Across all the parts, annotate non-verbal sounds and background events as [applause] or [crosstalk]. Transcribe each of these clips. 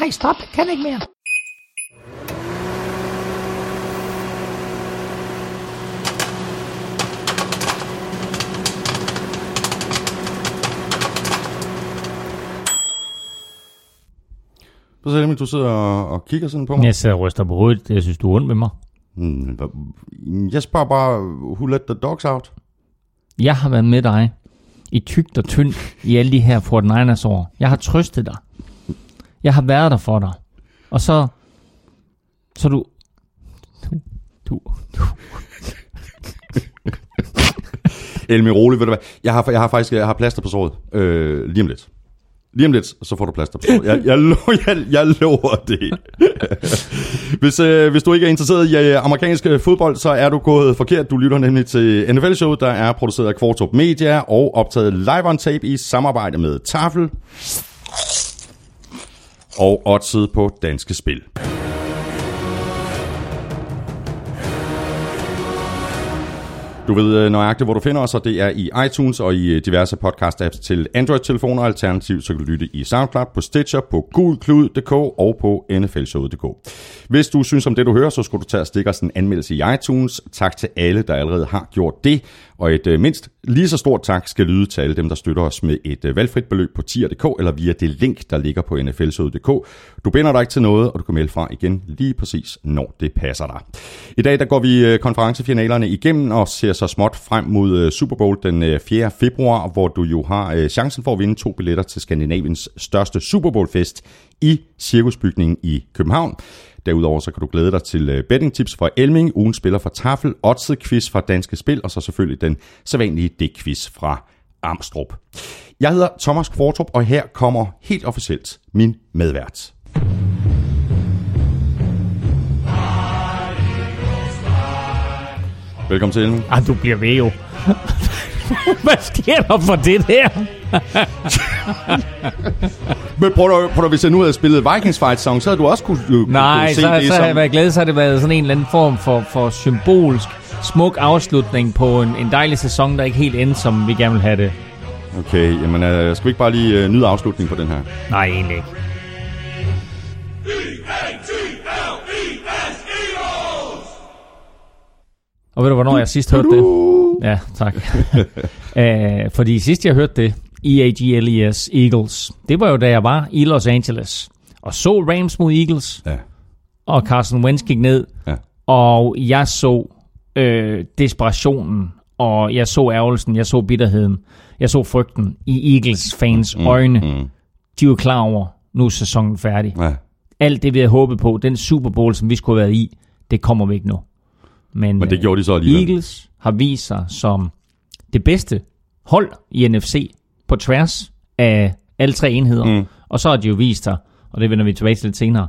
Nej, stop. Jeg kan ikke mere. Så ser du sidder og, kigger sådan på mig. Jeg sidder og ryster på hovedet. Jeg synes, du er ondt med mig. Hmm, Jeg spørger bare, who let the dogs out? Jeg har været med dig i tygt og tyndt i alle de her Fort Niners år. Jeg har trøstet dig. Jeg har været der for dig. Og så... Så du... Du... Du... [laughs] du Elmi, rolig, ved du hvad? Jeg har, jeg har faktisk jeg har plaster på såret. Øh, lige om lidt. Lige om lidt, så får du plaster på såret. Jeg, jeg, lo- jeg, jeg lover det. [laughs] hvis, øh, hvis du ikke er interesseret i øh, amerikansk øh, fodbold, så er du gået forkert. Du lytter nemlig til NFL-showet, der er produceret af Kvartrup Media og optaget live on tape i samarbejde med Tafel og oddset på Danske Spil. Du ved øh, nøjagtigt, hvor du finder os, og det er i iTunes og i øh, diverse podcast-apps til Android-telefoner. Alternativt så kan du lytte i SoundCloud, på Stitcher, på gulklud.dk og på nflshowet.dk. Hvis du synes om det, du hører, så skulle du tage og stikke os en anmeldelse i iTunes. Tak til alle, der allerede har gjort det. Og et øh, mindst lige så stort tak skal lyde til alle dem, der støtter os med et øh, valgfrit beløb på tier.dk eller via det link, der ligger på nflsøde.dk. Du binder dig ikke til noget, og du kan melde fra igen lige præcis, når det passer dig. I dag der går vi øh, konferencefinalerne igennem og ser så småt frem mod øh, Super Bowl den øh, 4. februar, hvor du jo har øh, chancen for at vinde to billetter til Skandinaviens største Super Bowl fest i Cirkusbygningen i København. Derudover så kan du glæde dig til øh, bettingtips fra Elming, ugen spiller fra Tafel, oddset quiz fra Danske Spil, og så selvfølgelig den sædvanlige dækquiz fra Amstrup. Jeg hedder Thomas Kvartrup, og her kommer helt officielt min medvært. Velkommen til, Elming. ah, du bliver ved jo. [laughs] Hvad sker der for det der? [laughs] Men prøv at, prøv at, hvis jeg nu havde spillet Vikings Fight Song, så havde du også kunne, kunne Nej, se så, det så som... har jeg været glad, så har det været sådan en eller anden form for, for symbolsk, smuk afslutning på en, en dejlig sæson, der ikke helt endte, som vi gerne vil have det. Okay, jamen øh, skal vi ikke bare lige øh, nyde afslutningen på den her? Nej, egentlig ikke. Og ved du, hvornår jeg sidst hørte det? Ja, tak. [laughs] uh, fordi sidst jeg hørte det, E-A-G-L-E-S, Eagles, det var jo da jeg var i Los Angeles og så Rams mod Eagles, Ja. og Carson Wentz gik ned, Ja. og jeg så øh, desperationen, og jeg så ærgelsen, jeg så bitterheden, jeg så frygten i Eagles fans mm, øjne. Mm, De var klar over, nu er sæsonen færdig. ja. Alt det, vi havde håbet på, den Super Bowl, som vi skulle have været i, det kommer vi ikke nu. Men, Men det øh, gjorde de så alligevel. Eagles har vist sig som det bedste hold i NFC på tværs af alle tre enheder. Mm. Og så har de jo vist sig, og det vender vi tilbage til lidt senere,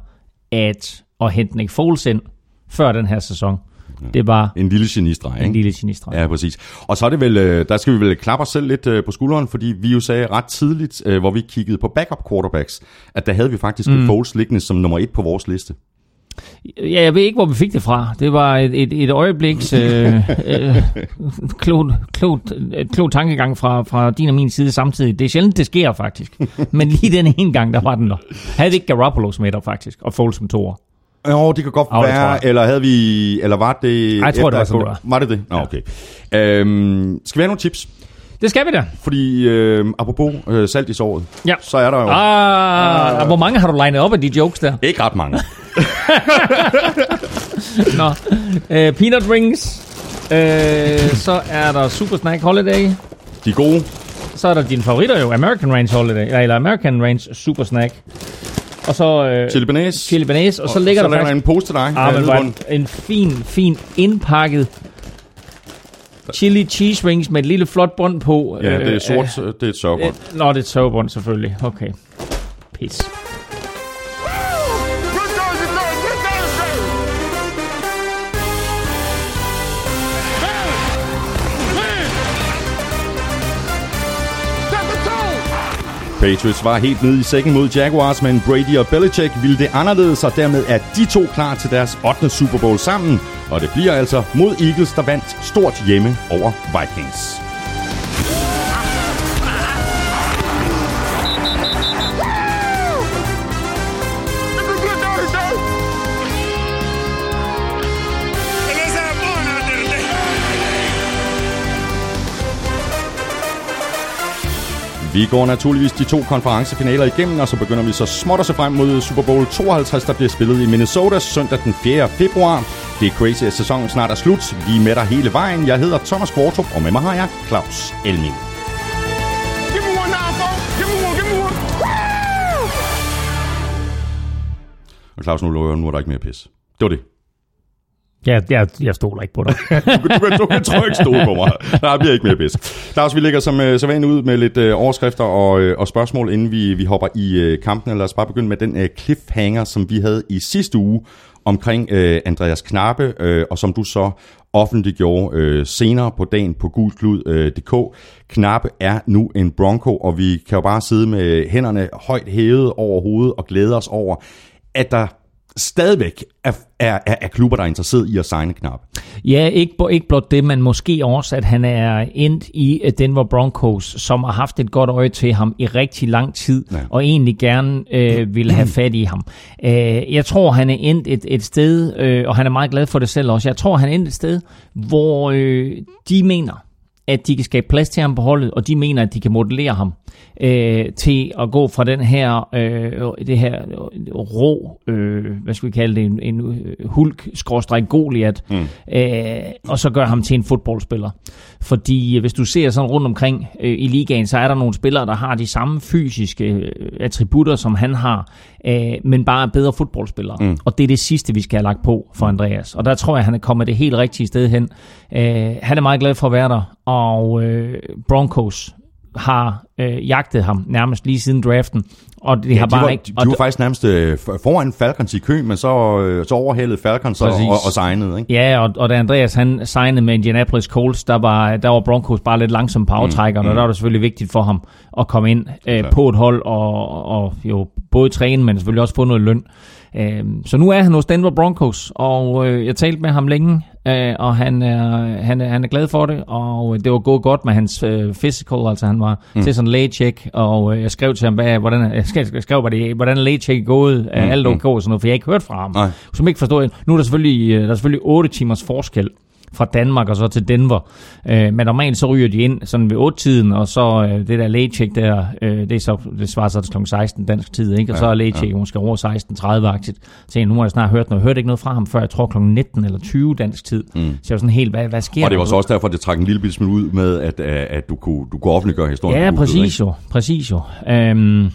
at at hente Nick Foles ind før den her sæson, det var En lille genistreg, en ikke? lille genistreg. Ja, præcis. Og så er det vel, øh, der skal vi vel klappe os selv lidt øh, på skulderen, fordi vi jo sagde ret tidligt, hvor vi kiggede på backup quarterbacks, at der havde vi faktisk mm. Foles liggende som nummer et på vores liste. Ja, jeg ved ikke, hvor vi fik det fra. Det var et, et, et øjebliks øh, øh, klogt, klogt, et klog tankegang fra, fra din og min side samtidig. Det er sjældent, det sker faktisk. Men lige den ene gang, der var den der. Havde vi ikke Garoppolo med der faktisk, og Foles som toer. Jo, det kan godt tror være, eller havde vi, eller var det... jeg tror, det var efter- sådan, var. Det det? Nå, okay. Øhm, skal vi have nogle tips? Det skal vi da. Fordi, øh, apropos øh, salt i såret, Ja. så er der jo Ah, hvor mange har du legnet op af de jokes der? ikke ret mange. [laughs] Nå. Uh, peanut rings. Uh, så er der Super Snack Holiday. De er gode. Så er der dine favoritter jo. American Range Holiday. Eller American Range Super Snack. Og så uh, Chili bearnaise. chili banase. Og så ligger så der ligger faktisk der en pose til dig. Ah, øh, men en fin, fin indpakket chili cheese rings med et lille flot bånd på. Ja, det er Øh, sort, øh, det er et sørgebånd. øh, Nå, det er et sørgebånd selvfølgelig. Okay. Pis. Patriots var helt nede i sækken mod Jaguars, men Brady og Belichick ville det anderledes, og dermed er de to klar til deres 8. Super Bowl sammen. Og det bliver altså mod Eagles, der vandt stort hjemme over Vikings. Vi går naturligvis de to konferencefinaler igennem, og så begynder vi så småt at se frem mod Super Bowl 52, der bliver spillet i Minnesota søndag den 4. februar. Det er crazy, at sæsonen snart er slut. Vi er med dig hele vejen. Jeg hedder Thomas Kvartrup, og med mig har jeg Claus Elming. Og Claus, nu, nu er der ikke mere pis. Det var det. Ja, jeg, jeg stoler ikke på dig. du, [laughs] du, du kan trykke stole på mig. Der bliver ikke mere bedst. Lars, vi lægger som øh, så ud med lidt øh, overskrifter og, øh, og spørgsmål, inden vi, vi hopper i øh, kampen. Lad os bare begynde med den øh, cliffhanger, som vi havde i sidste uge omkring øh, Andreas Knappe, øh, og som du så offentliggjorde øh, senere på dagen på gulklud.dk. Øh, Knappe er nu en Bronco, og vi kan jo bare sidde med hænderne højt hævet over hovedet og glæde os over, at der stadigvæk er, er, er klubber, der er interesseret i at signe knap. Ja, ikke, ikke blot det, men måske også, at han er endt i øh, Denver Broncos, som har haft et godt øje til ham i rigtig lang tid, ja. og egentlig gerne øh, vil have fat i ham. Øh, jeg tror, han er endt et, et sted, øh, og han er meget glad for det selv også, jeg tror, han er endt et sted, hvor øh, de mener, at de kan skabe plads til ham på holdet, og de mener, at de kan modellere ham øh, til at gå fra den her, øh, det her rå, øh, hvad skal vi kalde det, en, en hulk Goliath, mm. øh, og så gør ham til en fodboldspiller. Fordi øh, hvis du ser sådan rundt omkring øh, i ligaen, så er der nogle spillere, der har de samme fysiske øh, attributter, som han har, øh, men bare bedre fodboldspillere. Mm. Og det er det sidste, vi skal have lagt på for Andreas. Og der tror jeg, han er kommet det helt rigtige sted hen. Øh, han er meget glad for at være der, og øh, Broncos har øh, jagtet ham nærmest lige siden draften. Og det ja, har de bare var, ikke, de, de var faktisk nærmest øh, foran Falcons i kø, men så, øh, så overhældede Falcons og, og, og signede. Ikke? Ja, og, og da Andreas han signede med Indianapolis Colts, der var, der var Broncos bare lidt langsom på aftrækkerne, mm, mm. og der var det selvfølgelig vigtigt for ham at komme ind øh, på et hold og, og jo både træne, men selvfølgelig også få noget løn. Øh, så nu er han hos Denver Broncos, og øh, jeg talte med ham længe, øh, og han er, han, er, han er glad for det, og det var gået godt med hans øh, physical, altså han var mm. til sådan en læge check, og øh, jeg skrev til ham, hvad, hvordan, jeg skrev, jeg skrev det, hvordan læge check er gået, mm. alt okay og sådan noget, for jeg har ikke hørt fra ham. Nej. Som ikke forstår, nu er der selvfølgelig, øh, der er selvfølgelig 8 timers forskel fra Danmark og så til Denver. Øh, men normalt så ryger de ind sådan ved 8-tiden, og så øh, det der late check der, øh, det, er så, det svarer så til kl. 16 dansk tid, ikke? og så er late check ja. måske over 16.30-agtigt. Så nu har jeg snart hørt noget. Jeg hørte ikke noget fra ham før, jeg tror kl. 19 eller 20 dansk tid. Mm. Så jeg var sådan helt, hvad, hvad sker Og det var så også derfor, at det trak en lille smule ud med, at, at du, kunne, du kunne offentliggøre historien. Ja, præcis jo. Præcis jo. Um,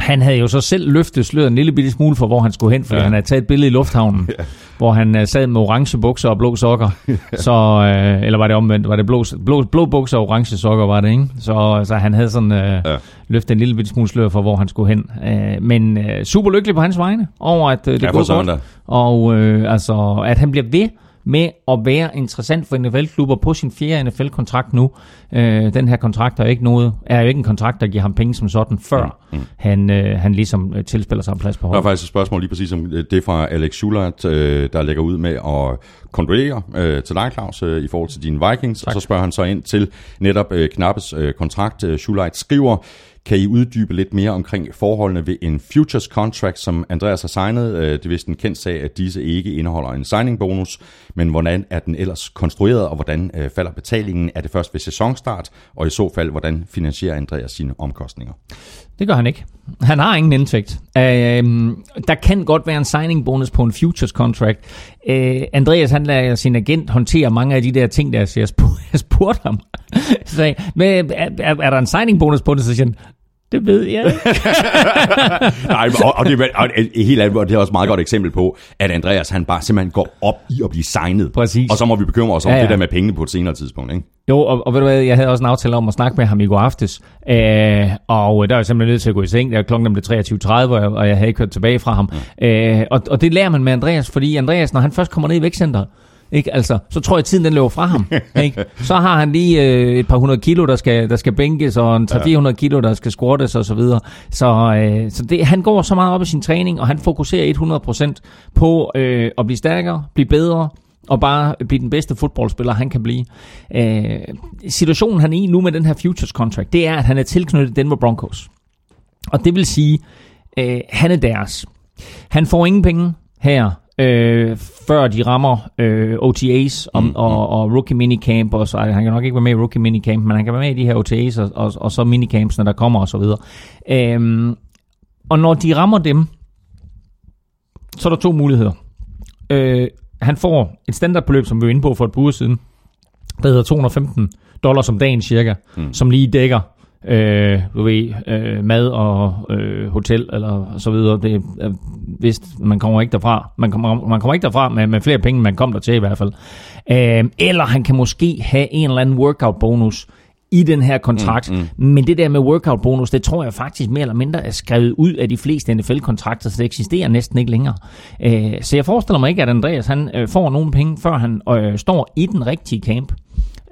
han havde jo så selv løftet sløret en lille bitte smule for, hvor han skulle hen, fordi ja. han havde taget et billede i lufthavnen, [laughs] ja. hvor han uh, sad med orange bukser og blå sokker. [laughs] så, uh, eller var det omvendt? Var det blå, blå, blå bukser og orange sokker, var det, ikke? Så, så han havde sådan uh, ja. løftet en lille bitte smule slør for, hvor han skulle hen. Uh, men uh, super lykkelig på hans vegne over, at uh, det ja, går godt. Og uh, altså, at han bliver ved med at være interessant for NFL-klubber på sin fjerde NFL-kontrakt nu. Øh, den her kontrakt er, ikke noget, er jo ikke en kontrakt, der giver ham penge som sådan, før mm. mm. han, øh, han ligesom øh, tilspiller sig en plads på holdet. Der er faktisk et spørgsmål lige præcis om øh, det fra Alex Schulert, øh, der lægger ud med at konduere øh, til dig, Claus, øh, i forhold til dine Vikings. Tak. Og så spørger han så ind til netop øh, Knappes øh, kontrakt. Øh, Schulert skriver, kan I uddybe lidt mere omkring forholdene ved en futures contract, som Andreas har signet? Øh, det er vist en kendt sag, at disse ikke indeholder en signing bonus, men hvordan er den ellers konstrueret, og hvordan øh, falder betalingen? Er det først ved sæsonstart, og i så fald, hvordan finansierer Andreas sine omkostninger? Det gør han ikke. Han har ingen indtægt. Uh, der kan godt være en signing bonus på en futures contract. Øh, Andreas han lader sin agent håndtere mange af de der ting, der jeg spurgte, ham. [laughs] Så, men, er, er, er der en signing bonus på det? Så siger han, det ved jeg [laughs] Nej, og, og, det er, og helt andet, og det er også et meget godt eksempel på, at Andreas han bare simpelthen går op i at blive signet. Præcis. Og så må vi bekymre os om ja, ja. det der med pengene på et senere tidspunkt, ikke? Jo, og, og ved du hvad, jeg havde også en aftale om at snakke med ham i går aftes, øh, og der var jeg simpelthen nødt til at gå i seng, der klokken blev 23.30, og jeg havde ikke hørt tilbage fra ham. Ja. Øh, og, og det lærer man med Andreas, fordi Andreas, når han først kommer ned i vækstcenteret, ikke? Altså, så tror jeg, at tiden den løber fra ham. [laughs] Ikke? Så har han lige øh, et par hundrede kilo, der skal, der skal bænkes, og en 300-400 ja. kilo, der skal squattes og så videre. Så, øh, så det, han går så meget op i sin træning, og han fokuserer 100% på øh, at blive stærkere, blive bedre, og bare blive den bedste fodboldspiller, han kan blive. Øh, situationen, han er i nu med den her futures contract, det er, at han er tilknyttet Denver Broncos. Og det vil sige, øh, han er deres. Han får ingen penge her øh, før de rammer øh, OTAs og, mm, og, og rookie minicamp, og så han kan nok ikke være med i rookie minicamp, men han kan være med i de her OTAs og, og, og så minicampsene, der kommer og så videre. Øh, og når de rammer dem, så er der to muligheder. Øh, han får et standardbeløb, som vi var inde på for et par uger siden, der hedder 215 dollars om dagen cirka, mm. som lige dækker øh, du ved, øh, mad og øh, hotel eller så videre. Det er vist, man kommer ikke derfra. Man kommer, man kommer ikke derfra med, med flere penge, man kommer der til i hvert fald. Øh, eller han kan måske have en eller anden workout bonus i den her kontrakt. Mm, mm. Men det der med workout bonus, det tror jeg faktisk mere eller mindre er skrevet ud af de fleste NFL-kontrakter, så det eksisterer næsten ikke længere. Øh, så jeg forestiller mig ikke, at Andreas han øh, får nogen penge, før han øh, står i den rigtige camp.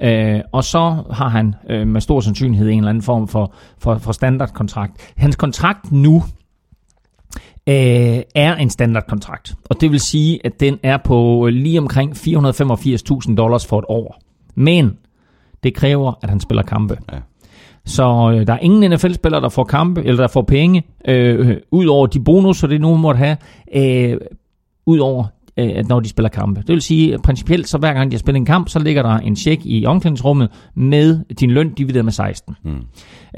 Øh, og så har han øh, med stor sandsynlighed en eller anden form for, for, for standardkontrakt. Hans kontrakt nu øh, er en standardkontrakt, og det vil sige, at den er på lige omkring 485.000 dollars for et år. Men det kræver, at han spiller kampe. Ja. Så øh, der er ingen NFL-spillere, der får kampe, eller der får penge, øh, ud over de bonusser, det nu måtte have, øh, ud over øh, når de spiller kampe. Det vil sige, principielt, så hver gang de har spillet en kamp, så ligger der en check i omklædningsrummet med din løn divideret med 16. Mm.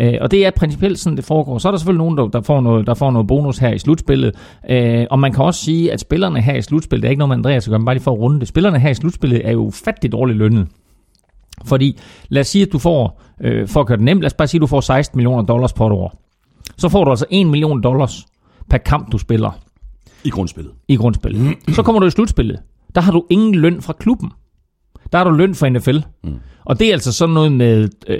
Øh, og det er principielt sådan, det foregår. Så er der selvfølgelig nogen, der, der, får, noget, der får noget bonus her i slutspillet. Øh, og man kan også sige, at spillerne her i slutspillet, det er ikke noget med Andreas at gøre, men bare lige for at runde det. Spillerne her i slutspillet er jo fattigt dårligt lønnet. Fordi lad os sige, at du får, øh, for at gøre det nemt, lad os bare sige, at du får 16 millioner dollars på et år. Så får du altså 1 million dollars per kamp, du spiller. I grundspillet. I grundspillet. Mm. Så kommer du i slutspillet. Der har du ingen løn fra klubben. Der har du løn fra NFL. Mm. Og det er altså sådan noget med øh,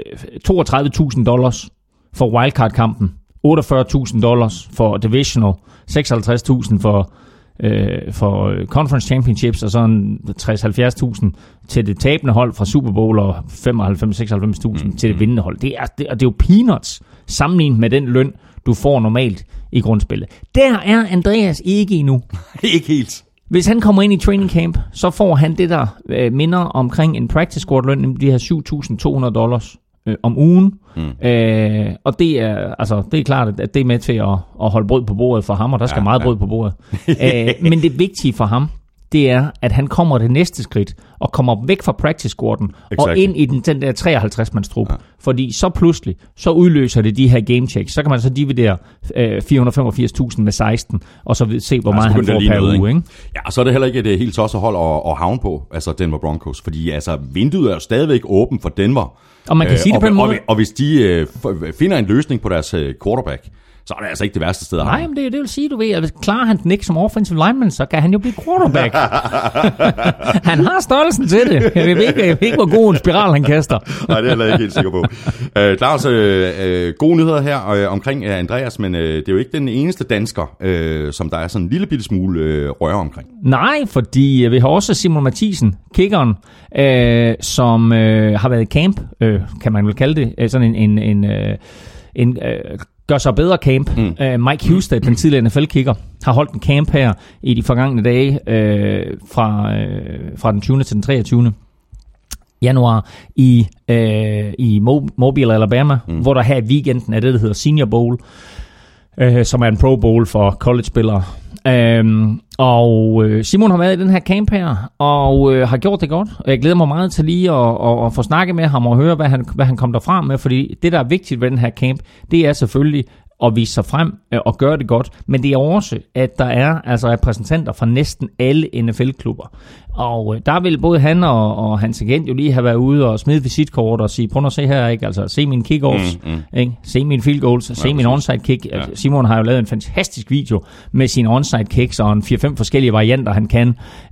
32.000 dollars for wildcard-kampen, 48.000 dollars for divisional, 56.000 for, øh, for conference championships, og sådan 60-70.000 til det tabende hold fra Super Bowl, og 95-96.000 mm. til det vindende hold. Det er, det, og det er jo peanuts sammenlignet med den løn, du får normalt i grundspillet. Der er Andreas ikke endnu. [laughs] ikke helt. Hvis han kommer ind i training camp, så får han det, der øh, minder omkring en practice squad løn, de her 7.200 dollars øh, om ugen. Mm. Øh, og det er, altså, det er klart, at det er med til at, at holde brød på bordet for ham, og der skal ja, meget ja. brød på bordet. [laughs] øh, men det vigtige for ham, det er, at han kommer det næste skridt, og kommer væk fra practice squaden, exactly. og ind i den, den der 53-mands trup. Ja. Fordi så pludselig, så udløser det de her game checks. Så kan man så dividere øh, 485.000 med 16, og så se, hvor meget han får per uge. Ikke? Ja, og så er det heller ikke et helt tosset hold at, at havne på, altså Denver Broncos. Fordi altså, vinduet er jo stadigvæk åbent for Denver. Og man kan øh, sige det på en måde. Og, og hvis de øh, finder en løsning på deres øh, quarterback, så er det altså ikke det værste sted at Nej, men det, det vil sige, du ved, at hvis klarer han den ikke som offensive lineman, så kan han jo blive quarterback. [laughs] han har størrelsen til det. Jeg ved ikke, jeg ved ikke hvor god en spiral han kaster. Nej, det er jeg ikke helt sikker på. Der er også uh, gode nyheder her uh, omkring uh, Andreas, men uh, det er jo ikke den eneste dansker, uh, som der er sådan en lille bitte smule uh, røre omkring. Nej, fordi uh, vi har også Simon Mathisen, kickeren, uh, som uh, har været i camp, uh, kan man vel kalde det, uh, sådan en, en, en, uh, en uh, gør sig bedre camp. Mm. Uh, Mike Husted, den tidligere NFL-kicker, har holdt en camp her i de forgangne dage uh, fra, uh, fra den 20. til den 23. januar i, uh, i Mobile, Alabama, mm. hvor der her i weekenden er det, der hedder Senior Bowl, øh, som er en Pro Bowl for college-spillere. Øhm, og øh, Simon har været i den her camp her, og øh, har gjort det godt. Og jeg glæder mig meget til lige at, at, at få snakket med ham og høre, hvad han, hvad han kom derfra med. Fordi det, der er vigtigt ved den her camp, det er selvfølgelig at vise sig frem øh, og gøre det godt. Men det er også, at der er altså repræsentanter fra næsten alle NFL-klubber. Og øh, der vil både han og, og hans agent jo lige have været ude og smide visitkort og sige, prøv at se her, ikke? Altså, se mine kickoffs, mm, mm. Ikke? se mine field goals, ja, se min onside kick. Ja. Simon har jo lavet en fantastisk video med sine onside kicks og en 4-5 forskellige varianter, han kan.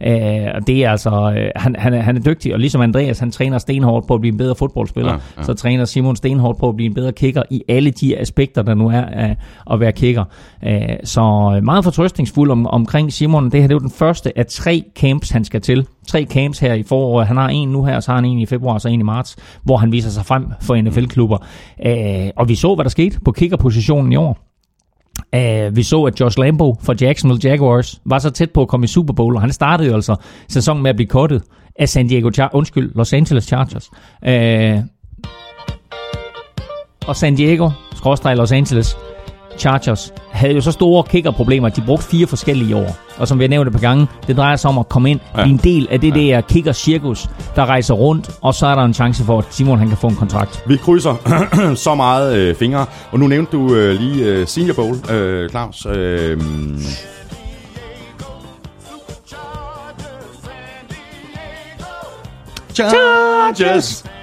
Øh, og det er altså, øh, han, han, er, han er dygtig, og ligesom Andreas, han træner stenhårdt på at blive en bedre fodboldspiller, ja, ja. så træner Simon stenhårdt på at blive en bedre kicker i alle de aspekter, der nu er af at være kicker. Øh, så meget fortrøstningsfuld om, omkring Simon. Det her det er jo den første af tre camps, han skal til. Tre camps her i foråret. Han har en nu her, så har han en i februar, og så en i marts, hvor han viser sig frem for NFL-klubber. Øh, og vi så, hvad der skete på kickerpositionen i år. Uh, vi så, at Josh Lambo fra Jacksonville Jaguars var så tæt på at komme i Super Bowl, og han startede jo altså sæsonen med at blive kottet af San Diego Char- undskyld, Los Angeles Chargers. Uh, og San Diego, skråstrej Los Angeles, Chargers havde jo så store kickerproblemer, at de brugte fire forskellige år. Og som vi har nævnt et par gange, det drejer sig om at komme ind ja. i en del af det ja. der kicker-cirkus, der rejser rundt, og så er der en chance for, at Simon han kan få en kontrakt. Vi krydser [clears throat] så meget øh, fingre, og nu nævnte du øh, lige øh, Senior Bowl, øh, Claus. Øh, Chargers!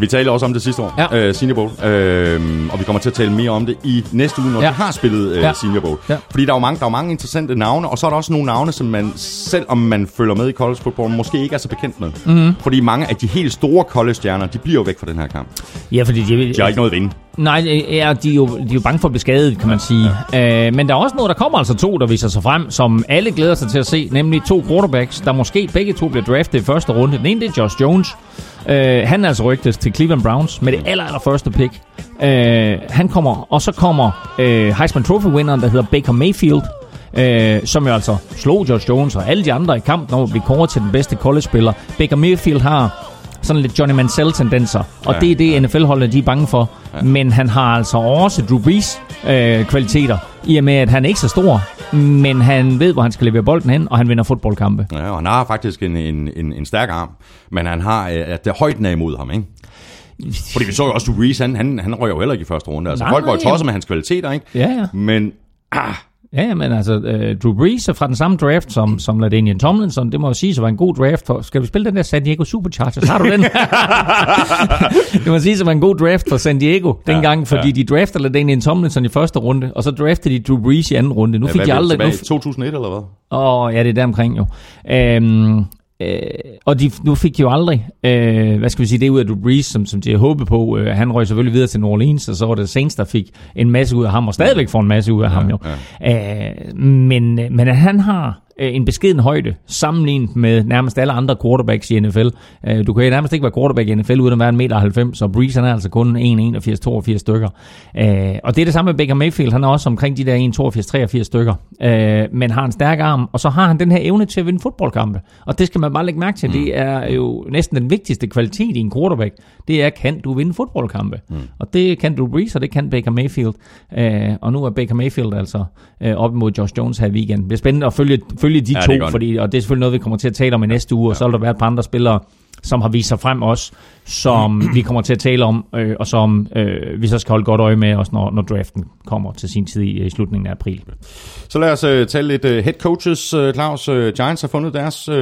Vi talte også om det sidste år, ja. uh, Senior Bowl, uh, og vi kommer til at tale mere om det i næste uge, når ja. vi har spillet uh, ja. Senior Bowl. Ja. Fordi der er jo mange, der er mange interessante navne, og så er der også nogle navne, som man, selv om man følger med i college football, måske ikke er så bekendt med. Mm-hmm. Fordi mange af de helt store college-stjerner, de bliver jo væk fra den her kamp. Ja, fordi de, de har ikke noget at vinde. Nej, ja, de, er jo, de er jo bange for at blive skadet, kan man sige. Ja. Uh, men der er også noget, der kommer altså to, der viser sig frem, som alle glæder sig til at se, nemlig to quarterbacks, der måske begge to bliver draftet i første runde. Den ene det er Josh Jones, Uh, han er altså rygtes til Cleveland Browns med det aller, aller første pick. Uh, han kommer, og så kommer uh, Heisman Trophy-vinderen, der hedder Baker Mayfield, uh, som jo altså slog George Jones og alle de andre i kampen om at blive kåret til den bedste college-spiller. Baker Mayfield har sådan lidt Johnny Manziel-tendenser, og ja. det er det, NFL-holdet de er bange for. Ja. Men han har altså også Drew Brees-kvaliteter, øh, i og med, at han er ikke så stor, men han ved, hvor han skal levere bolden hen, og han vinder fodboldkampe. Ja, og han har faktisk en, en, en, en stærk arm, men han har, øh, at det højden er imod ham, ikke? Fordi vi så jo også, Drew Brees, han, han, han røg jo heller ikke i første runde. Altså, nej, folk var jo tosset med hans kvaliteter, ikke? Ja, ja. Men ah, Ja, men altså, uh, Drew Brees er fra den samme draft som, som LaDainian Tomlinson. Det må jo sige, så var en god draft. For, skal vi spille den der San Diego Superchargers? Har du den? [laughs] det må sige, så var en god draft for San Diego dengang, ja, fordi ja. de draftede LaDainian Tomlinson i første runde, og så draftede de Drew Brees i anden runde. Nu fik ja, de aldrig... Tilbage, 2001 eller hvad? Åh, oh, ja, det er der omkring jo. Um, Øh, og de, nu fik de jo aldrig, øh, hvad skal vi sige, det ud af Drew Brees, som, som de havde håbet på. Øh, han røg selvfølgelig videre til New Orleans, og så var det Saints, der fik en masse ud af ham, og stadigvæk får en masse ud af ja, ham jo. Ja. Øh, men, men han har øh, en beskeden højde, sammenlignet med nærmest alle andre quarterbacks i NFL. Øh, du kan nærmest ikke være quarterback i NFL uden at være en meter 90, så Breeze han er altså kun 1,81-82 stykker. Øh, og det er det samme med Baker Mayfield, han er også omkring de der 1,82-83 stykker, øh, men har en stærk arm, og så har han den her evne til at vinde fodboldkampe. Og det skal man bare lægge mærke til, mm. det er jo næsten den vigtigste kvalitet i en quarterback, det er, kan du vinde fodboldkampe? Mm. Og det kan du Breeze, og det kan Baker Mayfield. Øh, og nu er Baker Mayfield altså øh, op mod Josh Jones her i weekend. Det er spændende at følge, følge følge de ja, to, fordi, og det er selvfølgelig noget, vi kommer til at tale om i næste uge, ja. og så vil der være et par andre spillere, som har vist sig frem også, som [clears throat] vi kommer til at tale om, øh, og som øh, vi så skal holde godt øje med, også når, når draften kommer til sin tid i, i slutningen af april. Så lad os uh, tale lidt uh, head coaches, uh, Claus. Uh, Giants har fundet deres uh,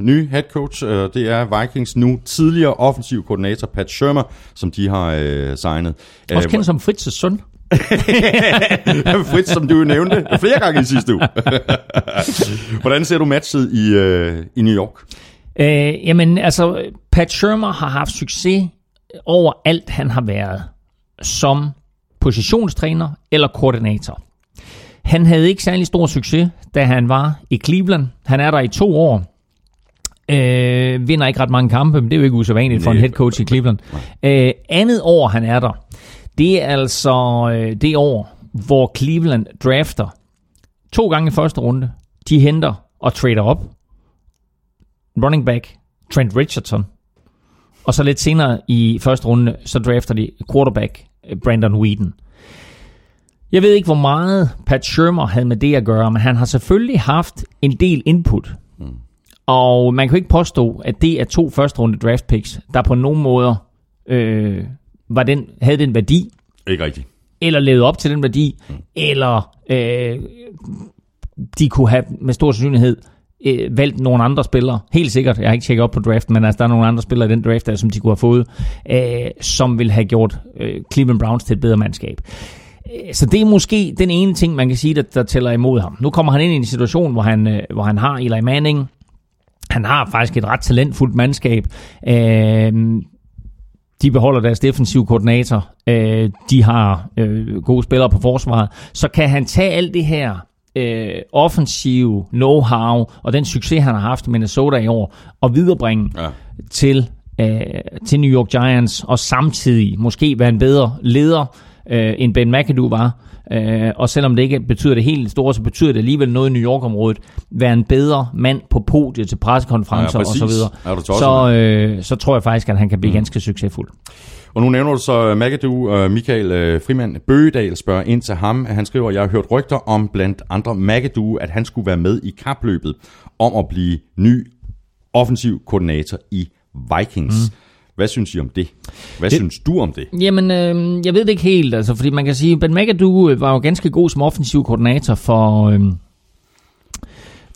nye head coach, uh, det er Vikings nu tidligere offensiv koordinator Pat Shermer, som de har uh, signet. Også kendt som Fritz's søn. [laughs] Fritz, som du nævnte flere gange i sidste uge. [laughs] Hvordan ser du matchet i, uh, i New York? Øh, jamen, altså, Pat Shermer har haft succes over alt, han har været som positionstræner eller koordinator. Han havde ikke særlig stor succes, da han var i Cleveland. Han er der i to år. Øh, vinder ikke ret mange kampe, men det er jo ikke usædvanligt for en head coach i Cleveland. Øh, andet år, han er der, det er altså øh, det år, hvor Cleveland drafter to gange i første runde. De henter og trader op. Running back Trent Richardson. Og så lidt senere i første runde, så drafter de quarterback øh, Brandon Whedon. Jeg ved ikke, hvor meget Pat Shermer havde med det at gøre, men han har selvfølgelig haft en del input. Mm. Og man kan jo ikke påstå, at det er to første runde draft picks, der på nogen måder øh, var den, havde den værdi. Ikke rigtigt. Eller levede op til den værdi, mm. eller øh, de kunne have med stor sandsynlighed øh, valgt nogle andre spillere. Helt sikkert, jeg har ikke tjekket op på draften, men altså, der er nogle andre spillere i den draft, der, som de kunne have fået, øh, som vil have gjort øh, Cleveland Browns til et bedre mandskab. Øh, så det er måske den ene ting, man kan sige, der, der tæller imod ham. Nu kommer han ind i en situation, hvor han, øh, hvor han har Eli Manning. Han har faktisk et ret talentfuldt mandskab. Øh, de beholder deres defensive koordinator, øh, de har øh, gode spillere på forsvaret, så kan han tage alt det her øh, offensive know-how og den succes, han har haft i Minnesota i år, og viderebringe ja. til, øh, til New York Giants, og samtidig måske være en bedre leder, øh, end Ben McAdoo var. Øh, og selvom det ikke betyder det helt store, så betyder det alligevel noget i New York-området. Være en bedre mand på podiet til pressekonferencer ja, og så videre. så, øh, så tror jeg faktisk, at han kan blive mm. ganske succesfuld. Og nu nævner du så McAdoo og Michael øh, Frimand Bøgedal spørger ind til ham. Han skriver, jeg har hørt rygter om blandt andre McAdoo, at han skulle være med i kapløbet om at blive ny offensiv koordinator i Vikings. Mm. Hvad synes I om det? Hvad det, synes du om det? Jamen, øh, jeg ved det ikke helt, altså, fordi man kan sige, Ben McAdoo var jo ganske god som offensiv koordinator for, øh,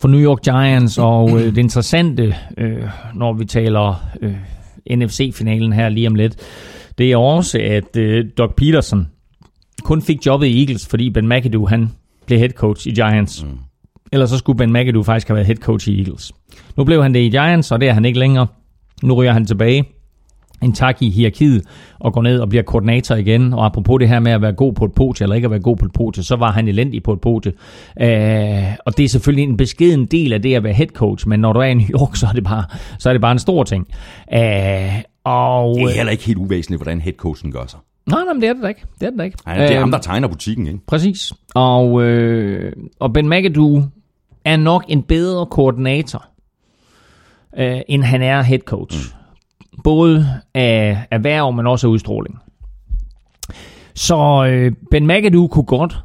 for New York Giants, og øh, det interessante, øh, når vi taler øh, NFC-finalen her lige om lidt, det er også, at øh, Doug Peterson kun fik jobbet i Eagles, fordi Ben McAdoo, han blev head coach i Giants. Mm. Ellers så skulle Ben McAdoo faktisk have været head coach i Eagles. Nu blev han det i Giants, og det er han ikke længere. Nu ryger han tilbage en tak i hierarkiet og går ned og bliver koordinator igen. Og apropos det her med at være god på et podie, eller ikke at være god på et podie, så var han elendig på et podie. Øh, og det er selvfølgelig en beskeden del af det at være head coach, men når du er i New York, [laughs] så er det bare, så er det bare en stor ting. Øh, og, det er heller ikke helt uvæsentligt, hvordan headcoachen gør sig. Nej, nej, men det er det da ikke. Det er det da ikke. Nej, det er øh, ham, der tegner butikken, ikke? Præcis. Og, øh, og Ben McAdoo er nok en bedre koordinator, øh, end han er head coach. Mm både af erhverv, men også af udstråling. Så øh, Ben McAdoo kunne godt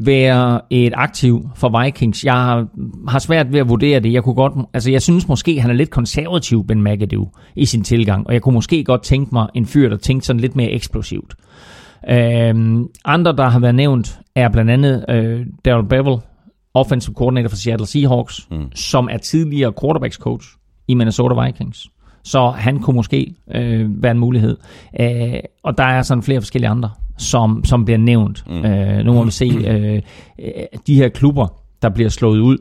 være et aktiv for Vikings. Jeg har, har svært ved at vurdere det. Jeg kunne godt, altså jeg synes måske, han er lidt konservativ, Ben McAdoo, i sin tilgang. Og jeg kunne måske godt tænke mig en fyr, der tænkte sådan lidt mere eksplosivt. Øhm, andre, der har været nævnt, er blandt andet øh, Daryl Bevel, offensive coordinator for Seattle Seahawks, mm. som er tidligere quarterbacks coach i Minnesota Vikings. Så han kunne måske øh, være en mulighed. Øh, og der er sådan flere forskellige andre, som, som bliver nævnt. Mm. Øh, nu må vi se, øh, øh, de her klubber, der bliver slået ud,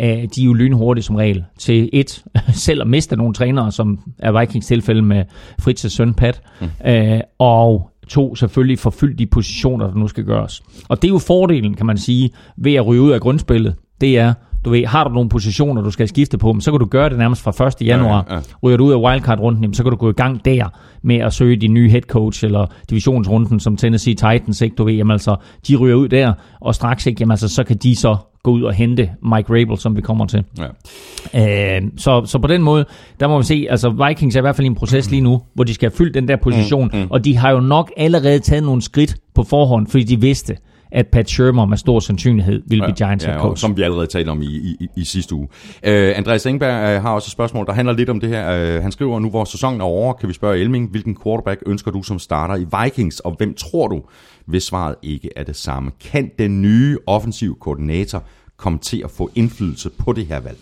øh, de er jo lynhurtige som regel til et, [laughs] selv at miste nogle trænere, som er Vikings tilfælde med Fritz's søn Pat, mm. øh, og to selvfølgelig forfylde de positioner, der nu skal gøres. Og det er jo fordelen, kan man sige, ved at ryge ud af grundspillet. Det er, du ved, har du nogle positioner, du skal skifte på, så kan du gøre det nærmest fra 1. januar. Ja, ja. Ryger du ud af wildcard-runden, så kan du gå i gang der med at søge din nye head coach, eller divisionsrunden som Tennessee Titans, ikke? Du ved, jamen altså, de ryger ud der, og straks, ikke? Jamen altså, så kan de så gå ud og hente Mike Rabel, som vi kommer til. Ja. Øh, så, så på den måde, der må vi se, altså Vikings er i hvert fald i en proces lige nu, hvor de skal have fyldt den der position, mm, mm. og de har jo nok allerede taget nogle skridt på forhånd, fordi de vidste, at Pat Shermer med stor sandsynlighed vil blive Giants ja, coach. Som vi allerede talte om i, i, i sidste uge. Uh, Andreas Engberg uh, har også et spørgsmål, der handler lidt om det her. Uh, han skriver, nu hvor sæsonen er over, kan vi spørge Elming, hvilken quarterback ønsker du som starter i Vikings, og hvem tror du, hvis svaret ikke er det samme? Kan den nye offensiv koordinator komme til at få indflydelse på det her valg?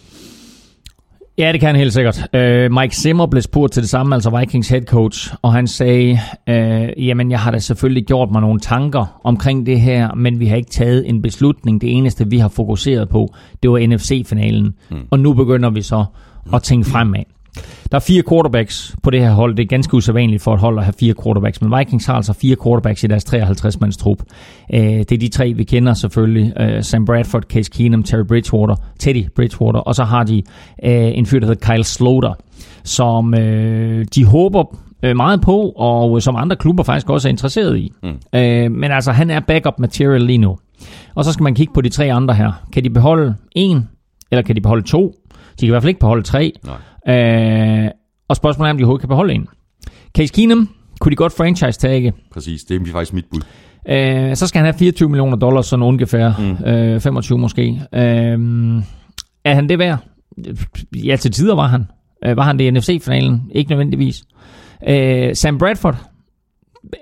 Ja, det kan han helt sikkert. Uh, Mike Zimmer blev spurgt til det samme, altså Vikings head coach, og han sagde, uh, jamen jeg har da selvfølgelig gjort mig nogle tanker omkring det her, men vi har ikke taget en beslutning. Det eneste, vi har fokuseret på, det var NFC-finalen, hmm. og nu begynder vi så at tænke fremad. Der er fire quarterbacks på det her hold. Det er ganske usædvanligt for et hold at have fire quarterbacks, men Vikings har altså fire quarterbacks i deres 53-mands trup. Øh, det er de tre, vi kender selvfølgelig. Øh, Sam Bradford, Case Keenum, Terry Bridgewater, Teddy Bridgewater, og så har de øh, en fyr, der hedder Kyle Sloter, som de håber meget på, og som andre klubber faktisk også er interesseret i. Mm. men altså, han er backup material lige nu. Og så skal man kigge på de tre andre her. Kan de beholde en, eller kan de beholde to? De kan i hvert fald ikke beholde tre. Nej. Øh, og spørgsmålet er, om de overhovedet kan beholde en. Case Keenum kunne de godt franchise-tagge. Præcis, det er faktisk mit bud. Øh, så skal han have 24 millioner dollars, sådan ungefær. Mm. Øh, 25 måske. Øh, er han det værd? Ja, til tider var han. Øh, var han det i NFC-finalen? Ikke nødvendigvis. Øh, Sam Bradford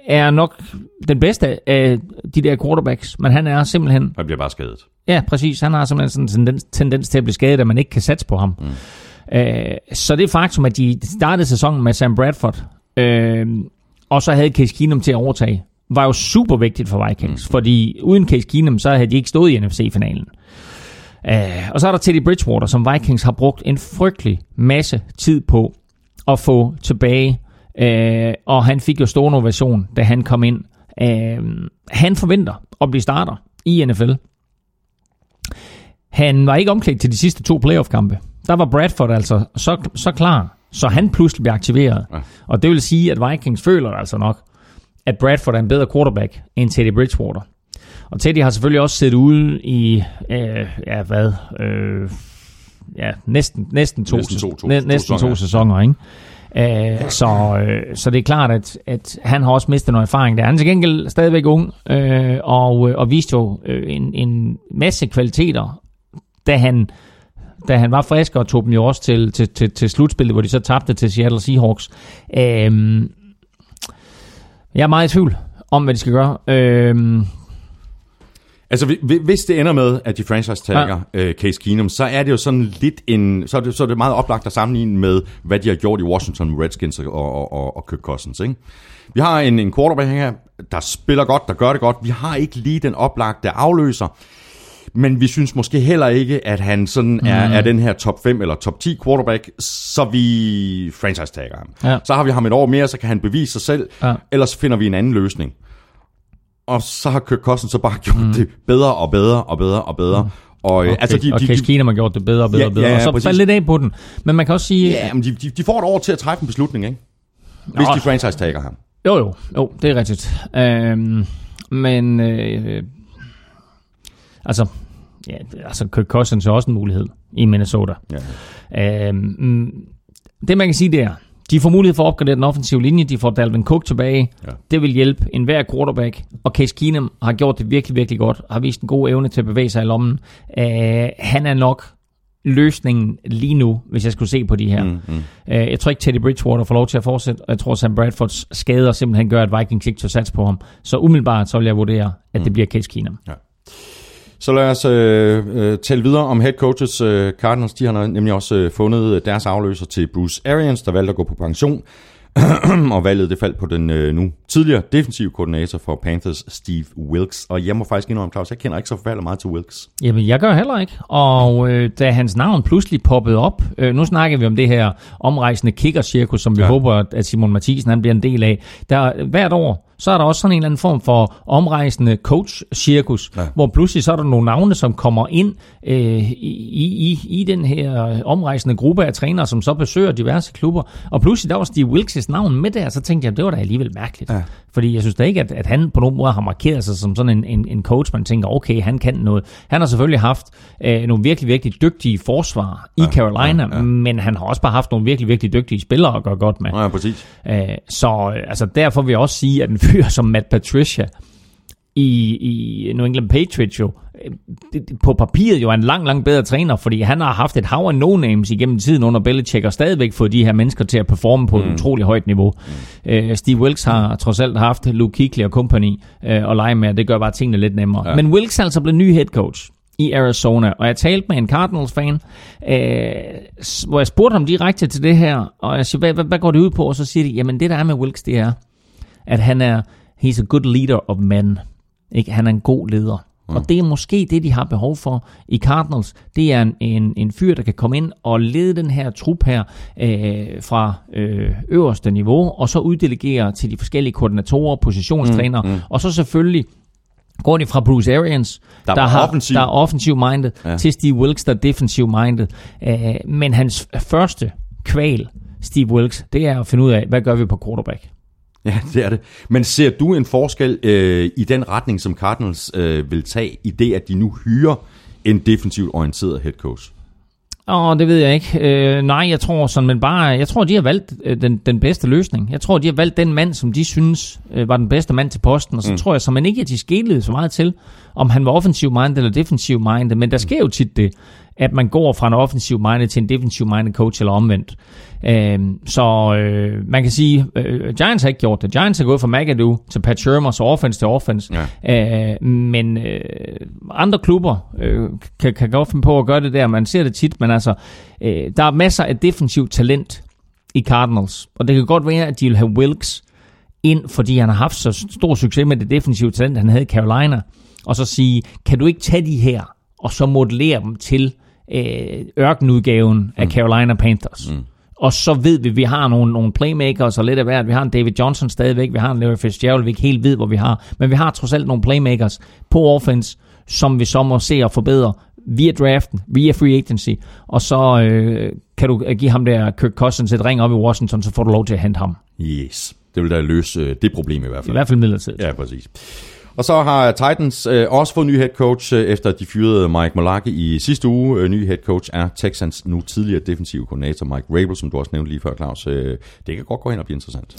er nok den bedste af de der quarterbacks, men han er simpelthen... Han bliver bare skadet. Ja, præcis. Han har simpelthen sådan en tendens, tendens til at blive skadet, at man ikke kan satse på ham. Mm. Øh, så det faktum, at de startede sæsonen med Sam Bradford, øh, og så havde Case Keenum til at overtage, var jo super vigtigt for Vikings, mm. fordi uden Case Keenum, så havde de ikke stået i NFC-finalen. Uh, og så er der Teddy Bridgewater, som Vikings har brugt en frygtelig masse tid på at få tilbage. Uh, og han fik jo stor innovation, da han kom ind. Uh, han forventer at blive starter i NFL. Han var ikke omklædt til de sidste to playoff-kampe der var Bradford altså så, så klar, så han pludselig blev aktiveret. Ja. Og det vil sige, at Vikings føler altså nok, at Bradford er en bedre quarterback end Teddy Bridgewater. Og Teddy har selvfølgelig også set ude i, øh, ja hvad, øh, ja, næsten, næsten, to, næsten, to, to, næsten to, to, sæsoner, ikke? Øh, så, øh, så det er klart, at, at han har også mistet noget erfaring der. Han er til gengæld stadigvæk ung, øh, og, og viste jo en, en masse kvaliteter, da han, da han var frisk, og tog dem jo også til, til, til, til slutspillet, hvor de så tabte til Seattle Seahawks. Øh, jeg er meget i tvivl om, hvad de skal gøre. Øh, Altså, hvis det ender med, at de franchise tager ja. uh, Case Keenum, så er det jo sådan lidt en... Så er det, så er det meget oplagt at sammenligne med, hvad de har gjort i Washington Redskins og, og, og, og Kirk Cousins, ikke? Vi har en, en quarterback her, der spiller godt, der gør det godt. Vi har ikke lige den oplagte afløser. Men vi synes måske heller ikke, at han sådan mm. er, er den her top 5 eller top 10 quarterback, så vi franchise tager ham. Ja. Så har vi ham et år mere, så kan han bevise sig selv, ja. ellers finder vi en anden løsning. Og så har Kirk Cousins så bare [laughs] gjort mm. det bedre og bedre og bedre og bedre. Mm. Og, okay. altså, de, og Case Keenum har gjort det bedre og bedre ja, og bedre, ja, ja, og så faldt lidt af på den. Men man kan også sige... Ja, men de, de, de får et år til at træffe en beslutning, ikke? Hvis Nå. de franchise tager ham. Jo, jo, jo, det er rigtigt. Øhm, men, øh, altså, ja, altså Kirk Cousins er også en mulighed i Minnesota. Ja. Øhm, det man kan sige, det er, de får mulighed for at opgradere den offensive linje. De får Dalvin Cook tilbage. Ja. Det vil hjælpe enhver quarterback. Og Case Keenum har gjort det virkelig, virkelig godt. Har vist en god evne til at bevæge sig i lommen. Uh, han er nok løsningen lige nu, hvis jeg skulle se på de her. Mm, mm. Uh, jeg tror ikke, Teddy Bridgewater får lov til at fortsætte, og jeg tror, Sam Bradfords skader simpelthen gør, at Vikings ikke tør sats på ham. Så umiddelbart så vil jeg vurdere, at mm. det bliver Case Keenum. Ja. Så lad os øh, øh, tale videre om head coaches. Øh, Cardinals de har nemlig også øh, fundet deres afløser til Bruce Arians, der valgte at gå på pension. [clears throat] og valget det faldt på den øh, nu tidligere defensive koordinator for Panthers, Steve Wilkes. Og jeg må faktisk indrømme, Claus, jeg kender ikke så forfærdeligt meget til Wilkes. Jamen, jeg gør heller ikke. Og øh, da hans navn pludselig poppede op, øh, nu snakker vi om det her omrejsende kicker-cirkus, som vi ja. håber, at Simon Mathisen han bliver en del af. Der hvert år så er der også sådan en eller anden form for omrejsende coach-cirkus, ja. hvor pludselig så er der nogle navne, som kommer ind øh, i, i, i den her omrejsende gruppe af trænere, som så besøger diverse klubber. Og pludselig der var Steve Wilkes' navn med der, så tænkte jeg, det var da alligevel mærkeligt. Ja. Fordi jeg synes da ikke, at, at han på nogen måde har markeret sig som sådan en, en, en coach, man tænker, okay, han kan noget. Han har selvfølgelig haft øh, nogle virkelig, virkelig dygtige forsvar i ja, Carolina, ja, ja. men han har også bare haft nogle virkelig, virkelig dygtige spillere at gøre godt med. Ja, præcis. Øh, så altså, derfor vil jeg også sige, at en fyr [laughs] som Matt Patricia i, i New England Patriots jo, på papiret jo er en lang, lang bedre træner, fordi han har haft et hav af no-names igennem tiden under Belichick, og stadigvæk fået de her mennesker til at performe på mm. et utrolig højt niveau. Uh, Steve Wilkes har trods alt haft Luke Kuechly og company uh, at lege med, og det gør bare tingene lidt nemmere. Ja. Men Wilkes er altså blevet ny head coach i Arizona, og jeg talte med en Cardinals-fan, uh, hvor jeg spurgte ham direkte til det her, og jeg siger, hvad, hvad, hvad går det ud på? Og så siger de, jamen det der er med Wilkes, det er, at han er he's a good leader of men. Ikke? Han er en god leder. Mm. Og det er måske det, de har behov for i Cardinals. Det er en, en, en fyr, der kan komme ind og lede den her trup her øh, fra øh, øverste niveau, og så uddelegere til de forskellige koordinatorer, positionstrænere, mm. Mm. og så selvfølgelig går de fra Bruce Arians, der, der, har, offensiv. der er offensiv-minded, ja. til Steve Wilkes, der er defensiv-minded. Øh, men hans første kval, Steve Wilkes, det er at finde ud af, hvad gør vi på quarterback? Ja, det er det. Men ser du en forskel øh, i den retning, som Cardinals øh, vil tage, i det, at de nu hyrer en defensivt orienteret head coach? Åh, oh, det ved jeg ikke. Øh, nej, jeg tror sådan, men bare, jeg tror, de har valgt øh, den, den bedste løsning. Jeg tror, de har valgt den mand, som de synes øh, var den bedste mand til posten, og så mm. tror jeg så man ikke, at de skælede så meget til, om han var offensiv minded eller defensiv minded, men der sker jo tit det, at man går fra en offensiv minded til en defensiv minded coach eller omvendt. Øh, så øh, man kan sige, øh, Giants har ikke gjort det. Giants har gået fra McAdoo til Pat Shermer, så offense til offense. Ja. Øh, men øh, andre klubber øh, kan, kan godt finde på at gøre det der. Man ser det tit, men altså, øh, der er masser af defensivt talent i Cardinals. Og det kan godt være, at de vil have Wilkes ind, fordi han har haft så stor succes med det defensive talent, han havde i Carolina. Og så sige, kan du ikke tage de her, og så modellere dem til øh, ørkenudgaven af mm. Carolina Panthers? Mm. Og så ved vi, at vi har nogle, nogle playmakers og lidt af hvert. Vi har en David Johnson stadigvæk, vi har en Larry Fitzgerald, vi ikke helt ved, hvor vi har. Men vi har trods alt nogle playmakers på offense, som vi så må se og forbedre via draften, via free agency. Og så øh, kan du give ham der Kirk Cousins et ring op i Washington, så får du lov til at hente ham. Yes, det vil da løse øh, det problem i hvert fald. I hvert fald midlertidigt. Ja, præcis. Og så har Titans øh, også fået ny head coach, øh, efter de fyrede Mike Mularkey i sidste uge. Øh, ny head coach er Texans nu tidligere defensive koordinator Mike Rabel, som du også nævnte lige før, Claus. Øh, det kan godt gå hen og blive interessant.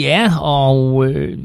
Ja, og øh,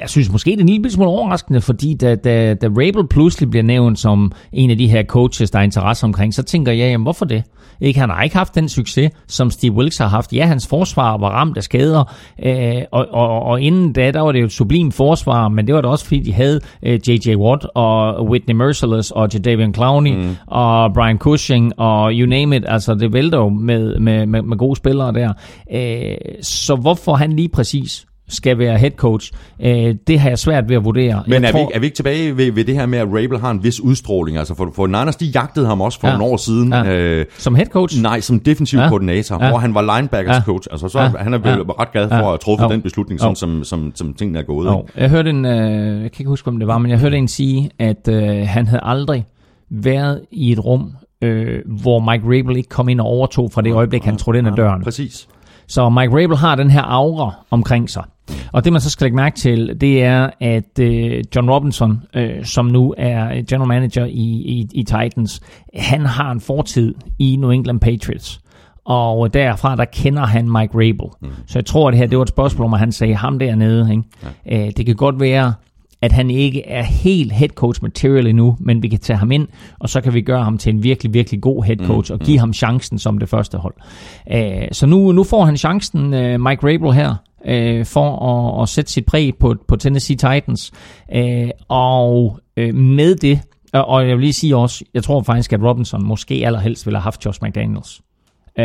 jeg synes måske, det er en lille smule overraskende, fordi da, da, da Rabel pludselig bliver nævnt som en af de her coaches, der er interesse omkring, så tænker jeg, jamen hvorfor det? Ikke? Han har ikke haft den succes, som Steve Wilkes har haft. Ja, hans forsvar var ramt af skader, øh, og, og, og inden da, der var det jo et sublim forsvar, men det var da også fordi, de havde øh, J.J. Watt og Whitney Merciless og Jadavion Clowney mm. og Brian Cushing og you name it. Altså, det vælter jo med, med, med, med gode spillere der. Øh, så hvorfor han lige præcis skal være head coach. Øh, det har jeg svært ved at vurdere. Men jeg er, tror, vi, er vi ikke tilbage ved, ved det her med, at Rabel har en vis udstråling? Altså for, for Niners, de jagtede ham også for ja. nogle år siden. Ja. Øh, som head coach? Nej, som defensiv ja. koordinator, ja. hvor han var linebackers ja. coach. Altså så ja. han er vel ja. ret glad for ja. at træffe ja. den beslutning, sådan, som, som, som tingene er gået. Ja. Jeg hørte en, øh, jeg kan ikke huske, om det var, men jeg hørte en sige, at øh, han havde aldrig været i et rum, øh, hvor Mike Rabel ikke kom ind og overtog fra det øjeblik, han trådte ind ad døren. Præcis. Så Mike Rabel har den her aura omkring sig. Og det man så skal lægge mærke til, det er, at øh, John Robinson, øh, som nu er general manager i, i, i Titans, han har en fortid i New England Patriots. Og derfra, der kender han Mike Rabel. Mm. Så jeg tror, at det her det var et spørgsmål om, han sagde ham dernede. Ikke? Ja. Øh, det kan godt være, at han ikke er helt head coach material endnu, men vi kan tage ham ind, og så kan vi gøre ham til en virkelig, virkelig god head coach, mm, og give mm. ham chancen som det første hold. Uh, så nu, nu får han chancen, uh, Mike Rabel her, uh, for at, at sætte sit præg på, på Tennessee Titans. Uh, og uh, med det, og jeg vil lige sige også, jeg tror faktisk, at Robinson måske allerhelst ville have haft Josh McDaniels. Uh,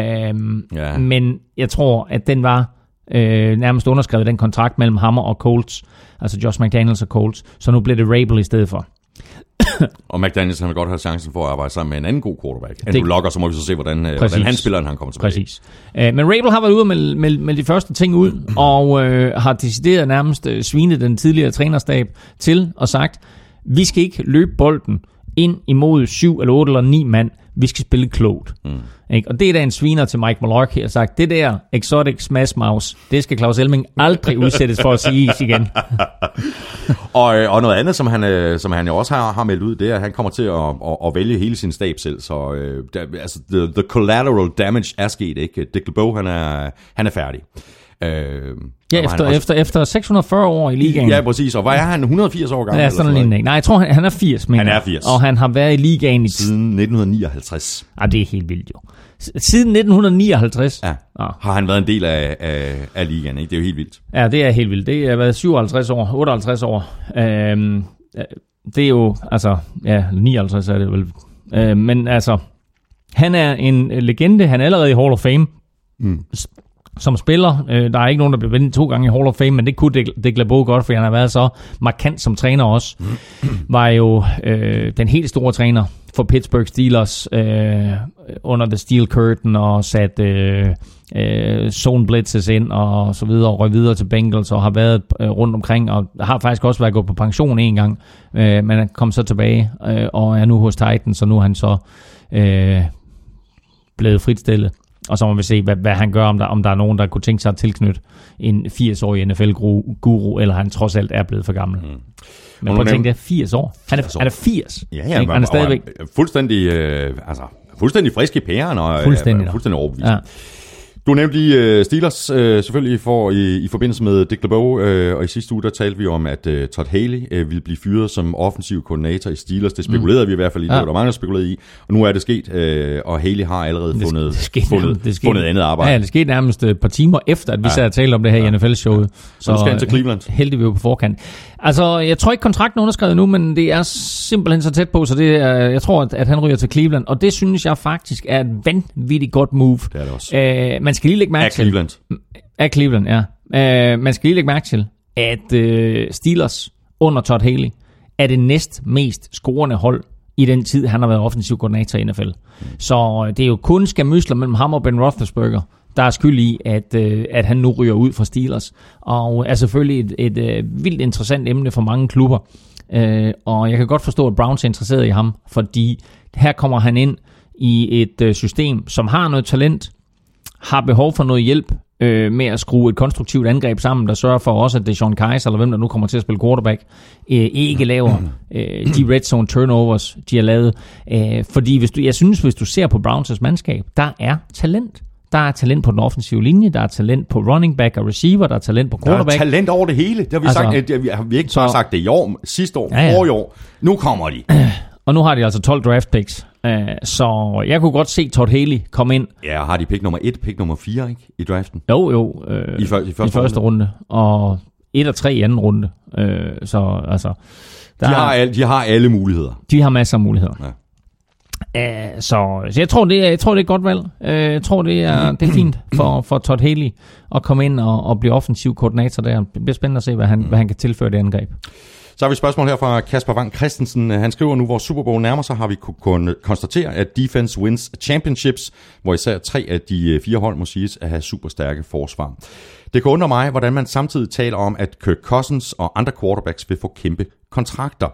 ja. Men jeg tror, at den var øh, nærmest underskrevet den kontrakt mellem Hammer og Colts, altså Josh McDaniels og Colts, så nu bliver det Rabel i stedet for. Og McDaniels han vil godt have chancen for at arbejde sammen med en anden god quarterback. Andrew Locker, så må vi så se, hvordan, øh, hvordan han spiller, når han kommer tilbage. Præcis. Uh, men Rabel har været ude med, med, med de første ting ud, [clears throat] og uh, har decideret nærmest svinet den tidligere trænerstab til og sagt, vi skal ikke løbe bolden ind imod syv eller otte eller ni mand vi skal spille klogt. Mm. Ikke? Og det er da en sviner til Mike Mularkey har sagt, det der exotic smash mouse, det skal Claus Elming aldrig udsættes for at sige igen. [laughs] og, øh, og noget andet, som han, øh, som han jo også har, har meldt ud, det er, at han kommer til at, at, at vælge hele sin stab selv. Så uh, der, altså, the, the collateral damage er sket, ikke? Dick LeBeau, han er, han er færdig. Øh, ja, efter, også... efter, efter 640 år i ligaen. Ja, præcis. Og hvad er han? 180 år gammel? Ja, sådan en Nej, jeg tror, han, han er 80. Men, han er 80. Og han har været i ligaen i... Siden 1959. Ja, det er helt vildt jo. Siden 1959? Ja. ja. Har han været en del af, af, af ligaen, ikke? Det er jo helt vildt. Ja, det er helt vildt. Det har været 57 år, 58 år. Øhm, det er jo, altså, ja, 59 er det vel. Øhm, men altså, han er en legende. Han er allerede i Hall of Fame. Mm som spiller. Øh, der er ikke nogen, der bliver vendt to gange i Hall of Fame, men det kunne Dick LeBeau godt, for han har været så markant som træner også. Var jo øh, den helt store træner for Pittsburgh Steelers øh, under The Steel Curtain og sat øh, øh, zone blitzes ind og så videre og røg videre til Bengals og har været øh, rundt omkring og har faktisk også været gået på pension en gang, øh, men kommet så tilbage øh, og er nu hos Titans, så nu er han så øh, blevet fritstillet. Og så må vi se, hvad, hvad han gør, om der, om der er nogen, der kunne tænke sig at tilknytte en 80-årig NFL-guru, eller han trods alt er blevet for gammel. Mm. Men prøv at tænke, det er 80 år. Han er, 80 år. Han er 80. Ja, ja, han er stadigvæk... Fuldstændig, øh, altså, fuldstændig frisk i pæren, og fuldstændig, er, fuldstændig overbevist. Ja. Du nævnte lige uh, Steelers, uh, selvfølgelig for i, i forbindelse med Dick LeBeau, uh, og i sidste uge der talte vi om, at uh, Todd Haley uh, ville blive fyret som offensiv koordinator i Steelers. Det spekulerede mm. vi i hvert fald i, ja. det var der mange, der spekulerede i, og nu er det sket, uh, og Haley har allerede det, fundet, det skete, fundet, det skete, fundet andet arbejde. Ja, det skete nærmest et par timer efter, at vi ja. sad og talte om det her ja. i NFL-showet. Så, så skal han til Cleveland. Heldig vi på forkant. Altså, jeg tror ikke, kontrakten er underskrevet nu, men det er simpelthen så tæt på, så det er, jeg tror, at, at han ryger til Cleveland, og det synes jeg faktisk er et vanvittigt godt move. Det er det også. Uh, man skal lige lægge mærke til... Cleveland. Af Cleveland, ja. Uh, man skal lige lægge mærke til, at uh, Steelers under Todd Haley er det næst mest scorende hold i den tid, han har været offensiv koordinator i NFL. Så det er jo kun skamysler mellem ham og Ben Roethlisberger, der er skyld i, at, øh, at han nu ryger ud fra Steelers. Og er selvfølgelig et, et, et øh, vildt interessant emne for mange klubber. Øh, og jeg kan godt forstå, at Browns er interesseret i ham, fordi her kommer han ind i et øh, system, som har noget talent, har behov for noget hjælp øh, med at skrue et konstruktivt angreb sammen, der sørger for også, at det er Sean Kaiser, eller hvem der nu kommer til at spille quarterback, øh, ikke laver øh, de red zone turnovers, de har lavet. Øh, fordi hvis du, jeg synes, hvis du ser på Browns' mandskab, der er talent. Der er talent på den offensive linje, der er talent på running back og receiver, der er talent på quarterback. Der er talent over det hele. Det har vi, altså, sagt, det har vi ikke så, bare sagt det i år, sidste år, ja, ja. i år. Nu kommer de. [clears throat] Og nu har de altså 12 draft picks. Uh, så jeg kunne godt se Todd Haley komme ind. Ja, har de pick nummer 1, pick nummer 4 ikke, i draften? Jo, jo. Uh, I, for, i, første, i første runde. runde. Og 1 og 3 i anden runde. Uh, så altså... Der de, har alle, de har alle muligheder. De har masser af muligheder. Ja. Uh, så, så jeg tror, det er, jeg tror, det er et godt valg. Uh, jeg tror, det er, det er fint for, for Todd Haley at komme ind og, og blive offensiv koordinator der. Det bliver spændende at se, hvad han, hvad han kan tilføre det angreb. Så har vi et spørgsmål her fra Kasper Vang Christensen. Han skriver nu, hvor Super Bowl nærmer sig, har vi kunnet øh, konstatere, at defense wins championships, hvor især tre af de fire hold må siges at have super stærke forsvar. Det kan undre mig, hvordan man samtidig taler om, at Kirk Cousins og andre quarterbacks vil få kæmpe kontrakter.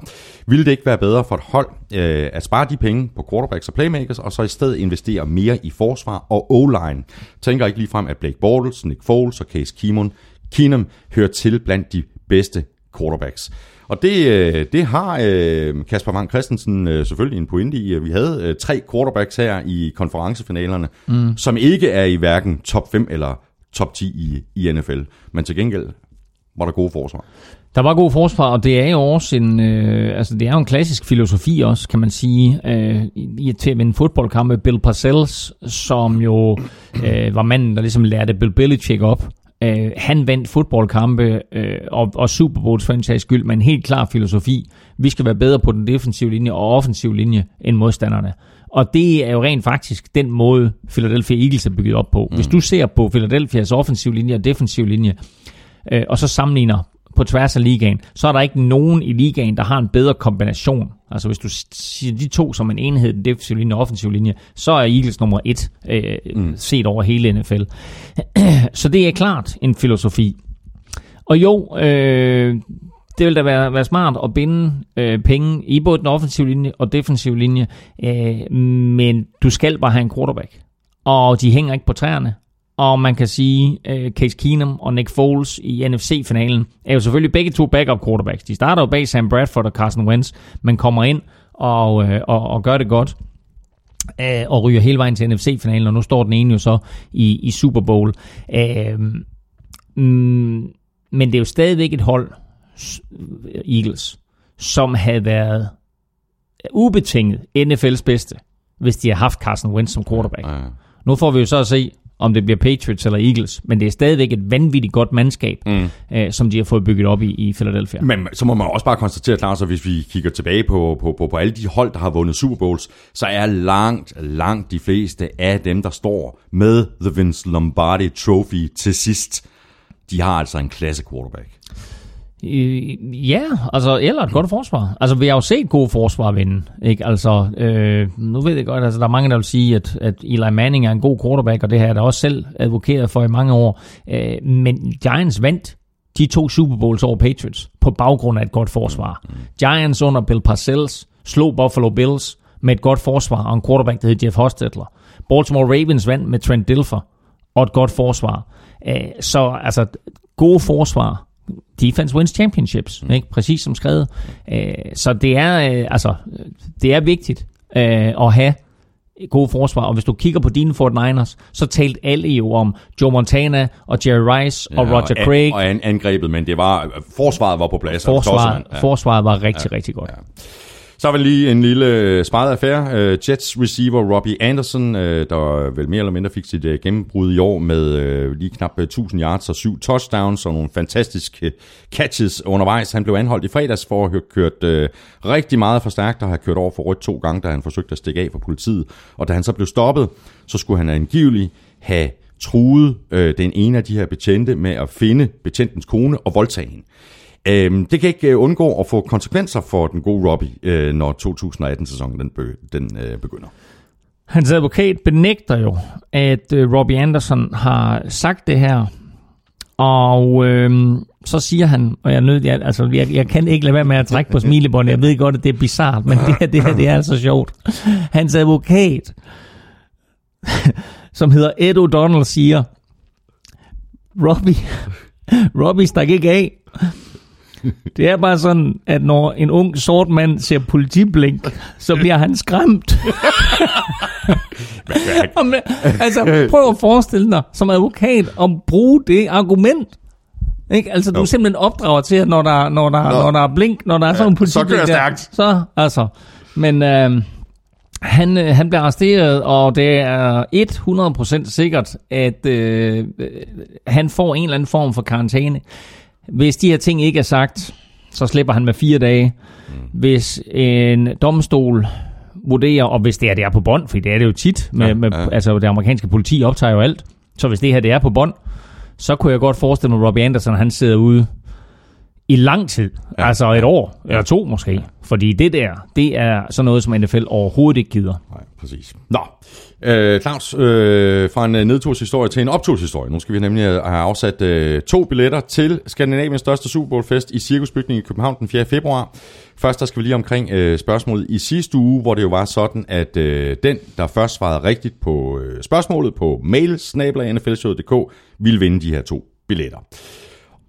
Ville det ikke være bedre for et hold øh, at spare de penge på quarterbacks og playmakers, og så i stedet investere mere i forsvar og O-line? Tænker ikke lige frem, at Blake Bortles, Nick Foles og Case Keenum, Keenum hører til blandt de bedste quarterbacks. Og det, øh, det har øh, Kasper Wang Christensen øh, selvfølgelig en pointe i. Vi havde tre quarterbacks her i konferencefinalerne, mm. som ikke er i hverken top 5 eller top 10 i, i NFL. Men til gengæld var der gode forsvar. Der var god forsvar, og det er jo også en, øh, altså det er jo en klassisk filosofi også, kan man sige, øh, i, til at vinde fodboldkamp med Bill Parcells, som jo øh, var manden, der ligesom lærte Bill Belichick op. Øh, han vandt fodboldkampe øh, og, og Super Bowls for en sags skyld med en helt klar filosofi. Vi skal være bedre på den defensive linje og offensive linje end modstanderne. Og det er jo rent faktisk den måde, Philadelphia Eagles er bygget op på. Mm. Hvis du ser på Philadelphias offensiv linje og defensiv linje, øh, og så sammenligner på tværs af ligaen, så er der ikke nogen i ligaen, der har en bedre kombination. Altså hvis du siger de to som en enhed, den defensive linje og offensiv linje, så er Eagles nummer et øh, mm. set over hele NFL. [clears throat] så det er klart en filosofi. Og jo, øh, det vil da være, være smart at binde øh, penge i både den offensive linje og defensive linje, øh, men du skal bare have en quarterback. Og de hænger ikke på træerne. Og man kan sige, uh, Case Keenum og Nick Foles i NFC-finalen er jo selvfølgelig begge to backup quarterbacks. De starter jo bag Sam Bradford og Carson Wentz, men kommer ind og, uh, og, og gør det godt uh, og ryger hele vejen til NFC-finalen, og nu står den ene jo så i, i Super Bowl. Uh, mm, men det er jo stadigvæk et hold, Eagles, som havde været ubetinget NFL's bedste, hvis de har haft Carson Wentz som quarterback. Nu får vi jo så at se, om det bliver Patriots eller Eagles, men det er stadigvæk et vanvittigt godt mandskab, mm. øh, som de har fået bygget op i, i Philadelphia. Men så må man også bare konstatere, Lars, at hvis vi kigger tilbage på, på, på, på alle de hold, der har vundet Super Bowls, så er langt, langt de fleste af dem, der står med The Vince Lombardi Trophy til sidst, de har altså en klasse quarterback. Øh, ja, altså, eller et godt forsvar. Altså, vi har jo set gode forsvar vinde, ikke? Altså, øh, nu ved jeg godt, altså, der er mange, der vil sige, at, at Eli Manning er en god quarterback, og det har jeg da også selv advokeret for i mange år. Øh, men Giants vandt de to Super Bowls over Patriots på baggrund af et godt forsvar. Giants under Bill Parcells slog Buffalo Bills med et godt forsvar og en quarterback, der hed Jeff Hostetler. Baltimore Ravens vandt med Trent Dilfer og et godt forsvar. Øh, så altså, gode forsvar defense wins championships, mm. ikke? præcis som skrevet. Øh, så det er, øh, altså, det er vigtigt øh, at have gode forsvar, og hvis du kigger på dine Fort Niners, så talte alle jo om Joe Montana og Jerry Rice og ja, Roger og Craig. Og angrebet, men det var, forsvaret var på plads. Forsvaret, ja. forsvaret var rigtig, ja, rigtig godt. Ja. Så var lige en lille øh, sparet affære. Øh, Jets receiver Robbie Anderson, øh, der vel mere eller mindre fik sit gennembrud i år med lige knap 1000 yards og syv touchdowns og nogle fantastiske catches undervejs. Han blev anholdt i fredags for at have kørt rigtig meget for stærkt og have kørt over for rødt to gange, da han forsøgte at stikke af fra politiet. Og da han så blev stoppet, så skulle han angiveligt have truet øh, den ene af de her betjente med at finde betjentens kone og voldtage hende. Øhm, det kan ikke øh, undgå at få konsekvenser for den gode Robbie, øh, når 2018-sæsonen den, den øh, begynder. Hans advokat benægter jo, at øh, Robbie Anderson har sagt det her, og øh, så siger han, og jeg, nød, jeg, altså, jeg, jeg kan ikke lade være med at trække på smilebåndet, jeg ved godt, at det er bizart, men det her, det her det er altså sjovt. Hans advokat, som hedder Ed O'Donnell, siger, Robbie, Robbie stak ikke af. Det er bare sådan, at når en ung sort mand ser politiblink, så bliver han skræmt. [laughs] Det- altså, prøv at forestille dig som advokat at bruge det argument. Ikke? Altså, du er Jo. simpelthen opdrager til, at når der, når der, Nå. når der er blink, når der er sådan en så kører politiblink der, stærkt. så, altså. Men øh, han, øh, han bliver arresteret, og det er 100% sikkert, at øh, øh, han får en eller anden form for karantæne. Hvis de her ting ikke er sagt, så slipper han med fire dage. Hvis en domstol vurderer, og hvis det er, det er på bånd, for det er det jo tit, med, Ja, med, ja. altså det amerikanske politi optager jo alt, så hvis det her det er på bånd, så kunne jeg godt forestille mig, at Robbie Anderson han sidder ude i lang tid. Ja. Altså et år, eller to måske. Ja. Fordi det der, det er sådan noget, som NFL overhovedet ikke gider. Nej, præcis. Nå, øh, Claus, øh, fra en øh, nedturshistorie til en opturshistorie. Nu skal vi nemlig have afsat øh, to billetter til Skandinaviens største Super Bowl fest i Cirkusbygningen i København den 4. februar. Først der skal vi lige omkring øh, spørgsmålet i sidste uge, hvor det jo var sådan, at øh, den, der først svarede rigtigt på øh, spørgsmålet på mail ville vinde de her to billetter.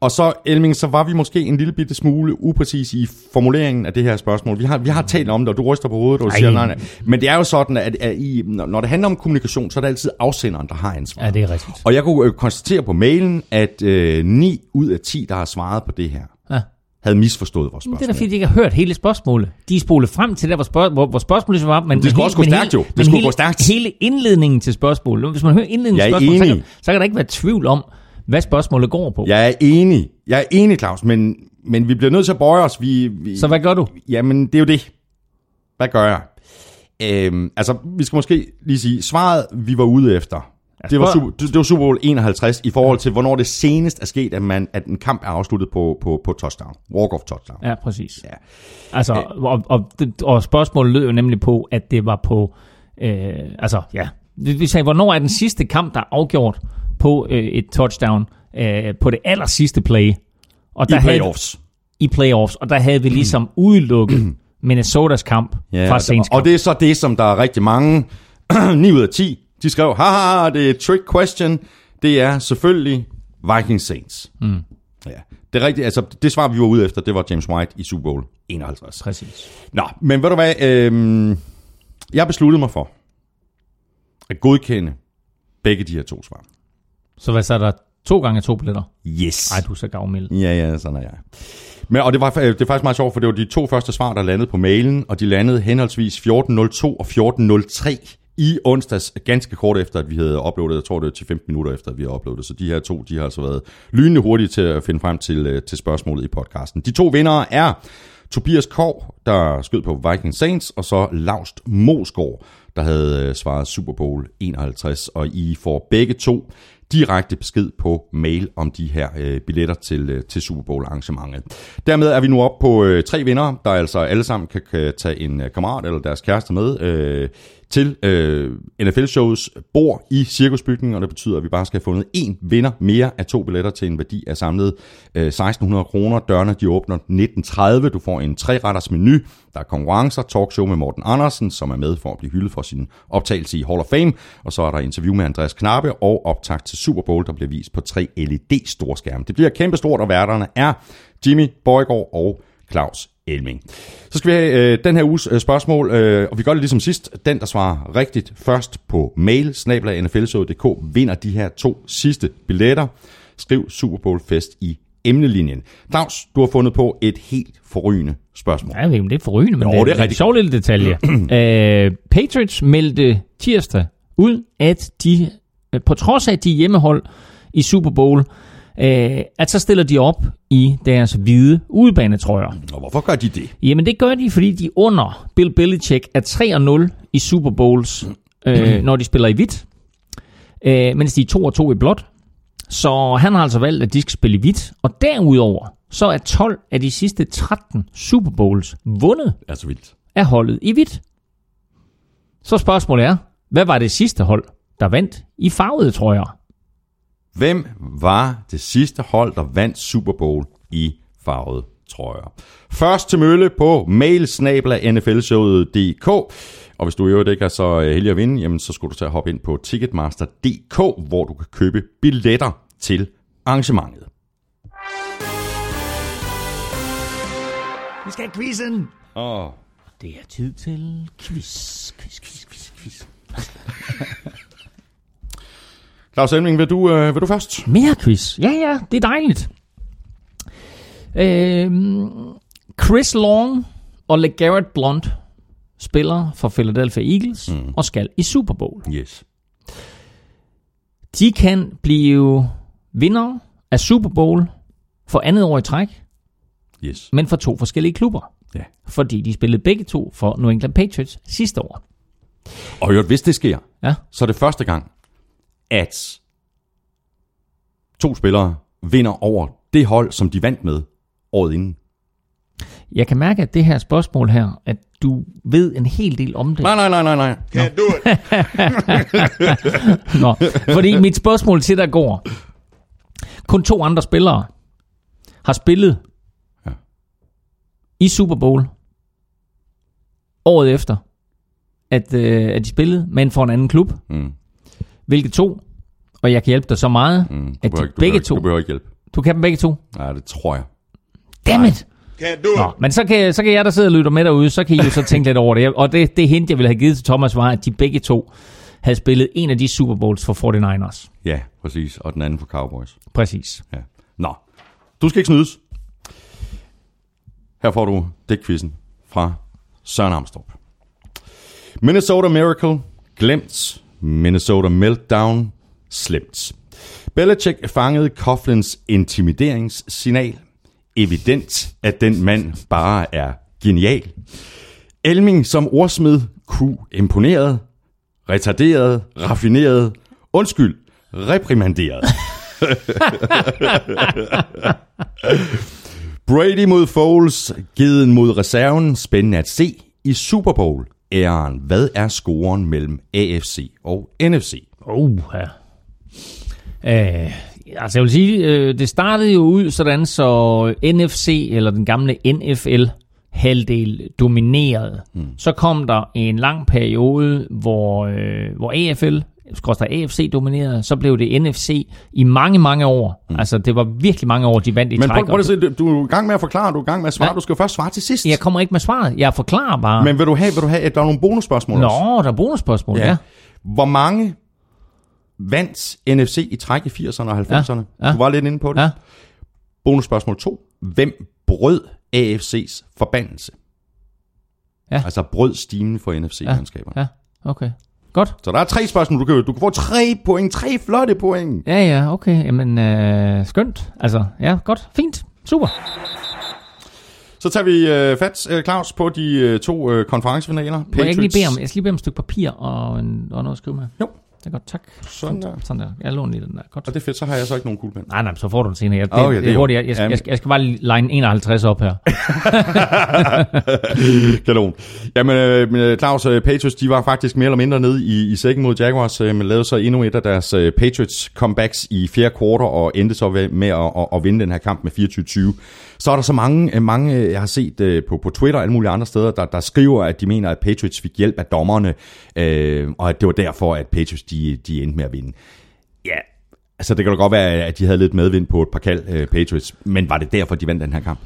Og så, Elming, så var vi måske en lille bitte smule upræcis i formuleringen af det her spørgsmål. Vi har, vi har talt om det, og du ryster på hovedet, og du Ej. siger nej, nej. Men det er jo sådan, at, at i, når det handler om kommunikation, så er det altid afsenderen, der har ansvar. Ja, det er rigtigt. Og jeg kunne øh, konstatere på mailen, at øh, 9 ud af 10, der har svaret på det her, Ja. havde misforstået vores spørgsmål. det er da fordi, de ikke har hørt hele spørgsmålet. De spolet frem til der, hvor, spørg- hvor, hvor spørgsmålet var. Men Det skulle også gå stærkt jo. Det skulle hele, gå stærkt. Hele indledningen til spørgsmålet. Hvis man hører indledningen til spørgsmålet, så kan, så kan der ikke være tvivl om, hvad spørgsmålet går på. Jeg er enig. Jeg er enig, Claus, men, men vi bliver nødt til at bøje os. Vi, vi, Så hvad gør du? Jamen, det er jo det. Hvad gør jeg? Øhm, altså, vi skal måske lige sige, svaret, vi var ude efter, det var, super, det, var Super Bowl 51 i forhold til, hvornår det senest er sket, at, man, at en kamp er afsluttet på, på, på touchdown. Walk-off touchdown. Ja, præcis. Ja. Altså, og, og, det- og spørgsmålet lød jo nemlig på, at det var på, øh, altså ja, vi vi sagde, hvornår er den sidste kamp, der er afgjort på øh, et touchdown, øh, på det aller sidste play. Og I Havde, playoffs. I playoffs, og der havde vi ligesom udelukket [clears throat] Minnesotas kamp Ja, fra og, Saints det, og kamp. det er så det, som der er rigtig mange, [clears throat] 9 ud af 10, de skrev, haha, det er et trick question. Det er selvfølgelig Vikings Saints. Mm. Ja, det er rigtigt. Altså, det svar, vi var ude efter, det var James White i Super Bowl 51. Præcis. Nå, men ved du hvad, øhm, jeg besluttede mig for at godkende begge de her to svar. Så hvad så er der to gange to billetter? Yes. Ej, du er så gavmild. Ja, ja, sådan er jeg. Men, og det, var, det er faktisk meget sjovt, for det var de to første svar, der landede på mailen, og de landede henholdsvis 14.02 og 14.03 i onsdags, ganske kort efter, at vi havde uploadet, jeg tror det var til 15 minutter efter, at vi havde uploadet, så de her to, de har altså været lynende hurtige til at finde frem til, øh, til spørgsmålet i podcasten. De to vindere er Tobias Kov, der skød på Viking Saints, og så Laust Mosgaard, der havde øh, svaret Super Bowl 51, og I får begge to direkte besked på mail om de her øh, billetter til, øh, til Super Bowl arrangementet. Dermed er vi nu oppe på øh, tre vinder, der altså alle sammen kan, kan tage en øh, kammerat eller deres kæreste med øh, til øh, NFL-shows bor i cirkusbygningen, og det betyder, at vi bare skal have fundet en vinder mere af to billetter til en værdi af samlet øh, 1600 kroner. Dørene de åbner 19.30. Du får en treretters menu. Der er konkurrencer, talkshow med Morten Andersen, som er med for at blive hyldet for sin optagelse i Hall of Fame. Og så er der interview med Andreas Knappe og optag til Super Bowl, der bliver vist på tre LED-storskærme. Det bliver kæmpestort, og værterne er Jimmy Bøjgaard og Claus Elming. Så skal vi have øh, den her uges øh, spørgsmål, øh, og vi gør det ligesom sidst. Den, der svarer rigtigt først på mail, snablag.nflshowet.dk, vinder de her to sidste billetter. Skriv Super Bowl Fest i emnelinjen. Claus, du har fundet på et helt forrygende spørgsmål. Ja, jeg ved ikke, om det er forrygende, men Jo, det, det er en sjov lille detalje. uh, [clears throat] Patriots meldte tirsdag ud, at de, øh, på trods af at de hjemmehold i Super Bowl, uh, at så stiller de op i deres hvide udebanetrøjer. Og hvorfor gør de det? Jamen det gør de, fordi de under Bill Belichick er 3-0 i Super Bowls, øh, når de spiller i hvidt, øh, mens de er 2-2 i blåt. Så han har altså valgt, at de skal spille i hvidt. Og derudover, så er 12 af de sidste 13 Super Bowls vundet Det er så vildt. af holdet i hvidt. Så spørgsmålet er, hvad var det sidste hold, der vandt i farvede trøjer? Hvem var det sidste hold, der vandt Super Bowl i farvede trøjer? Først til mølle på mailsnabla.nflshowet.dk Og hvis du i øvrigt ikke er så øh, heldig at vinde, jamen så skulle du tage at hoppe ind på ticketmaster.dk, hvor du kan købe billetter til arrangementet. Vi skal have quizzen. Åh, Det er tid til quiz. Quiz, quiz, quiz, quiz. [laughs] Claus Elming, vil du, øh, vil du først? Mere quiz. Ja, ja, det er dejligt. Øhm, Chris Long og LeGarrette Blunt spiller for Philadelphia Eagles mm. og skal i Super Bowl. Yes. De kan blive vinder af Super Bowl for andet år i træk, Yes. men for to forskellige klubber. Ja. Fordi de spillede begge to for New England Patriots sidste år. Og jo, hvis det sker, Ja. så er det første gang, at to spillere vinder over det hold, som de vandt med året inden. Jeg kan mærke, at det her spørgsmål her, at du ved en hel del om det. Nej, nej, nej, nej, nej. Can't do it. [laughs] Nå, fordi mit spørgsmål til dig går. Kun to andre spillere har spillet Ja. i Super Bowl året efter, at, øh, at de spillede, men for en anden klub. Mm, Hvilke to? Og jeg kan hjælpe dig så meget, mm. At de ikke, begge behøver, to... du behøver ikke hjælp. Du kan dem begge to? Nej, det tror jeg. Dammit! Nå, it. men så kan, så kan jeg, der sidder og lytter med derude, så kan I jo så tænke [laughs] lidt over det. Og det, det hint, jeg ville have givet til Thomas, var, at de begge to havde spillet en af de Super Bowls for 49ers. Ja, præcis. Og den anden for Cowboys. Præcis. Ja. Nå, du skal ikke snydes. Her får du dækquizzen fra Søren Amstrup. Minnesota Miracle, glemt. Minnesota Meltdown, slemt. Belichick fangede Coughlins intimideringssignal. Evident, at den mand bare er genial. Elming som ordsmed, kunne imponeret. Retarderet, raffineret, undskyld, reprimanderet. [laughs] Brady mod Foles, Geden mod reserven, spændende at se i Super Bowl. Æren, hvad er scoren mellem AFC og NFC? Oh, ja. Øh, altså jeg vil sige, øh, det startede jo ud sådan, så NFC, eller den gamle NFL, halvdel dominerede. Mm. Så kom der en lang periode, hvor, øh, hvor AFL, AFC dominerede, så blev det NFC i mange, mange år. Mm. Altså, det var virkelig mange år, de vandt i Men træk. prøv, prøv at se, du- er i gang med at forklare, du er i gang med at svare. Ja. Du skal jo først svare til sidst. Jeg kommer ikke med svaret. Jeg forklarer bare. Men vil du have, vil du have, at der er nogle bonusspørgsmål også? Nå, der er bonusspørgsmål, ja. ja. Hvor mange vandt NFC i træk i 80'erne og 90'erne? Ja. Du var lidt inde på det. Ja. Bonusspørgsmål 2. Hvem brød AFC's forbandelse? Ja. Altså brød stimen for NFC-mandskaberne. Ja, okay. Godt. Så der er tre spørgsmål, du kan, du kan få tre point, tre flotte point. Ja, ja, okay. Jamen, øh, skønt. Altså, ja, godt. Fint. Super. Så tager vi øh, fat, øh, Claus, på de øh, to øh, konferencefinaler. Må jeg ikke lige bede om, jeg skal lige bede om et stykke papir og, en, og noget at skrive med? Jo. Det er godt, tak. Sådan der. Sådan der. Jeg låner lige den der. Godt. Og det er fedt, så har jeg så ikke nogen kuglepen. Nej, nej, så får du den senere. Jeg, det, Okay, okay, det er hurtigt. Jeg, jeg, jeg, skal, jeg skal bare line 51 op her. [laughs] Kanon. Jamen, øh, øh, Claus, øh, Patriots, de var faktisk mere eller mindre nede i, i sækken mod Jaguars, øh, men lavede så endnu et af deres Patriots comebacks i fjerde kvartal, og endte så med at, at, at vinde den her kamp med 24-20. Så er der så mange, øh, mange øh, jeg har set øh, på, på Twitter og alle mulige andre steder, der, der skriver, at de mener, at Patriots fik hjælp af dommerne, øh, og at det var derfor, at Patriots de, de endte med at vinde. Ja, altså det kan da godt være, at de havde lidt medvind på et par kald øh, Patriots, men var det derfor, de vandt den her kamp?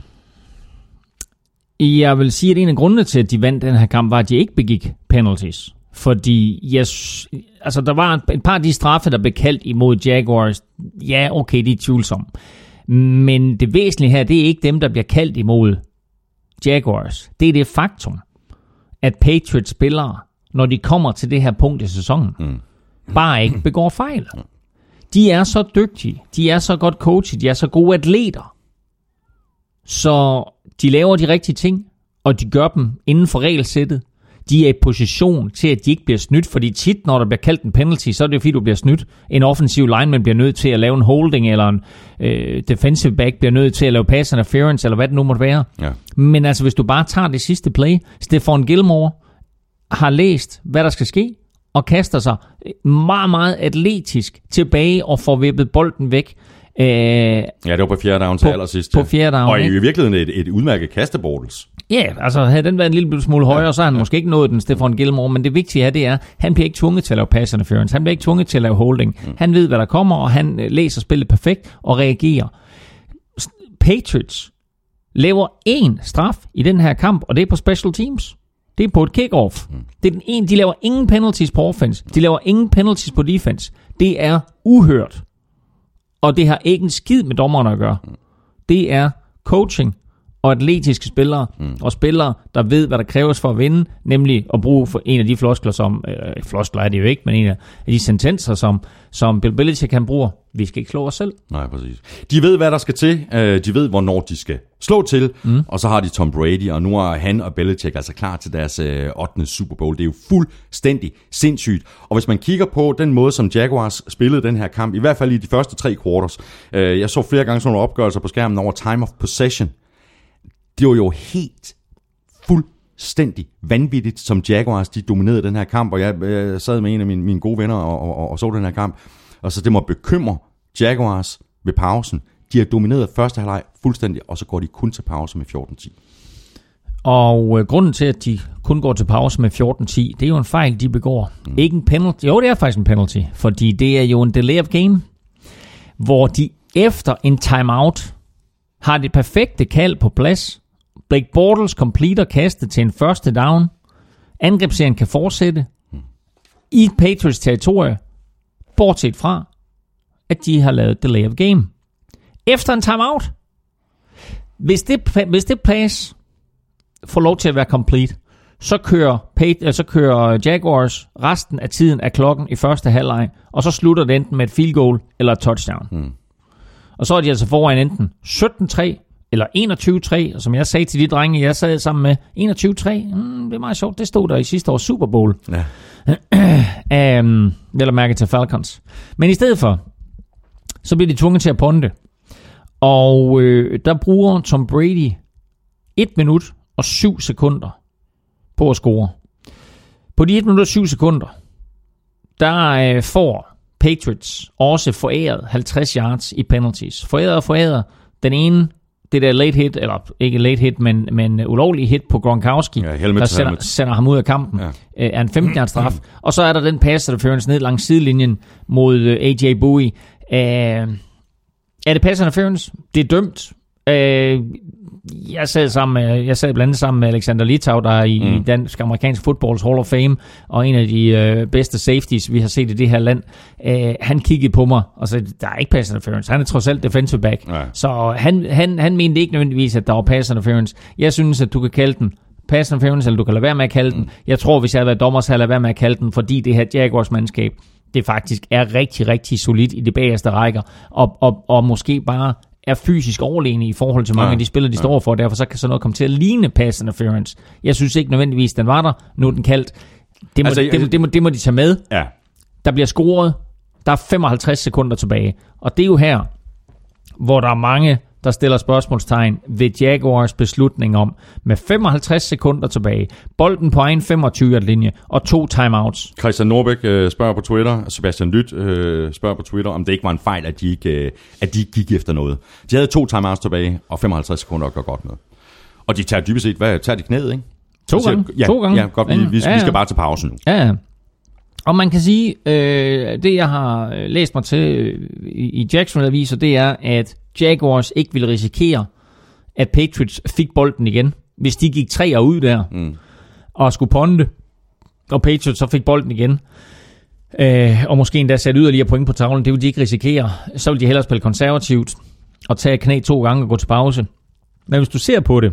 Jeg vil sige, at en af grundene til, at de vandt den her kamp, var, at de ikke begik penalties. Fordi yes, altså, der var et par af de straffe, der blev kaldt imod Jaguars. Ja, okay, de er tvivlsomme. Men det væsentlige her, det er ikke dem, der bliver kaldt imod Jaguars. Det er det faktum, at Patriots spillere, når de kommer til det her punkt i sæsonen, mm. bare ikke begår fejl. De er så dygtige, de er så godt coachet, de er så gode atleter, så de laver de rigtige ting, og de gør dem inden for regelsættet. De er i position til, at de ikke bliver snydt, fordi tit, når der bliver kaldt en penalty, så er det jo fordi, du bliver snydt. En offensiv lineman bliver nødt til at lave en holding, eller en øh, defensive back bliver nødt til at lave pass interference, eller hvad det nu måtte være. Ja. Men altså, hvis du bare tager det sidste play, Stefan Gilmore har læst, hvad der skal ske, og kaster sig meget, meget atletisk tilbage og får vippet bolden væk Øh, Ja, det var på fjerde down til På- allersidst. på ja. fjerde down, Og i ikke? virkeligheden et, et udmærket kastebortels. Ja, altså havde den været en lille smule højere, så har han måske ikke nået den, Stefan Gilmore, men det vigtige her, det er, han bliver ikke tvunget til at lave pass interference, han bliver ikke tvunget til at lave holding. Han ved, hvad der kommer, og han øh, læser spillet perfekt og reagerer. Patriots laver én straf i den her kamp, og det er på special teams. Det er på et kickoff. Det er den ene, de laver ingen penalties på offense. De laver ingen penalties på defense. Det er uhørt. Og det har ikke en skid med dommerne at gøre. Det er coaching og atletiske spillere, mm. og spillere, der ved, hvad der kræves for at vinde, nemlig at bruge for en af de floskler, som, øh, floskler er det jo ikke, men en af de sentenser, som, som Bill Belichick kan bruge, vi skal ikke slå os selv. Nej, præcis. De ved, hvad der skal til. Øh, De ved, hvornår de skal slå til. Mm. Og så har de Tom Brady, og nu er han og Belichick altså klar til deres øh, 8. Super Bowl. Det er jo fuldstændig sindssygt. Og hvis man kigger på den måde, som Jaguars spillede den her kamp, i hvert fald i de første tre quarters. øh, Jeg så flere gange sådan nogle opgørelser på skærmen over time of possession. Det var jo helt fuldstændig vanvittigt, som Jaguars de dominerede den her kamp, og jeg, jeg sad med en af mine, mine gode venner og, og, og, og så den her kamp, og så det må bekymre Jaguars ved pausen. De har domineret første halvleg fuldstændig, og så går de kun til pause med 14-10. Og øh, grunden til, at de kun går til pause med 14-10, det er jo en fejl, de begår. Mm. Ikke en penalty. Jo, det er faktisk en penalty, fordi det er jo en delay of game, hvor de efter en timeout har det perfekte kald på plads. Blake Bortles completer kastet til en første down. Angrebsserien kan fortsætte i Patriots territorie, bortset fra, at de har lavet delay of game. Efter en timeout. Hvis det, hvis det pass får lov til at være complete, så kører, Pat- øh, så kører Jaguars resten af tiden af klokken i første halvleg, og så slutter det enten med et field goal eller et touchdown. Mm. Og så er de altså foran enten 17-3 eller 21-3, og som jeg sagde til de drenge, jeg sad sammen med, 21-3, mm, det er meget sjovt, det stod der i sidste års Super Bowl. Ja. Um, [clears throat] vel at mærke til Falcons. Men i stedet for, så bliver de tvunget til at ponde. Og øh, der bruger Tom Brady 1 minut og 7 sekunder på at score. På de 1 minut og 7 sekunder, der øh, får Patriots også foræret 50 yards i penalties. Foræret og foræret. Den ene, det der late hit, eller ikke late hit, men, men ulovlig hit på Gronkowski, Ja, helmet der sender, helmet. sender ham ud af kampen, Ja. ja. er en 15 yards straf. [clears throat] Og så er der den pass interference ned langs sidelinjen mod øh, AJ Bowie. Øh, er det pass interference? Det er dømt. Øh, jeg sad, sammen med, jeg sad blandt andet sammen med Alexander Litau, der er i mm. dansk amerikansk footballs Hall of Fame, og en af de øh, bedste safeties, vi har set i det her land. Øh, han kiggede på mig og sagde, der er ikke pass interference. Han er trods alt defensive back. Ja. Så han, han, han mente ikke nødvendigvis, at der var pass interference. Jeg synes, at du kan kalde den pass interference, eller du kan lade være med at kalde den. Jeg tror, hvis jeg havde været dommer, så havde jeg være med at kalde den, fordi det her Jaguars mandskab, det faktisk er rigtig, rigtig solidt i de bagerste rækker, og, og, og måske bare er fysisk overlegne i forhold til mange Ja, af de spillere, de ja. står for, og derfor så kan sådan noget komme til at ligne pass interference. Jeg synes ikke nødvendigvis, den var der. Nu er den kaldt. Det må, Altså, altså, det, må, det, må, det må de tage med. Ja. Der bliver scoret. Der er 55 sekunder tilbage. Og det er jo her, hvor der er mange, der stiller spørgsmålstegn ved Jaguars beslutning om, med 55 sekunder tilbage, bolden på egen 25-linje og to timeouts. Christian Norbæk øh, spørger på Twitter, Sebastian Lyt øh, spørger på Twitter, om det ikke var en fejl, at de ikke, øh, at de ikke gik efter noget. De havde to timeouts tilbage, og 55 sekunder at gøre godt med. Og de tager dybest set, hvad tager de knæet, ikke? To siger- gange. Ja, to gange. Ja, godt, vi, vi, vi Ja, ja. skal bare til pausen nu. Ja, ja. Og man kan sige, øh, det jeg har læst mig til øh, i Jacksonville-aviser, det er, at Jaguars ikke ville risikere, at Patriots fik bolden igen, hvis de gik tre og ud der, Mm. og skulle ponde, og Patriots så fik bolden igen, øh, og måske endda sætte yderligere point på tavlen, det ville de ikke risikere. Så ville de hellere spille konservativt, og tage knæ to gange og gå til pause. Men hvis du ser på det,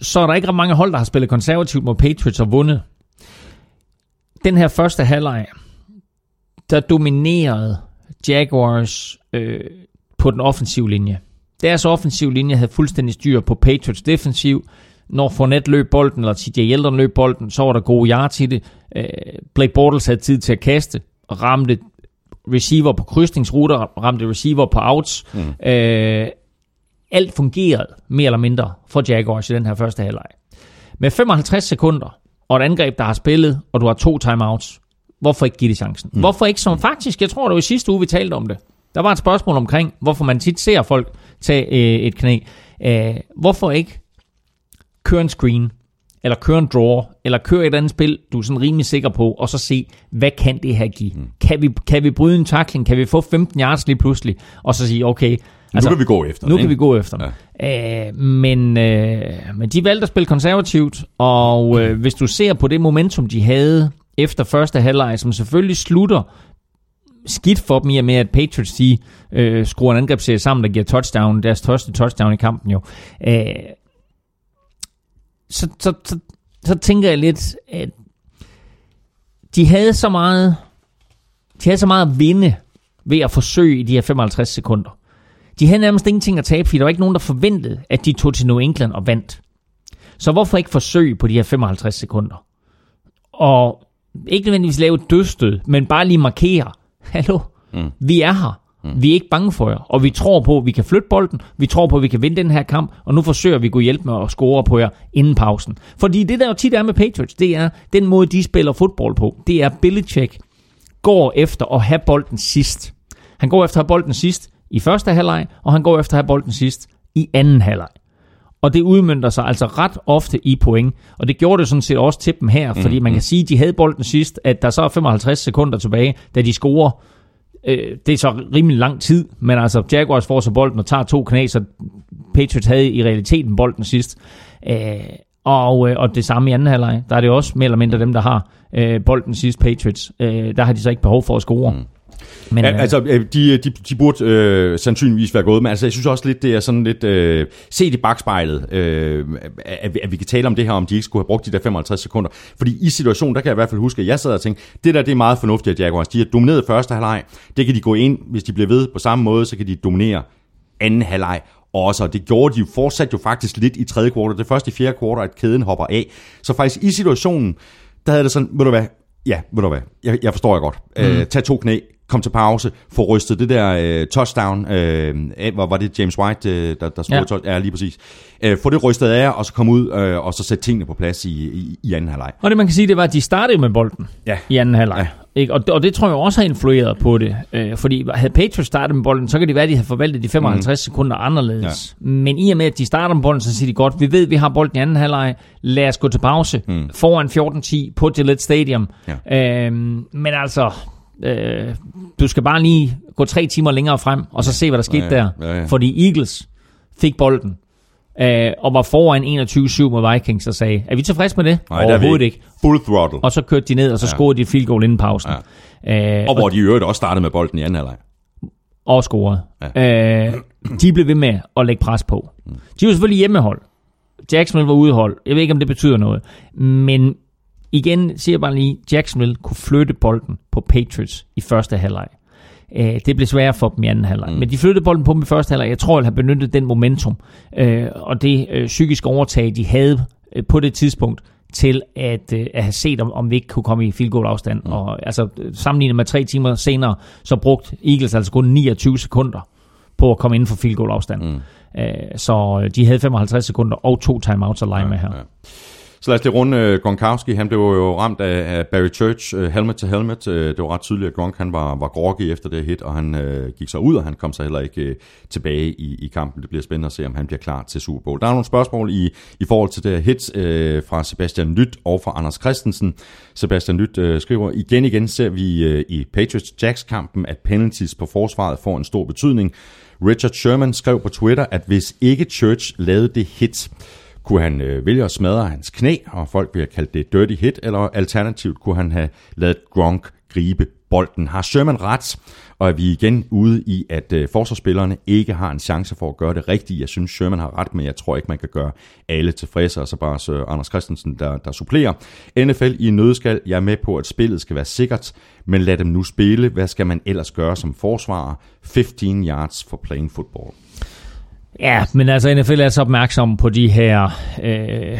så er der ikke ret mange hold, der har spillet konservativt mod Patriots og vundet. Den her første halvleg, der dominerede Jaguars øh, på den offensive linje. Deres offensiv linje havde fuldstændig styr på Patriots defensiv. Når Fournette løb bolden, eller TJ Yeldon løb bolden, så var der gode yards i det. Øh, Blake Bortles havde tid til at kaste, og ramte receiver på krydsningsruter, ramte receiver på outs. Mm. Øh, alt fungerede mere eller mindre for Jaguars i den her første halvleg. Med 55 sekunder, og et angreb, der har spillet, og du har to timeouts, hvorfor ikke give det chancen? Mm. Hvorfor ikke som faktisk, jeg tror det var i sidste uge, vi talte om det. Der var et spørgsmål omkring, hvorfor man tit ser folk tage øh, et knæ. Øh, hvorfor ikke køre en screen, eller køre en draw, eller køre et andet spil, du er sådan rimelig sikker på, og så se, hvad kan det her give? Mm. Kan, vi, kan vi bryde en tackling? Kan vi få 15 yards lige pludselig? Og så sige, okay, Altså, nu kan vi gå efter Nu ikke? kan vi gå efter ja. øh, men, øh, men de valgte at spille konservativt, og øh, hvis du ser på det momentum, de havde efter første halvleg, som selvfølgelig slutter skidt for dem i og med, at Patriots de, øh, skruer en angrebsserie sammen, der giver touchdown, deres første touchdown i kampen jo. Øh, så, så, så, så tænker jeg lidt, at de havde så meget, de havde så meget at vinde ved at forsøge i de her 55 sekunder. De havde nærmest ingenting at tabe, fordi der var ikke nogen, der forventede, at de tog til New England og vandt. Så hvorfor ikke forsøge på de her 55 sekunder? Og ikke nødvendigvis lave et dødstød, men bare lige markere, hallo, mm. vi er her. Mm. Vi er ikke bange for jer, og vi tror på, at vi kan flytte bolden, vi tror på, at vi kan vinde den her kamp, og nu forsøger vi at gå hjælpe med at score på jer inden pausen. Fordi det der jo tit er med Patriots, det er den måde, de spiller fodbold på. Det er Belichick går efter at have bolden sidst. Han går efter at have bolden sidst i første halvleg, og han går efter at have bolden sidst i anden halvleg. Og det udmyndter sig altså ret ofte i point. Og det gjorde det sådan set også til dem her, fordi man kan sige, at de havde bolden sidst, at der så er 55 sekunder tilbage, da de scorer. Øh, det er så rimelig lang tid, men altså Jaguars får så bolden og tager to knæ, så Patriots havde i realiteten bolden sidst. Øh, og, øh, og det samme i anden halvleg. Der er det også mere eller mindre dem, der har øh, bolden sidst Patriots. Øh, der har de så ikke behov for at score. Mm. Men, ja, øh, altså, øh, de, de, de burde øh, sandsynligvis være gået, men altså, jeg synes også lidt, det er sådan lidt øh, set i bagspejlet, øh, at, at vi kan tale om det her, om de ikke skulle have brugt de der 55 sekunder. Fordi i situationen, der kan jeg i hvert fald huske, at jeg sad og tænkte, det der det er meget fornuftigt, at Jaguars, de har domineret første halvleg, det kan de gå ind, hvis de bliver ved på samme måde, så kan de dominere anden halvleg også, og det gjorde de jo fortsat jo faktisk lidt i tredje kvartal. Det første i fjerde kvartal, at kæden hopper af. Så faktisk i situationen, der havde det sådan, ved du hvad, ja, ved du hvad, jeg, jeg forstår jeg godt. Mm. Øh, tag to knæ, kom til pause, få rystet det der øh, touchdown, øh, hvor var det James White, øh, der, der scorede ja. touchdown, ja, lige præcis. Øh, få det rystet af, og så komme ud, øh, og så sætte tingene på plads i, i, i anden halvleg. Og det man kan sige, det var, at de startede med bolden ja. i anden halvleg. Ja. Ikke? Og, og det tror jeg også har influeret på det. Øh, fordi havde Patriots startet med bolden, så kan det være, at de har forvaltet de 55 mm. sekunder anderledes. Ja. Men i og med, at de starter med bolden, så siger de godt, vi ved, at vi har bolden i anden halvleg, lad os gå til pause mm. foran 14-10 på Gillette Stadium. Ja. Øh, men altså, øh, du skal bare lige gå tre timer længere frem, og så se, hvad der skete ja, ja. der. Ja, ja. Fordi Eagles fik bolden, øh, og var foran 21-7 mod Vikings, og sagde, er vi tilfredse med det? Nej, Overhovedet ikke. Full throttle. Og så kørte de ned, og så ja. scorede de et field goal inden pausen. Ja. Øh, og hvor og, de i øvrigt også startede med bolden i anden halvleg. Og scorede. Ja. Øh, de blev ved med at lægge pres på. De var selvfølgelig hjemmehold. Jacksonville var udehold. Jeg ved ikke, om det betyder noget. Men igen siger jeg bare lige, Jacksonville kunne flytte bolden på Patriots i første halvleg. Øh, det blev sværere for dem i anden halvleg. Mm. Men de flyttede bolden på dem i første halvleg. Jeg tror, at have benyttet den momentum øh, og det øh, psykiske overtag, de havde på det tidspunkt, til at, at have set, om, om vi ikke kunne komme i field goal afstand. Mm. Og altså, sammenlignet med tre timer senere, så brugt Eagles altså kun 29 sekunder på at komme inden for field goal afstand. Mm. så de havde 55 sekunder og to timeouts at lege ja, med her. Ja. Så lad os lige runde uh, Gronkowski. Han blev jo ramt af, af Barry Church, øh, helmet til helmet. Øh, det var ret tydeligt, at Gronk han var, var groggy efter det hit, og han øh, gik så ud, og han kom så heller ikke øh, tilbage i, i kampen. Det bliver spændende at se, om han bliver klar til Super Bowl. Der er nogle spørgsmål i, i forhold til det her hit øh, fra Sebastian Lyt og fra Anders Christensen. Sebastian Lyt øh, skriver, igen igen ser vi øh, i Patriots-Jacks-kampen, at penalties på forsvaret får en stor betydning. Richard Sherman skrev på Twitter, at hvis ikke Church lavede det hit, kunne han øh, vælge at smadre hans knæ, og folk vil have kaldt det dirty hit, eller alternativt kunne han have lavet Gronk gribe bolden. Har Sherman ret, og er vi igen ude i, at øh, forsvarsspillerne ikke har en chance for at gøre det rigtigt. Jeg synes, Sherman har ret, men jeg tror ikke, man kan gøre alle tilfredse, og så bare så Anders Christensen, der, der supplerer. NFL i nødskal, jeg er med på, at spillet skal være sikkert, men lad dem nu spille. Hvad skal man ellers gøre som forsvarer? 15 yards for playing football. Ja, men altså NFL er så opmærksom på de her øh,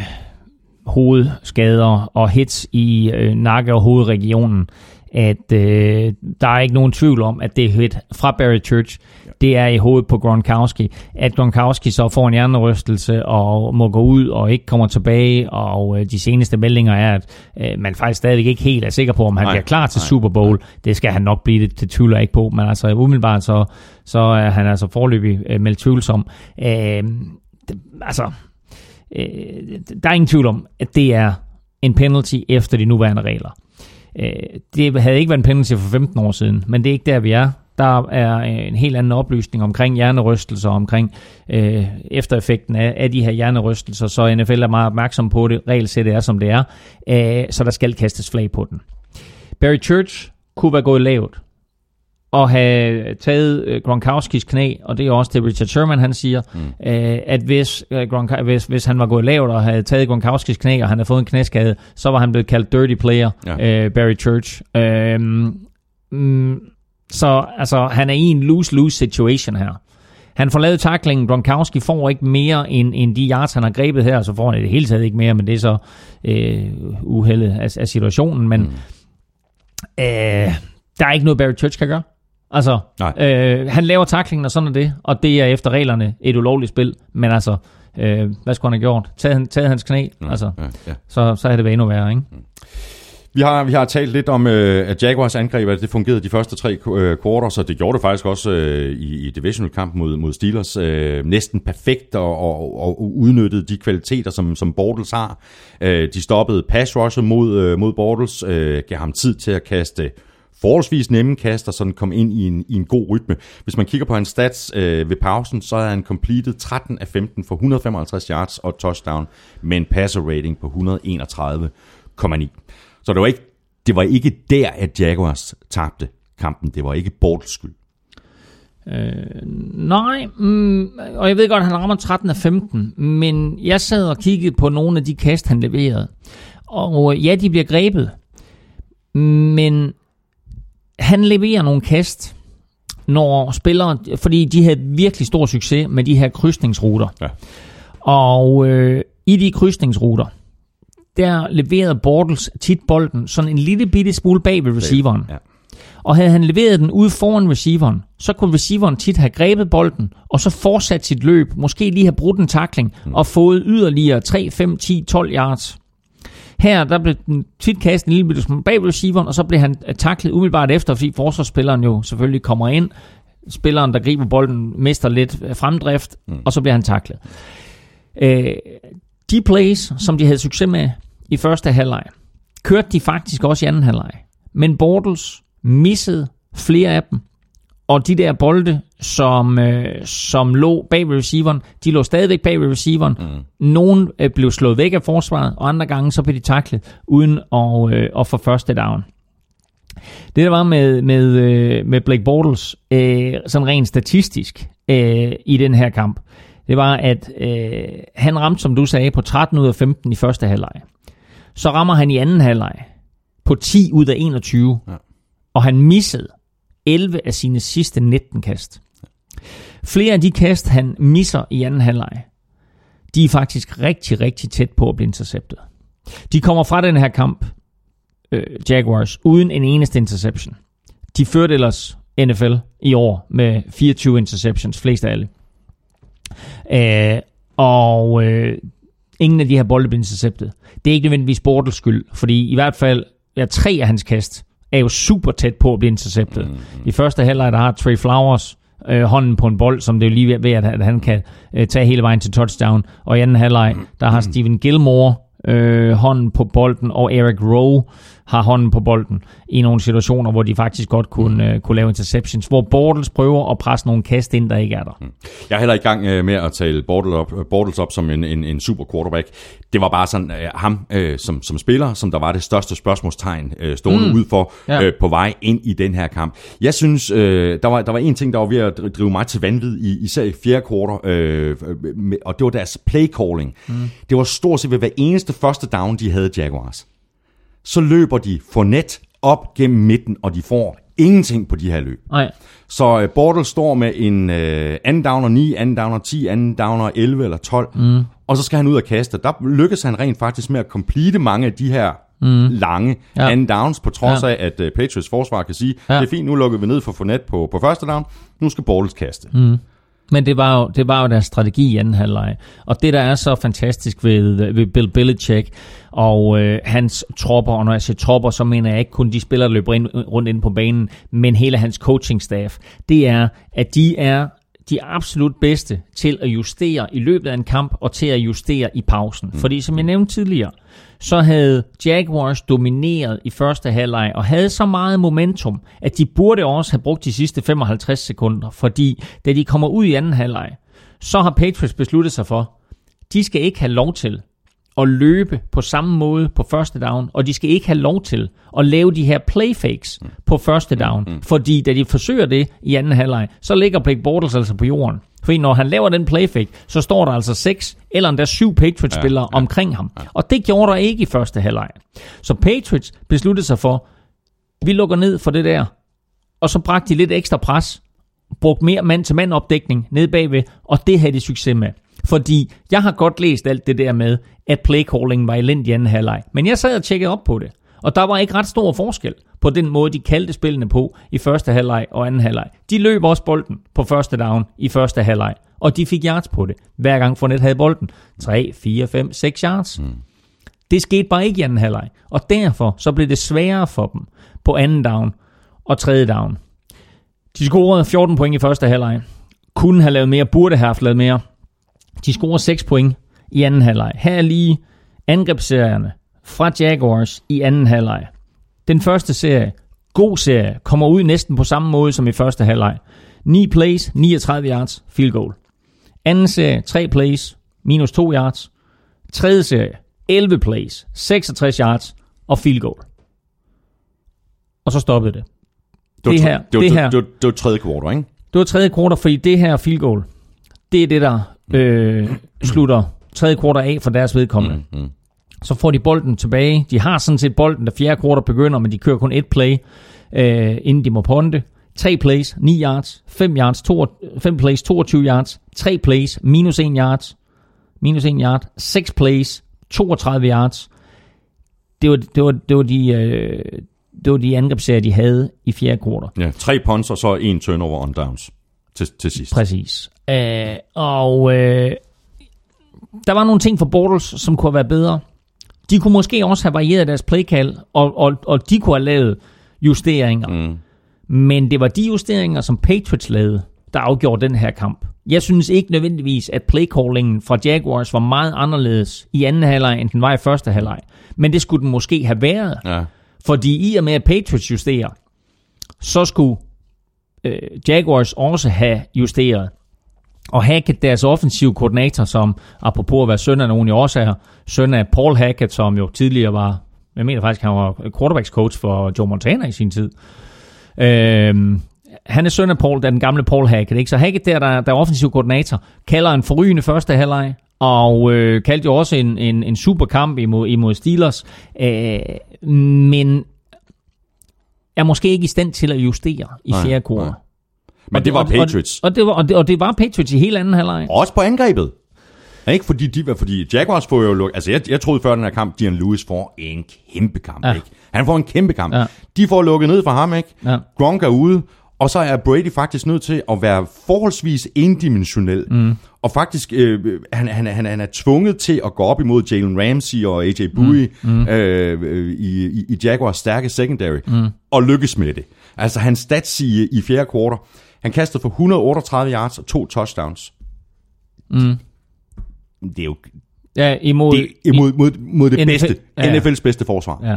hovedskader og hits i øh, nakke- og hovedregionen, at øh, der er ikke nogen tvivl om, at det er hit fra Barry Church, det er i hovedet på Gronkowski. At Gronkowski så får en hjernerystelse og må gå ud og ikke kommer tilbage, og øh, de seneste meldinger er, at øh, man faktisk stadig ikke helt er sikker på, om han nej, bliver klar til nej, Super Bowl. Nej. Det skal han nok blive, det, det tvivler ikke på, men altså umiddelbart så, så er han altså forløbig øh, meldt tvivlsom. Øh, det, altså, øh, der er ingen tvivl om, at det er en penalty efter de nuværende regler. Øh, det havde ikke været en penalty for 15 år siden, men det er ikke der, vi er. Der er øh, en helt anden oplysning omkring hjernerystelser, omkring øh, eftereffekten af, af de her hjernerystelser, så NFL er meget opmærksom på det. Regelsættet er, som det er, øh, så der skal kastes flag på den. Barry Church kunne være gået lavt og have taget øh, Gronkowskis knæ, og det er også det Richard Sherman han siger, mm. øh, at hvis, øh, Gronk- hvis, hvis han var gået lavt og havde taget Gronkowskis knæ, og han havde fået en knæskade, så var han blevet kaldt dirty player, ja. øh, Barry Church. Øh, mm, så altså, han er i en lose-lose situation her. Han får lavet taklingen. Gronkowski får ikke mere end, end de yards, han har grebet her. Så får han i det hele taget ikke mere, men det er så øh, uheldet af, af situationen. Men mm. øh, der er ikke noget, Barry Church kan gøre. Altså, øh, han laver taklingen, og sådan er det. Og det er efter reglerne et ulovligt spil. Men altså, øh, hvad skulle han have gjort? Taget, taget hans knæ? Ja, altså, ja, ja. Så, så er det været endnu værre, ikke? Mm. Vi har, vi har talt lidt om, øh, at Jaguars angreb, at det fungerede de første tre øh, quarter, så det gjorde det faktisk også øh, i, i divisional kamp mod, mod Steelers. Øh, næsten perfekt og, og, og udnyttede de kvaliteter, som, som Bortles har. Øh, de stoppede pass rusher mod, øh, mod Bortles, øh, gav ham tid til at kaste forholdsvis nemme kaster, så sådan kom ind i en, i en god rytme. Hvis man kigger på hans stats øh, ved pausen, så er han completed 13 af 15 for 155 yards og touchdown, med en passer rating på 131,9. Så det var ikke, det var ikke der, at Jaguars tabte kampen. Det var ikke Bortles skyld. Øh, nej, mm, og jeg ved godt, at han rammer 13 af 15, men jeg sad og kiggede på nogle af de kast, han leverede. Og ja, de bliver grebet, men han leverer nogle kast, når spillere, fordi de havde virkelig stor succes med de her krydsningsruter. Ja. Og øh, i de krydsningsruter, der leverede Bortles tit bolden sådan en lille bitte smule bag ved receiveren. Ja. Og havde han leveret den ude foran receiveren, så kunne receiveren tit have grebet bolden, og så fortsat sit løb, måske lige have brudt en takling, mm. og fået yderligere 3, 5, 10, 12 yards. Her der blev den tit kastet en lille smule bag receiveren, og så blev han taklet umiddelbart efter, fordi forsvarsspilleren jo selvfølgelig kommer ind. Spilleren, der griber bolden, mister lidt fremdrift, mm. og så bliver han taklet. Øh, de plays, som de havde succes med i første halvleg, kørte de faktisk også i anden halvleg. Men Bortles missede flere af dem, og de der bolde, som, øh, som lå bag ved receiveren, de lå stadigvæk bag ved receiveren. Mm. Nogle øh, blev slået væk af forsvaret, og andre gange så blev de taklet uden at, øh, at få første down. Det der var med, med, øh, med Blake Bortles, øh, sådan rent statistisk øh, i den her kamp, det var, at øh, han ramte, som du sagde, på 13 ud af 15 i første halvleg. Så rammer han i anden halvleg på 10 ud af 21, ja. og han missede 11 af sine sidste 19 kast. Flere af de kast, han misser i anden halvleg, de er faktisk rigtig, rigtig tæt på at blive interceptet. De kommer fra den her kamp, øh, Jaguars, uden en eneste interception. De førte ellers NFL i år med 24 interceptions, flest af alle. Øh, og øh, ingen af de her bolde blev interceptet. Det er ikke nødvendigvis Bortles skyld, fordi i hvert fald ja, tre af hans kast er jo super tæt på at blive interceptet. Mm. I første halvleg, der har Trey Flowers øh, hånden på en bold, som det er jo lige ved, at, han kan øh, tage hele vejen til touchdown. Og i anden halvleg, der har Steven Gilmore øh, hånden på bolden, og Eric Rowe har hånden på bolden i nogle situationer, hvor de faktisk godt kunne, uh, kunne lave interceptions, hvor Bortles prøver at presse nogle kast ind, der ikke er der. Mm. Jeg er heller i gang uh, med at tale Bortles op, Bortles op som en, en, en super quarterback. Det var bare sådan uh, ham uh, som, som spiller, som der var det største spørgsmålstegn uh, stående mm. ud for ja. uh, på vej ind i den her kamp. Jeg synes, uh, der, var, der var en ting, der var ved at drive mig til vanvid, i, især i fjerde uh, med, og det var deres play calling. Mm. Det var stort set ved hver eneste første down, de havde Jaguars så løber de for net op gennem midten, og de får ingenting på de her løb. Nej. Så uh, Bortles står med en uh, anden downer 9, anden downer 10, anden downer 11 eller 12, mm. og så skal han ud og kaste. Der lykkedes han rent faktisk med at complete mange af de her mm. lange Ja. ja. and downs, på trods Ja. af, at uh, Patriots forsvar kan sige, ja. det er fint, nu lukker vi ned for Fournette på, på første down, nu skal Bortles kaste. Mm. Men det var, jo, det var jo deres strategi i anden halvleg. Og det, der er så fantastisk ved, ved Bill Belichick og øh, hans tropper, og når jeg siger tropper, så mener jeg ikke kun de spillere, der løber ind, rundt inde på banen, men hele hans coaching staff, det er, at de er de absolut bedste til at justere i løbet af en kamp og til at justere i pausen. Mm. Fordi som jeg nævnte tidligere, så havde Jaguars domineret i første halvleg og havde så meget momentum, at de burde også have brugt de sidste 55 sekunder, fordi da de kommer ud i anden halvleg, så har Patriots besluttet sig for, de skal ikke have lov til at løbe på samme måde på første down, og de skal ikke have lov til at lave de her playfakes på første down, fordi da de forsøger det i anden halvleg, så ligger Blake Bortles altså på jorden. Fordi når han laver den playfake, så står der altså seks eller endda syv Patriots-spillere ja, ja, omkring ham. Og det gjorde der ikke i første halvleg. Så Patriots besluttede sig for, vi lukker ned for det der, og så bragte de lidt ekstra pres, brugt mere mand-til-mand opdækning nede bagved, og det havde de succes med. Fordi jeg har godt læst alt det der med, at playcalling var elendig anden halvleg. Men jeg sad og tjekkede op på det, og der var ikke ret stor forskel på den måde, de kaldte spillene på i første halvleg og anden halvleg. De løb også bolden på første down i første halvleg, og de fik yards på det, hver gang Fournette havde bolden. 3, 4, 5, 6 yards. Mm. Det skete bare ikke i anden halvleg, og derfor så blev det sværere for dem på anden down og tredje down. De scorede 14 point i første halvleg. Kunne have lavet mere, burde have haft lavet mere. De scorer 6 point i anden halvleg. Her er lige angrebsserierne fra Jaguars i anden halvleg. Den første serie, god serie, kommer ud næsten på samme måde som i første halvleg. 9 plays, 39 yards, field goal. Anden serie, 3 plays, minus 2 yards. Tredje serie, 11 plays, 66 yards og field goal. Og så stoppede det. Det tr- her- det, var, det det, her- det, var, det var tredje kvartal, ikke? Det var tredje kvartal, fordi det her field goal, det er det, der øh, slutter tredje kvartal af for deres vedkommende. Mm, mm. Så får de bolden tilbage. De har sådan set bolden, da fjerde kvartal begynder, men de kører kun et play, øh, inden de må ponde. 3 plays, 9 yards, 5 yards, 2, 5 plays, 22 yards, 3 plays, minus 1 yards, minus 1 yard, 6 plays, 32 yards. Det var, det var, det var de, øh, det var de angrebsserier, de havde i fjerde kvartal. Ja, tre punts og så en turnover on downs til, til sidst. Præcis. Øh, og øh, der var nogle ting for Bortles, som kunne have været bedre. De kunne måske også have varieret deres playkald, og, og, og de kunne have lavet justeringer. Mm. Men det var de justeringer, som Patriots lavede, der afgjorde den her kamp. Jeg synes ikke nødvendigvis, at playcallingen fra Jaguars var meget anderledes i anden halvleg, end den var i første halvleg. Men det skulle den måske have været. Ja. Fordi i og med, at Patriots justerer, så skulle øh, Jaguars også have justeret. Og Hackett, deres offensiv koordinator, som apropos at være søn af nogen i årsager, søn af Paul Hackett, som jo tidligere var, jeg mener faktisk, han var quarterbacks coach for Joe Montana i sin tid. Øhm, han er søn af Paul, den gamle Paul Hackett. Ikke? Så Hackett, der, der, der er offensiv koordinator, kalder en forrygende første halvleg, og øh, kaldte jo også en, en, en super kamp imod, imod Steelers. Øh, men er måske ikke i stand til at justere i fjerde kvartal. Men det var Patriots. Og, og, det var, og, det, og det var Patriots i hele anden halvleg. Også på angrebet. Ja, Ikke fordi de fordi Jaguars får jo luk, altså jeg, jeg troede før den her kamp, Dion Lewis får en kæmpe kamp, Ja. ikke? Han får en kæmpe kamp. Ja. De får lukket ned for ham, ikke? Ja. Gronk er ude, og så er Brady faktisk nødt til at være forholdsvis endimensionel. Mm. Og faktisk, øh, han, han, han, han er tvunget til at gå op imod Jalen Ramsey og AJ Bowie mm. øh, øh, i, i, i Jaguars stærke secondary, mm. og lykkes med det. Altså hans stats i, i fjerde kvartal, han kastede for 138 yards og to touchdowns. Mm. Det er jo Ja, imod, det er mod, mod, det NFL bedste, ja. NFL's bedste forsvar. Ja.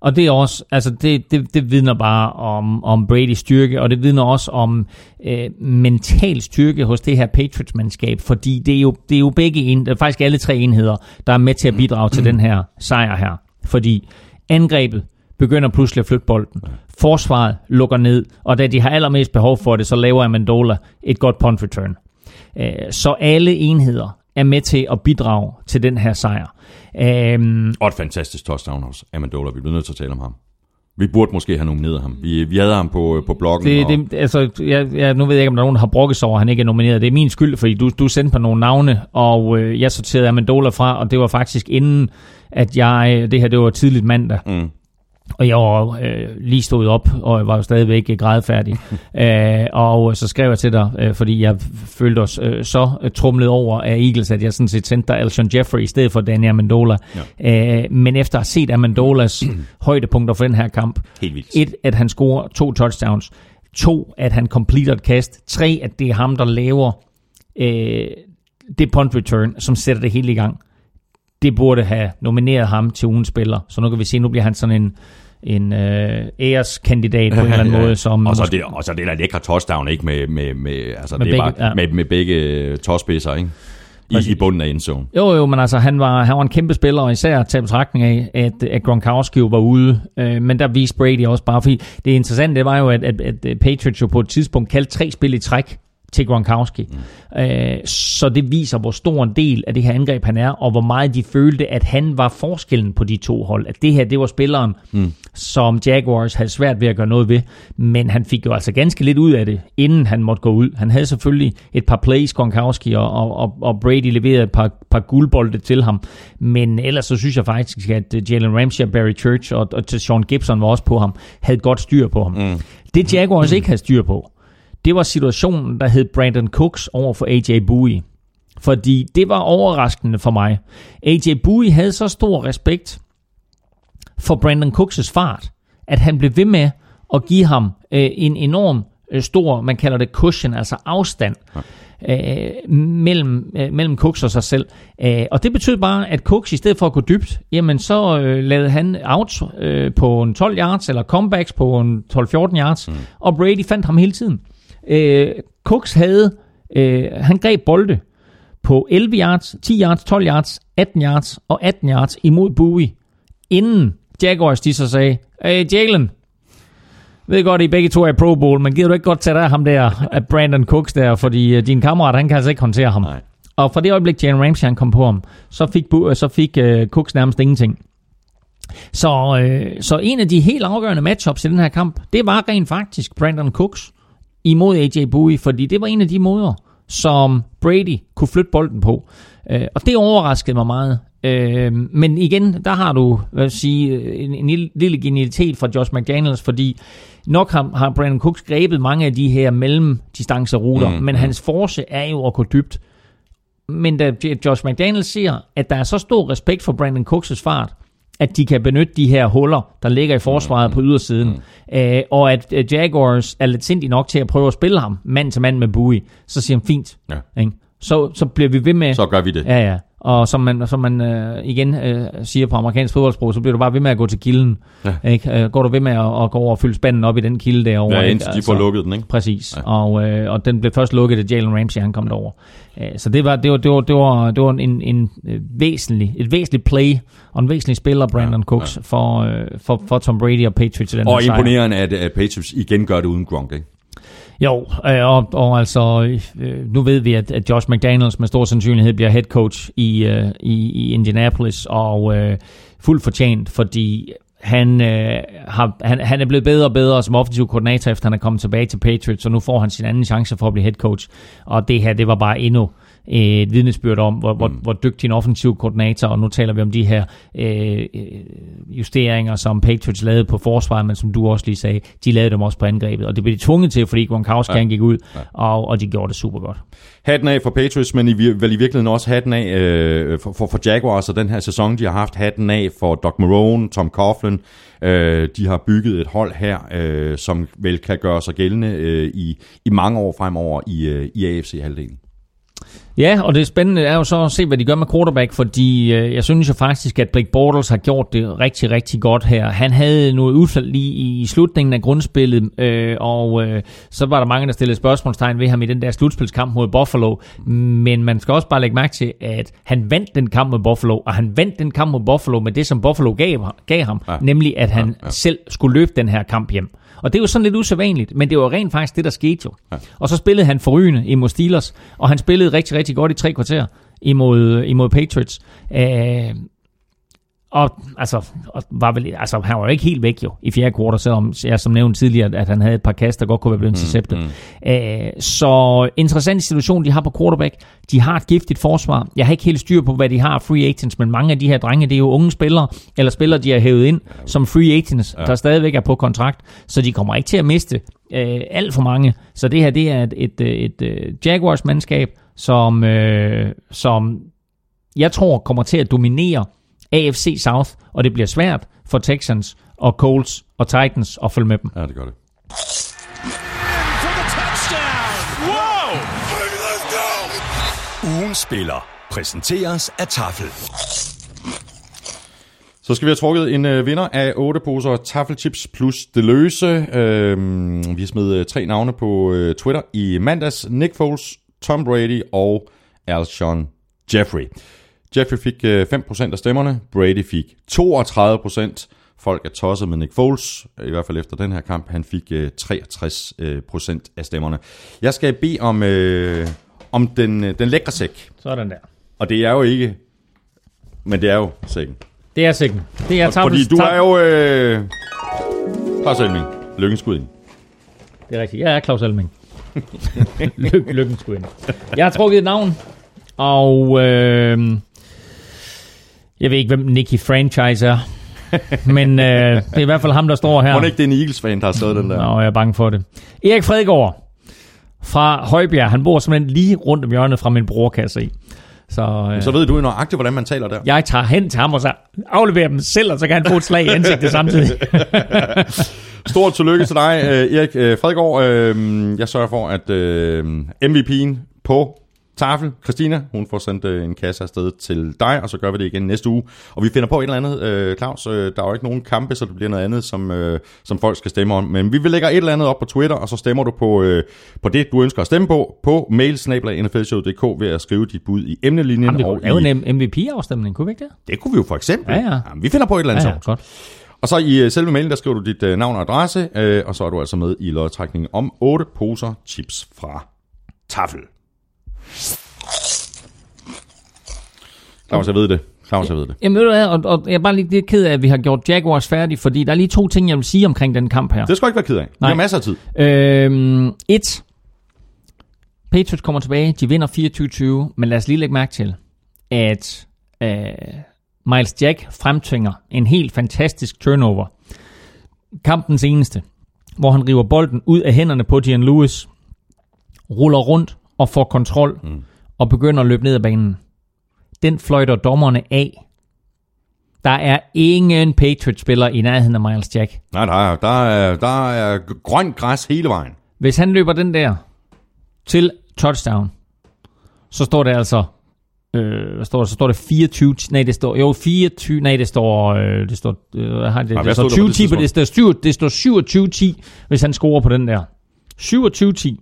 Og det er også, altså det, det, det vidner bare om, om Bradys styrke, og det vidner også om øh, mental styrke hos det her Patriots-mandskab, fordi det er jo, det er jo begge, en, faktisk alle tre enheder, der er med til at bidrage til den her sejr her. Fordi angrebet begynder pludselig at flytte bolden. Forsvaret lukker ned, og da de har allermest behov for det, så laver Amendola et godt punt return. Øh, Så alle enheder er med til at bidrage til den her sejr. Øhm, Og et fantastisk touchdown hos Amendola. Vi bliver nødt til at tale om ham. Vi burde måske have nomineret ham. Vi, vi havde ham på, på bloggen. Det, og... det, altså, jeg, jeg, nu ved jeg ikke, om der er nogen, der har brokket sig over, at han ikke er nomineret. Det er min skyld, fordi du, du sendte mig nogle navne, og øh, jeg sorterede Amendola fra, og det var faktisk inden, at jeg, det her det var tidligt mandag, Mm. Og jeg var øh, lige stået op, og jeg var jo stadigvæk grædefærdig. [laughs] øh, og så skrev jeg til dig, øh, fordi jeg følte os øh, så øh, trumlet over af Eagles, at jeg sådan set sendte dig Alshon Jeffrey i stedet for Daniel Amendola. Ja. Øh, men efter at have set Amendolas [clears throat] højdepunkter for den her kamp, Helt vildt. et, at han scorer to touchdowns. To, at han completer et kast. Tre, at det er ham, der laver øh, det punt return, som sætter det hele i gang. Det burde have nomineret ham til ugens spiller. Så nu kan vi se, nu bliver han sådan en, en øh, æreskandidat på en eller anden [laughs] måde. Som og så måske- det, og så det der lækre touchdown, ikke? Med, med, med, altså, Med det er begge- bare, ja. med, med begge tåspidser, ikke? I, Præcis. I bunden af endzone. Jo, jo, men altså, han var, han var en kæmpe spiller, og især til betragtning af, at, at Gronkowski var ude. Øh, men der viste Brady også bare, fordi det interessante, det var jo, at, at, at Patriots jo på et tidspunkt kaldte tre spil i træk til Gronkowski. Mm. Øh, så det viser, hvor stor en del af det her angreb han er, og hvor meget de følte, at han var forskellen på de to hold. At det her, det var spilleren, mm. som Jaguars havde svært ved at gøre noget ved, men han fik jo altså ganske lidt ud af det, inden han måtte gå ud. Han havde selvfølgelig et par plays, Gronkowski, og, og, og, og Brady leverede et par, par guldbolde til ham, men ellers så synes jeg faktisk, at øh, Jalen Ramsey og Barry Church og, og Sean Gibson var også på ham, havde godt styr på ham. Mm. Det Jaguars ikke havde styr på, det var situationen, der hed Brandon Cooks over for AJ Bowie. Fordi det var overraskende for mig. AJ Bowie havde så stor respekt for Brandon Cooks' fart, at han blev ved med at give ham øh, en enorm øh, stor, man kalder det cushion, altså afstand, øh, mellem, øh, mellem Cooks og sig selv. Øh, og det betød bare, at Cooks i stedet for at gå dybt, jamen så øh, lavede han outs øh, på en 12 yards, eller comebacks på en 12-14 yards, mm. og Brady fandt ham hele tiden. Øh, Cooks havde, øh, han greb bolde på 11 yards, 10 yards, 12 yards, 18 yards og 18 yards imod Bowie, inden Jaguars de så sagde, hey Jalen, ved godt, I begge to er Pro Bowl, men gider du ikke godt tage dig af ham der, [laughs] af Brandon Cooks der, fordi øh, din kammerat, han kan altså ikke håndtere ham. Nej. Og fra det øjeblik, Jalen Ramsey han kom på ham, så fik, Bu- så fik uh, Cooks nærmest ingenting. Så, øh, så en af de helt afgørende matchups i den her kamp, det var rent faktisk Brandon Cooks imod AJ Bowie, fordi det var en af de måder, som Brady kunne flytte bolden på. Øh, og det overraskede mig meget. Øh, men igen, der har du hvad jeg sige, en, en lille, lille genialitet fra Josh McDaniels, fordi nok har, har Brandon Cooks grebet mange af de her mellemdistanceruter, mm, men hans force er jo at gå dybt. Men da Josh McDaniels ser, at der er så stor respekt for Brandon Cooks' fart, at de kan benytte de her huller, der ligger i forsvaret på ydersiden, mm. øh, og at øh, Jaguars er lidt sindige nok til at prøve at spille ham mand til mand med Bowie, så siger han fint. Ja. Ikke? Så, så bliver vi ved med... Så gør vi det. Ja, ja. Og som man, som man øh, igen øh, siger på amerikansk fodboldsprog, så bliver du bare ved med at gå til kilden. Ja. Ikke? Øh, går du ved med at, at gå over og fylde spanden op i den kilde derovre. Ja, ikke? indtil de får lukket den, ikke? Præcis. Ja. Og, øh, og den blev først lukket, da Jalen Ramsey han kom derover. Øh, så det var, det var, det var, det var, det var en, en øh, væsentlig, et væsentligt play og en væsentlig spiller, Brandon ja, Cooks, ja. For, øh, for, for Tom Brady og Patriots i den Og her sejr. imponerende, at, at Patriots igen gør det uden Gronk, ikke? Jo, øh, og, og altså, øh, nu ved vi, at, at Josh McDaniels med stor sandsynlighed bliver head coach i, øh, i, i Indianapolis, og øh, fuldt fortjent, fordi han, øh, har, han, han er blevet bedre og bedre som offensiv koordinator, efter han er kommet tilbage til Patriots, og nu får han sin anden chance for at blive head coach. Og det her, det var bare endnu et vidnesbyrd om, hvor, hvor, hvor dygtig en offensiv koordinator, og nu taler vi om de her øh, justeringer, som Patriots lavede på forsvaret, men som du også lige sagde, de lavede dem også på angrebet, og det blev de tvunget til, fordi Gronkowski ja. gik ud, ja. og, og de gjorde det super godt. Hatten af for Patriots, men i, vel i virkeligheden også hatten af øh, for, for, for Jaguars og den her sæson, de har haft hatten af for Doc Marone, Tom Coughlin. Øh, de har bygget et hold her, øh, som vel kan gøre sig gældende øh, i, i mange år fremover i, øh, i AFC-halvdelen. Ja, og det spændende er jo så at se, hvad de gør med quarterback, fordi øh, jeg synes jo faktisk, at Blake Bortles har gjort det rigtig, rigtig godt her. Han havde noget udfald lige i slutningen af grundspillet, øh, og øh, så var der mange, der stillede spørgsmålstegn ved ham i den der slutspilskamp mod Buffalo. Men man skal også bare lægge mærke til, at han vandt den kamp mod Buffalo, og han vandt den kamp mod Buffalo med det, som Buffalo gav, gav ham, ja. nemlig at han ja, ja. selv skulle løbe den her kamp hjem. Og det er jo sådan lidt usædvanligt, men det var rent faktisk det, der skete jo. Ja. Og så spillede han forrygende imod Steelers, og han spillede rigtig, rigtig godt i tre kvarter imod, imod Patriots. Øh, og altså, og var vel, altså, han var jo ikke helt væk jo i fjerde kvartal, selvom jeg som nævnte tidligere, at han havde et par kast, der godt kunne være blevet interceptet. Mm, mm. Æh, så interessant situation, de har på quarterback. De har et giftigt forsvar. Jeg har ikke helt styr på, hvad de har free agents, men mange af de her drenge, det er jo unge spillere, eller spillere, de har hævet ind som free agents, ja. der stadigvæk er på kontrakt, så de kommer ikke til at miste øh, alt for mange. Så det her, det er et, et, et, et Jaguars-mandskab, som, øh, som jeg tror kommer til at dominere AFC South, og det bliver svært for Texans og Colts og Titans at følge med dem. Ja, det gør det. Ugen spiller præsenteres af Tafel. Så skal vi have trukket en øh, vinder af 8 poser taffelchips plus det løse. Øhm, vi har smidt øh, tre navne på øh, Twitter i mandags. Nick Foles, Tom Brady og Alshon Jeffrey. Jeffrey fik øh, 5% af stemmerne, Brady fik 32%. Folk er tosset med Nick Foles, i hvert fald efter den her kamp. Han fik øh, 63% af stemmerne. Jeg skal bede om, øh, om den, øh, den lækre sæk. Sådan der. Og det er jo ikke, men det er jo sækken. Det er sækken. Det er Fordi du er jo øh, Claus Elming, lykkens gud ind. Det er rigtigt. Jeg er Claus Elming. [laughs] Ly- lykken skulle ind. Jeg har trukket et navn, og øh, jeg ved ikke, hvem Nicky Franchise er. [laughs] Men øh, det er i hvert fald ham, der står her. Må ikke, det er en Eagles-fan, der har skrevet den der? Nå, jeg er bange for det. Erik Fredgaard fra Højbjerg. Han bor simpelthen lige rundt om hjørnet fra min bror, kan jeg se. Så, øh, Så ved du jo nøjagtigt, hvordan man taler der. jeg tager hen til ham og så afleverer dem selv, og så kan han få et slag i ansigtet samtidig. [laughs] Stort tillykke til dig, øh, Erik øh, Fredgaard. Øh, Jeg sørger for, at øh, MVP'en på tafel, Christina, hun får sendt øh, en kasse afsted til dig, og så gør vi det igen næste uge. Og vi finder på et eller andet, øh, Claus. Øh, der er jo ikke nogen kampe, så det bliver noget andet, som, øh, som folk skal stemme om. Men vi vil lægge et eller andet op på Twitter, og så stemmer du på, øh, på det, du ønsker at stemme på, på mailsnabla.nflshow.dk ved at skrive dit bud i emnelinjen. Jamen, og kunne lave i, en MVP-afstemning, kunne vi ikke det? det kunne vi jo for eksempel. Ja, ja. Jamen, vi finder på et eller andet Ja, ja, godt. Og så i øh, selve mailen, der skriver du dit øh, navn og adresse, øh, og så er du altså med i lodtrækningen om 8 poser chips fra Tafel. Claus, jeg ved det. Claus, jeg ved det. Jamen, ved du hvad, og, og jeg er bare lige lidt ked af, at vi har gjort Jaguars færdig, fordi der er lige to ting, jeg vil sige omkring den kamp her. Det skal du ikke være ked af. Vi Nej. har masser af tid. Øhm, et. Patriots kommer tilbage, de vinder 24-20, men lad os lige lægge mærke til, at øh, Miles Jack fremtvinger en helt fantastisk turnover. Kampens eneste, hvor han river bolden ud af hænderne på Dian Lewis, ruller rundt og får kontrol, mm. og begynder at løbe ned ad banen. Den fløjter dommerne af. Der er ingen Patriots-spiller i nærheden af Miles Jack. Nej, er, der, er, der er grønt græs hele vejen. Hvis han løber den der til touchdown, så står det altså, øh, hvad står der, så står det 24, nej det står, jo 24, nej det står, øh, det står, øh, har det, hvad det står der på det 20 10, men det står, 7, det står 27-10, hvis han scorer på den der. 27-10.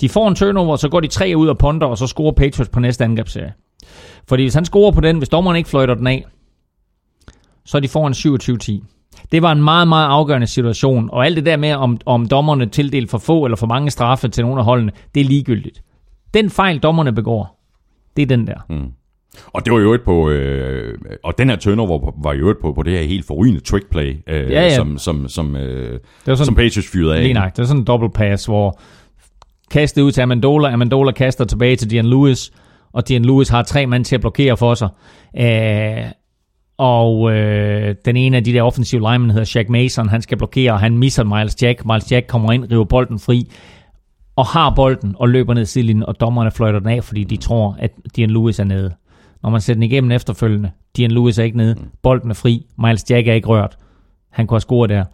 De får en turnover, så går de tre ud og ponder, og så scorer Patriots på næste angrebsserie. Fordi hvis han scorer på den, hvis dommeren ikke fløjter den af, så er de får en 27-10. Det var en meget, meget afgørende situation, og alt det der med, om, om dommerne tildelt for få eller for mange straffe til nogle af holdene, det er ligegyldigt. Den fejl, dommerne begår, det er den der. Mm. Og det var jo et på, øh, og den her turnover var jo et på, på det her helt forrygende trick play, øh, Ja, ja. som, som, som, øh, Det var sådan, som Patriots fyrede af. Lige nok. Det er sådan en double pass, hvor kastet ud til Amendola, Amendola kaster tilbage til Dian Lewis, og Dian Lewis har tre mand til at blokere for sig. Øh, og øh, den ene af de der offensive linemen hedder Shaq Mason, han skal blokere, og han misser Miles Jack. Miles Jack kommer ind, river bolden fri, og har bolden, og løber ned sidelinjen, og dommerne fløjter den af, fordi de tror, at Dian Lewis er nede. Når man sætter den igennem efterfølgende, Dian Lewis er ikke nede, bolden er fri, Miles Jack er ikke rørt. Han kunne have scoret der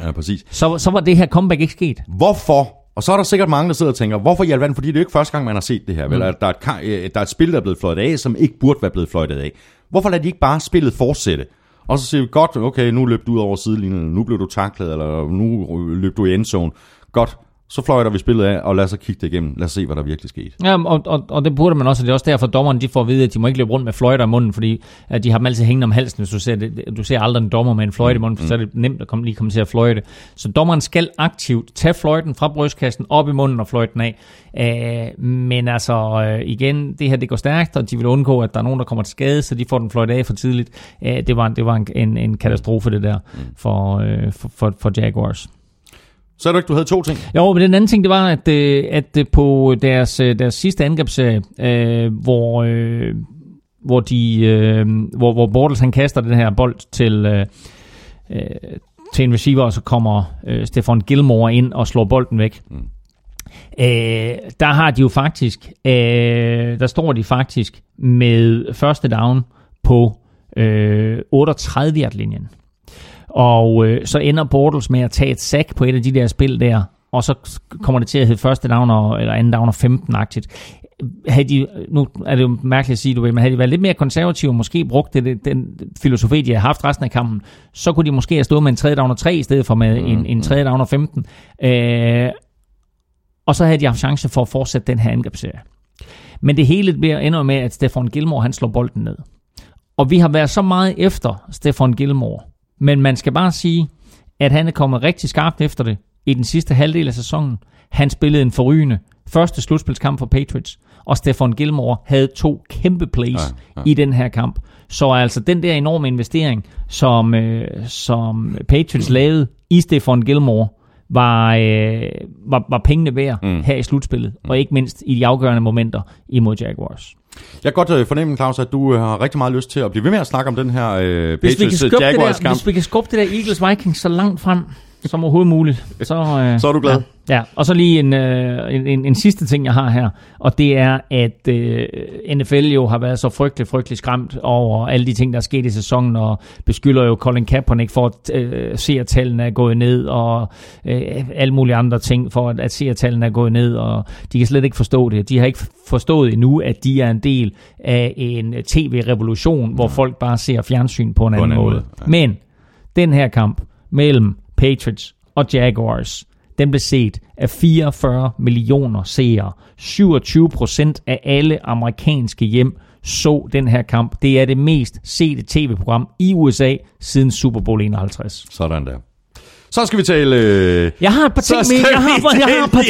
27-10. Ja, præcis. Så, så var det her comeback ikke sket. Hvorfor? Og så er der sikkert mange, der sidder og tænker, hvorfor i alverden? Fordi det er jo ikke første gang, man har set det her. Mm. Vel? At Der, er et, øh, der er et spil, der er blevet fløjtet af, som ikke burde være blevet fløjtet af. Hvorfor lader de ikke bare spillet fortsætte? Og så siger vi, godt, okay, nu løb du ud over sidelinjen, nu blev du taklet, eller nu løb du i endzone. Godt, så fløjter vi spillet af, og lad os så kigge det igennem. Lad os se, hvad der virkelig skete. Ja, og, og, og det burde man også, og det er også derfor, at dommerne de får at vide, at de må ikke løbe rundt med fløjter i munden, fordi at de har dem altid hængende om halsen, hvis du ser, det, du ser aldrig en dommer med en fløjte i munden, for så er det nemt at komme, lige komme til at fløjte. Så dommeren skal aktivt tage fløjten fra brystkassen op i munden og fløjten af. Uh, men altså, uh, igen, det her det går stærkt, og de vil undgå, at der er nogen, der kommer til skade, så de får den fløjte af for tidligt. Uh, det var, det var en, en, en katastrofe, det der, for, uh, for, for, for Jaguars. Så er du ikke, du havde to ting? Jo, men den anden ting, det var, at, øh, at øh, på deres, øh, deres sidste angrebsserie, øh, hvor, øh, hvor, de, øh, hvor, hvor Bortles han kaster den her bold til, øh, til en receiver, og så kommer øh, Stefan Gilmore ind og slår bolden væk. Mm. Øh, der har de jo faktisk, øh, der står de faktisk med første down på øh, 38-yard-linjen. Og øh, så ender Bortles med at tage et sack på et af de der spil der, og så kommer det til at hedde første down og, eller anden down og 15-agtigt. Havde de, nu er det jo mærkeligt at sige, du ved, men havde de været lidt mere konservative og måske brugt det, den filosofi, de har haft resten af kampen, så kunne de måske have stået med en tredje down og 3 i stedet for med mm, en, en tredje down og 15. Øh, og så havde de haft chance for at fortsætte den her angrebsserie. Men det hele bliver ender med, at Stefan Gilmore han slår bolden ned. Og vi har været så meget efter Stefan Gilmore, men man skal bare sige, at han er kommet rigtig skarpt efter det i den sidste halvdel af sæsonen. Han spillede en forrygende første slutspilskamp for Patriots, og Stefan Gilmore havde to kæmpe plays ja, ja. i den her kamp. Så altså den der enorme investering, som, øh, som Patriots lavede i Stefan Gilmore, var, øh, var, var pengene værd mm. her i slutspillet, mm. og ikke mindst i de afgørende momenter imod Jaguars. Jeg kan godt øh, fornemme, Claus, at du øh, har rigtig meget lyst til at blive ved med at snakke om den her øh, Patriots Jaguars kamp. Hvis vi kan skubbe det der Eagles Vikings så langt frem som overhovedet muligt, så, øh, så er du glad. Ja. Ja, og så lige en, øh, en, en, en sidste ting, jeg har her, og det er, at øh, NFL jo har været så frygtelig, frygtelig skræmt over alle de ting, der er sket i sæsonen, og beskylder jo Colin Kaepernick for, at øh, seertallene er gået ned, og øh, alle mulige andre ting for, at, at seertallene er gået ned, og de kan slet ikke forstå det. De har ikke forstået endnu, at de er en del af en tv-revolution, hvor ja. folk bare ser fjernsyn på en på anden, anden måde. måde. Ja. Men den her kamp mellem Patriots og Jaguars, den blev set af 44 millioner seere. 27 procent af alle amerikanske hjem så den her kamp. Det er det mest sete tv-program i USA siden Super Bowl 51. Sådan der. Så skal vi tale... Øh... Jeg har et par ting med. Jeg har, jeg har et par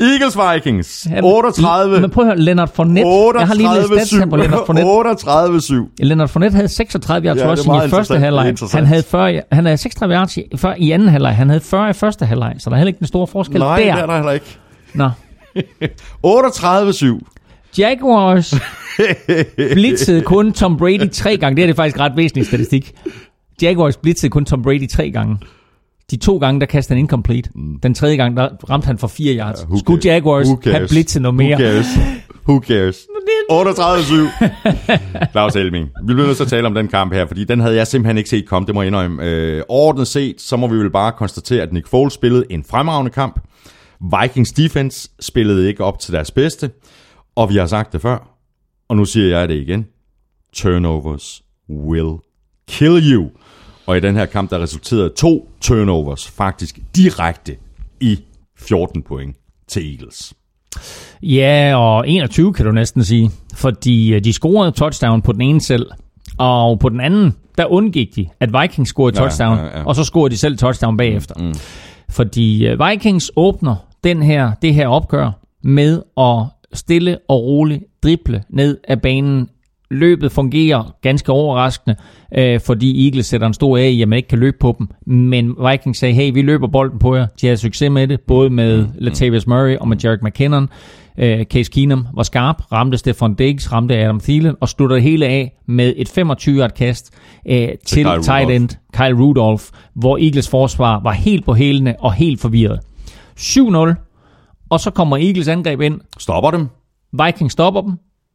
[laughs] Eagles Vikings. 38. Men prøv at høre, Leonard Fournette. 38, jeg har lige læst stats her på Leonard Fournette. 38-7. Leonard Fournette havde 36 yards ja, rushing i første halvleg. Han havde, 40, han havde 36 yards i, før, i anden halvleg. Han havde 40 i første halvleg, så der er heller ikke den store forskel Nej, der. Nej, det er der heller ikke. Nå. [laughs] 38-7. Jaguars [laughs] blitzede kun Tom Brady tre gange. Det er det faktisk ret væsentlig statistik. Jaguars blitzede kun Tom Brady tre gange. De to gange, der kastede han incomplete. Mm. Den tredje gang, der ramte han for fire yards. Yeah, Skulle Jaguars have blitzet noget mere? Who cares? Who cares? [laughs] 38-7. [laughs] Claus Elming. Vi bliver nødt til at tale om den kamp her, fordi den havde jeg simpelthen ikke set komme, det må jeg indrømme. Øh, overordnet set, så må vi vel bare konstatere, at Nick Foles spillede en fremragende kamp. Vikings defense spillede ikke op til deres bedste. Og vi har sagt det før, og nu siger jeg det igen. Turnovers will kill you. Og i den her kamp, der resulterede to turnovers faktisk direkte i 14 point til Eagles. Ja, og 21 kan du næsten sige, fordi øh, de scorede touchdown på den ene selv, og på den anden, der undgik de, at Vikings scorede touchdown, ja, ja, ja. og så scorede de selv touchdown bagefter. Mm. Fordi øh, Vikings åbner den her, det her opgør med at stille og roligt drible ned af banen Løbet fungerer ganske overraskende, øh, fordi Eagles sætter en stor A i, at man ikke kan løbe på dem. Men Vikings sagde, hey, vi løber bolden på jer. De havde succes med det, både med mm. Latavius Murray og med Jarek McKinnon. Øh, Case Keenum var skarp, ramte Stefan Diggs, ramte Adam Thielen og sluttede hele af med et 25-yard kast øh, til Kyle tight end Kyle Rudolph, hvor Eagles forsvar var helt på hælene og helt forvirret. 7-0, og så kommer Eagles angreb ind. Stopper dem. Vikings stopper dem,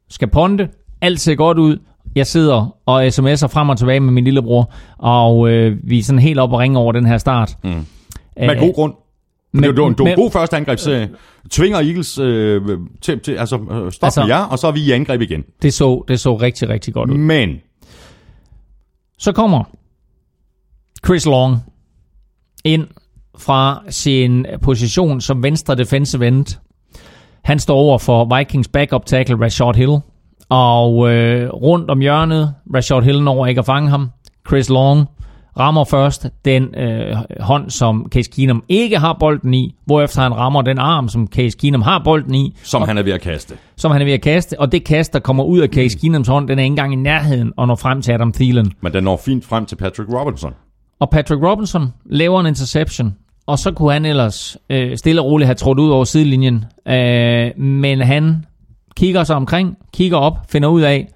skal ponte, alt ser godt ud. Jeg sidder og sms'er frem og tilbage med min lillebror, og øh, vi er sådan helt op og ringe over den her start. Mm. Med god grund. Men, det var en, en god første angrebsserie. Tvinger Eagles øh, til, til altså, øh, stoppe altså, jer, og så er vi i angreb igen. Det så, det så rigtig, rigtig godt ud. Men. Så kommer Chris Long ind fra sin position som venstre defensive end. Han står over for Vikings backup tackle Rashad Hill. Og øh, rundt om hjørnet, Rashad Hill når ikke at fange ham. Chris Long rammer først den øh, hånd, som Case Keenum ikke har bolden i, hvorefter han rammer den arm, som Case Keenum har bolden i. Som og, han er ved at kaste. Som han er ved at kaste, og det kast, der kommer ud af Case Keenums hånd, den er ikke engang i nærheden og når frem til Adam Thielen. Men den når fint frem til Patrick Robinson. Og Patrick Robinson laver en interception, og så kunne han ellers øh, stille og roligt have trådt ud over sidelinjen. Øh, men han kigger sig omkring, kigger op, finder ud af,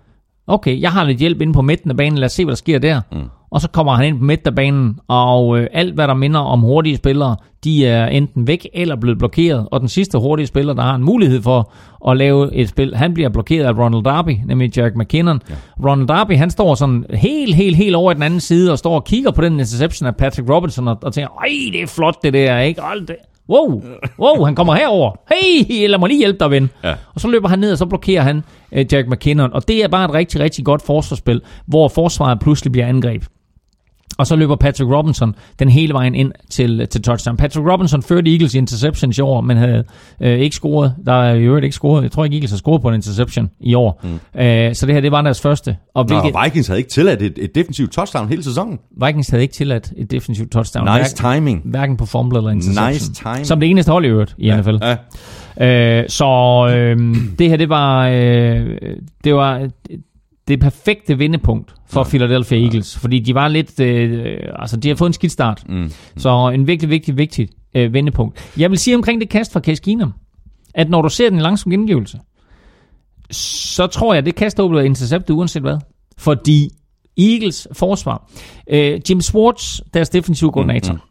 okay, jeg har lidt hjælp inde på midten af banen, lad os se, hvad der sker der. Mm. Og så kommer han ind på midten af banen, og øh, alt, hvad der minder om hurtige spillere, de er enten væk eller blevet blokeret. Og den sidste hurtige spiller, der har en mulighed for at lave et spil, han bliver blokeret af Ronald Darby, nemlig Jack McKinnon. Ja. Ronald Darby, han står sådan helt, helt, helt over i den anden side, og står og kigger på den interception af Patrick Robinson, og, og tænker, ej, det er flot det der, ikke? Hold det. Wow, wow, han kommer herover. Hey, lad mig lige hjælpe dig, ven. Ja. Og så løber han ned, og så blokerer han uh, Jack McKinnon. Og det er bare et rigtig, rigtig godt forsvarsspil, hvor forsvaret pludselig bliver angreb. Og så løber Patrick Robinson den hele vejen ind til, til touchdown. Patrick Robinson førte Eagles i interceptions i år, men havde øh, ikke scoret. Der er i øvrigt ikke scoret. Jeg tror ikke, Eagles har scoret på en interception i år. Mm. Øh, så det her, det var deres første. Og, Nå, hvilket, og Vikings havde ikke tilladt et, et defensivt touchdown hele sæsonen. Vikings havde ikke tilladt et defensivt touchdown. Nice hverken, timing. Hverken på fumble eller interception. Nice timing. Som det eneste hold i øvrigt i ja, NFL. Ja. Øh, så øh, det her, det var, øh, det var det perfekte vendepunkt for ja. Philadelphia Eagles, ja. fordi de var lidt, øh, altså de har fået en skidt start. Mm. Så en virkelig, vigtig, vigtig øh, vendepunkt. Jeg vil sige omkring det kast fra Case Keenum, at når du ser den langsom gengivelse, så tror jeg, at det kast er blevet interceptet uanset hvad. Fordi Eagles forsvar, øh, Jim Swartz, deres defensive koordinator, mm, mm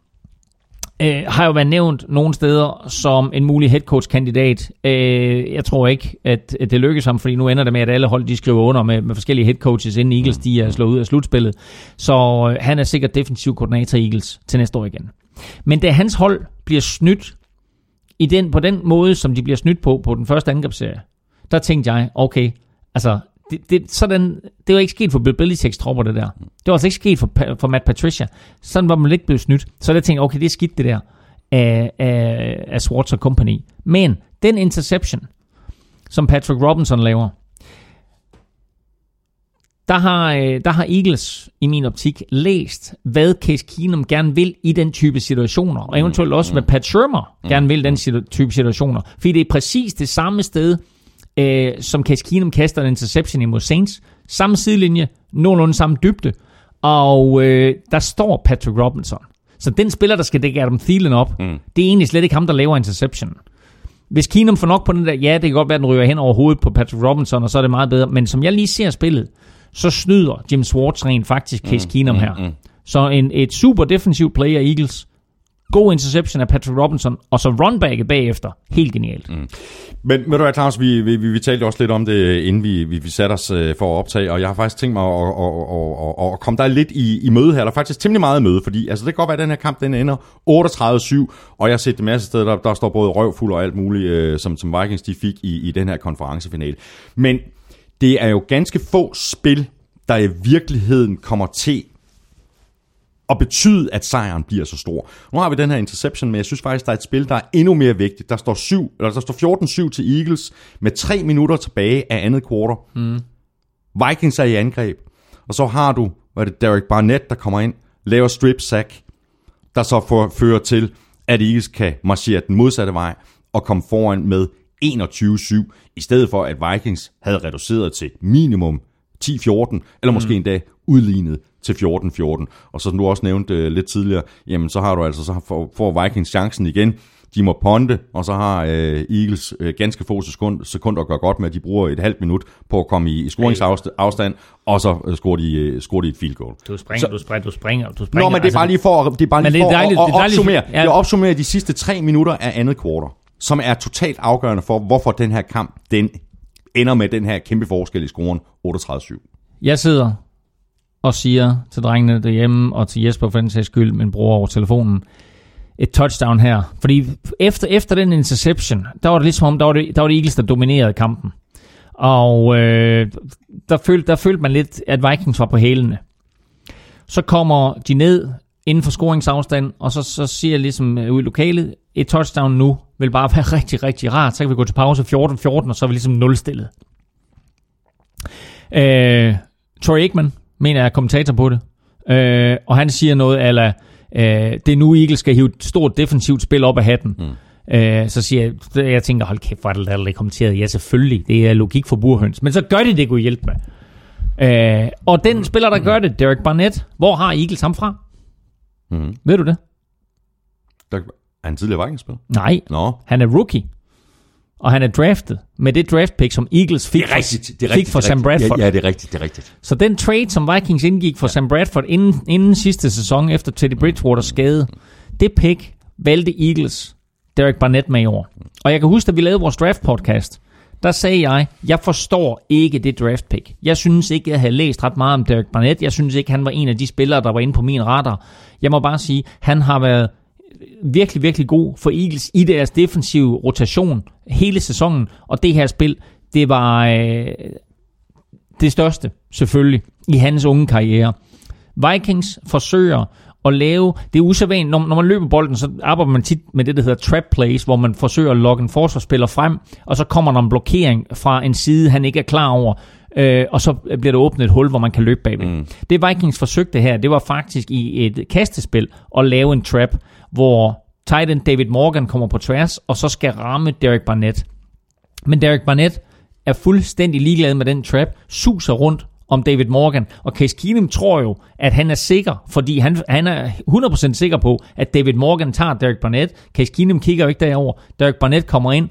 øh, har jo været nævnt nogle steder som en mulig head coach kandidat. Øh, jeg tror ikke, at, at det lykkes ham, fordi nu ender det med, at alle hold de skriver under med, med forskellige head coaches, inden Eagles de er slået ud af slutspillet. Så øh, han er sikkert defensiv koordinator Eagles til næste år igen. Men da hans hold bliver snydt i den, på den måde, som de bliver snydt på på den første angrebsserie, der tænkte jeg, okay, altså det, det, sådan, det var ikke sket for Bill Belichicks tropper, det der. Det var altså ikke sket for, for Matt Patricia. Sådan var man ikke blevet snydt. Så jeg tænkte, okay, det er skidt det der af, af, af Swartz Company. Men den interception, som Patrick Robinson laver, der har, øh, der har Eagles i min optik læst, hvad Case Keenum gerne vil i den type situationer, og eventuelt også, hvad Pat Shermer gerne vil i den type situationer. Fordi det er præcis det samme sted, øh, som Case Keenum kaster en interception imod Saints. Samme sidelinje, nogenlunde samme dybde, og øh, der står Patrick Robinson. Så den spiller, der skal dække Adam Thielen op, mm. det er egentlig slet ikke ham, der laver interception. Hvis Keenum får nok på den der, ja, det kan godt være, at den ryger hen over hovedet på Patrick Robinson, og så er det meget bedre. Men som jeg lige ser spillet, så snyder Jim Swartz rent faktisk Case mm, Keenum mm, her. Mm. Så en, et super defensiv player Eagles, God interception af Patrick Robinson, og så runbacket bagefter. Helt genialt. Mm. Men ved du hvad, Claus, vi, vi, vi, vi talte også lidt om det, inden vi, vi, vi satte os øh, for at optage, og jeg har faktisk tænkt mig at, at, at, at, at komme dig lidt i, i møde her, eller faktisk temmelig meget møde, fordi altså, det kan godt være, at den her kamp den ender 38-7, og jeg har set det masse steder, der, der står både røvfuld og alt muligt, øh, som, som Vikings de fik i, i den her konferencefinale. Men det er jo ganske få spil, der i virkeligheden kommer til og betyde, at sejren bliver så stor. Nu har vi den her interception, men jeg synes faktisk, der er et spil, der er endnu mere vigtigt. Der står, 7, eller der står 14-7 til Eagles med 3 minutter tilbage af andet kvartal. Mm. Vikings er i angreb, og så har du, hvad er det, Derek Barnett, der kommer ind, laver strip sack, der så får, fører til, at Eagles kan marchere den modsatte vej og komme foran med 21-7, i stedet for at Vikings havde reduceret til minimum 10-14, eller måske mm. endda udlignet til 14-14. Og som du også nævnte uh, lidt tidligere, jamen så har du altså, så får, får Vikings chancen igen. De må ponte, og så har uh, Eagles uh, ganske få sekund, sekunder at gøre godt med, at de bruger et halvt minut på at komme i, i scoringsafstand, og så uh, scorer, de, uh, scorer de et field goal. Du springer, så, du springer, du springer, du springer. Nå, men det er bare altså- lige for, det er bare lige det er for dejligt, at, at, opsummere, ja. jeg opsummerer de sidste tre minutter af andet kvartal, som er totalt afgørende for, hvorfor den her kamp, den ender med den her kæmpe forskel i scoren 38-7. Jeg sidder og siger til drengene derhjemme, og til Jesper for den sags skyld, min bror over telefonen, et touchdown her. Fordi efter, efter den interception, der var det ligesom om, der var det, der var det Eagles, der dominerede kampen. Og øh, der, følte, der følte man lidt, at Vikings var på hælene. Så kommer de ned inden for scoringsafstand, og så, så siger jeg ligesom øh, ud i lokalet, et touchdown nu vil bare være [laughs] rigtig, rigtig rart. Så kan vi gå til pause 14-14, og så er vi ligesom nulstillet. Øh, Troy Aikman, mener jeg er kommentator på det, øh, og han siger noget ala, øh, det er nu Eagles skal hive et stort defensivt spil op af hatten. Mm. Øh, så siger jeg, jeg tænker, hold kæft, hvor er det latterligt kommenteret. Ja, selvfølgelig, det er logik for burhøns. Men så gør de det, kunne hjælpe med. Øh, og den spiller, der gør det, Derek Barnett, hvor har Eagles ham fra? Mm. Ved du det? Der, er han tidligere Vikings-spiller? Nej, Nå. han er rookie. Og han er draftet med det draft pick, som Eagles fik, Det er rigtigt. Det er fik rigtigt, for det er Sam. Bradford. Ja, ja, det er rigtigt, det er rigtigt. Så den trade, som Vikings indgik for ja. Sam Bradford inden, inden sidste sæson, efter Teddy Bridgewater skade, det pick valgte Eagles Derek Barnett med i år. Og jeg kan huske, at vi lavede vores draft podcast, der sagde jeg, jeg forstår ikke det draft pick. Jeg synes ikke, jeg havde læst ret meget om Derek Barnett. Jeg synes ikke, han var en af de spillere, der var inde på min radar. Jeg må bare sige, han har været virkelig, virkelig god for Eagles i deres defensive rotation hele sæsonen. Og det her spil, det var øh, det største, selvfølgelig, i hans unge karriere. Vikings forsøger at lave, det er usædvanligt, når, når man løber bolden, så arbejder man tit med det, der hedder trap plays, hvor man forsøger at lokke en forsvarsspiller frem, og så kommer der en blokering fra en side, han ikke er klar over, øh, og så bliver der åbnet et hul, hvor man kan løbe bagved. Mm. Det Vikings forsøgte her, det var faktisk i et kastespil at lave en trap, hvor tight end David Morgan kommer på tværs, og så skal ramme Derek Barnett. Men Derek Barnett er fuldstændig ligeglad med den trap, suser rundt om David Morgan, og Case Keenum tror jo, at han er sikker, fordi han, han er 100% sikker på, at David Morgan tager Derek Barnett. Case Keenum kigger jo ikke derover. Derek Barnett kommer ind,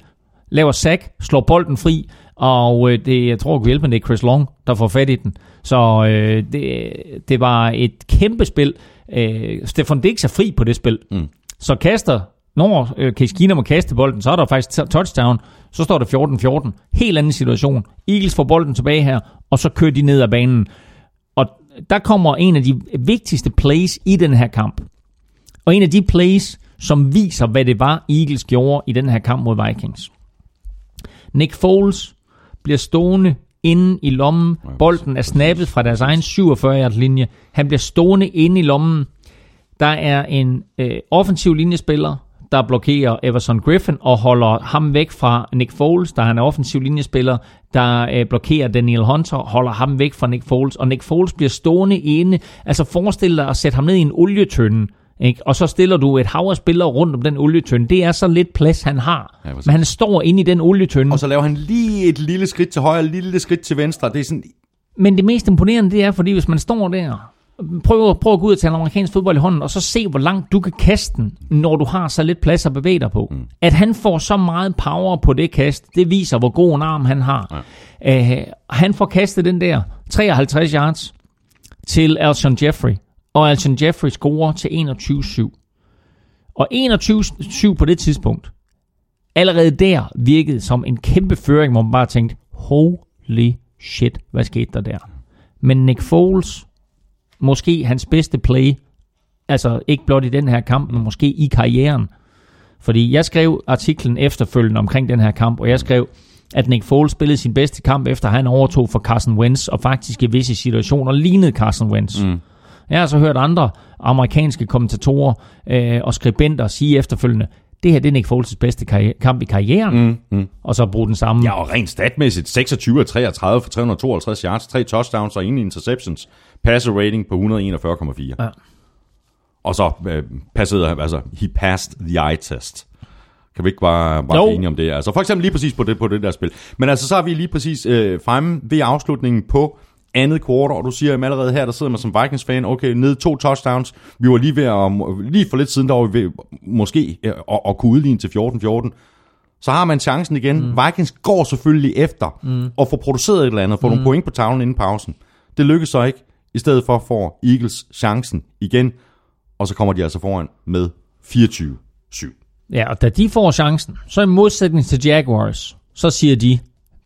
laver sack, slår bolden fri, og øh, det, jeg tror, ikke hjælpe, det er Chris Long, der får fat i den. Så øh, det, det var et kæmpe spil. Øh, Stefan Dix er fri på det spil. Mm. Så kaster, når øh, Case Keenum må kaste bolden, så er der faktisk touchdown. Så står det 14-14. Helt anden situation. Eagles får bolden tilbage her, og så kører de ned ad banen. Og der kommer en af de vigtigste plays i den her kamp. Og en af de plays, som viser, hvad det var, Eagles gjorde i den her kamp mod Vikings. Nick Foles bliver stående inde i lommen. Bolden er snappet fra deres egen 47 linje. Han bliver stående inde i lommen. Der er en øh, offensiv linjespiller, der blokerer Everson Griffin og holder ham væk fra Nick Foles, der han er offensiv linjespiller, der øh, blokerer Daniel Hunter, holder ham væk fra Nick Foles, og Nick Foles bliver stående inde. Altså forestil dig at sætte ham ned i en olietønde, ikke? og så stiller du et hav af spillere rundt om den olietønde. Det er så lidt plads, han har. Ja, præcis. Men han står inde i den olietønde. Og så laver han lige et lille skridt til højre, et lille skridt til venstre. Det er sådan, Men det mest imponerende, det er, fordi hvis man står der, prøv, prøv at gå ud og tage en amerikansk fodbold i hånden, og så se, hvor langt du kan kaste den, når du har så lidt plads at bevæge dig på. Mm. At han får så meget power på det kast, det viser, hvor god en arm han har. Ja. Uh, han får kastet den der 53 yards til Alshon Jeffrey, og Alton Jeffrey scorer til 21-7. Og 21-7 på det tidspunkt, allerede der virkede som en kæmpe føring, hvor man bare tænkte, holy shit, hvad skete der der? Men Nick Foles, måske hans bedste play, altså ikke blot i den her kamp, men måske i karrieren. Fordi jeg skrev artiklen efterfølgende omkring den her kamp, og jeg skrev, at Nick Foles spillede sin bedste kamp, efter han overtog for Carson Wentz, og faktisk i visse situationer lignede Carson Wentz. Mm. Jeg har så hørt andre amerikanske kommentatorer øh, og skribenter sige efterfølgende, det her det er Nick Foles' bedste karri- kamp i karrieren, mm, mm. og så bruge den samme. ja, og rent statmæssigt, 26 af 33 for 352 yards, tre touchdowns og ingen interceptions. Passer rating på 141,4. Ja. Og så øh, passede han, altså, he passed the eye test. Kan vi ikke bare, bare blive enige om det? Altså for eksempel lige præcis på det, på det der spil. Men altså så er vi lige præcis øh, fremme ved afslutningen på andet kvartal, og du siger jamen, allerede her, der sidder man som Vikings-fan, okay, ned to touchdowns. Vi var lige ved at, lige for lidt siden, der var vi ved måske øh, at, at kunne udligne til 14-14. Så har man chancen igen. Mm. Vikings går selvfølgelig efter mm. og får produceret et eller andet, får mm. nogle point på tavlen inden pausen. Det lykkes så ikke. I stedet for får Eagles chancen igen, og så kommer de altså foran med 24-7. Ja, og da de får chancen, så i modsætning til Jaguars, så siger de,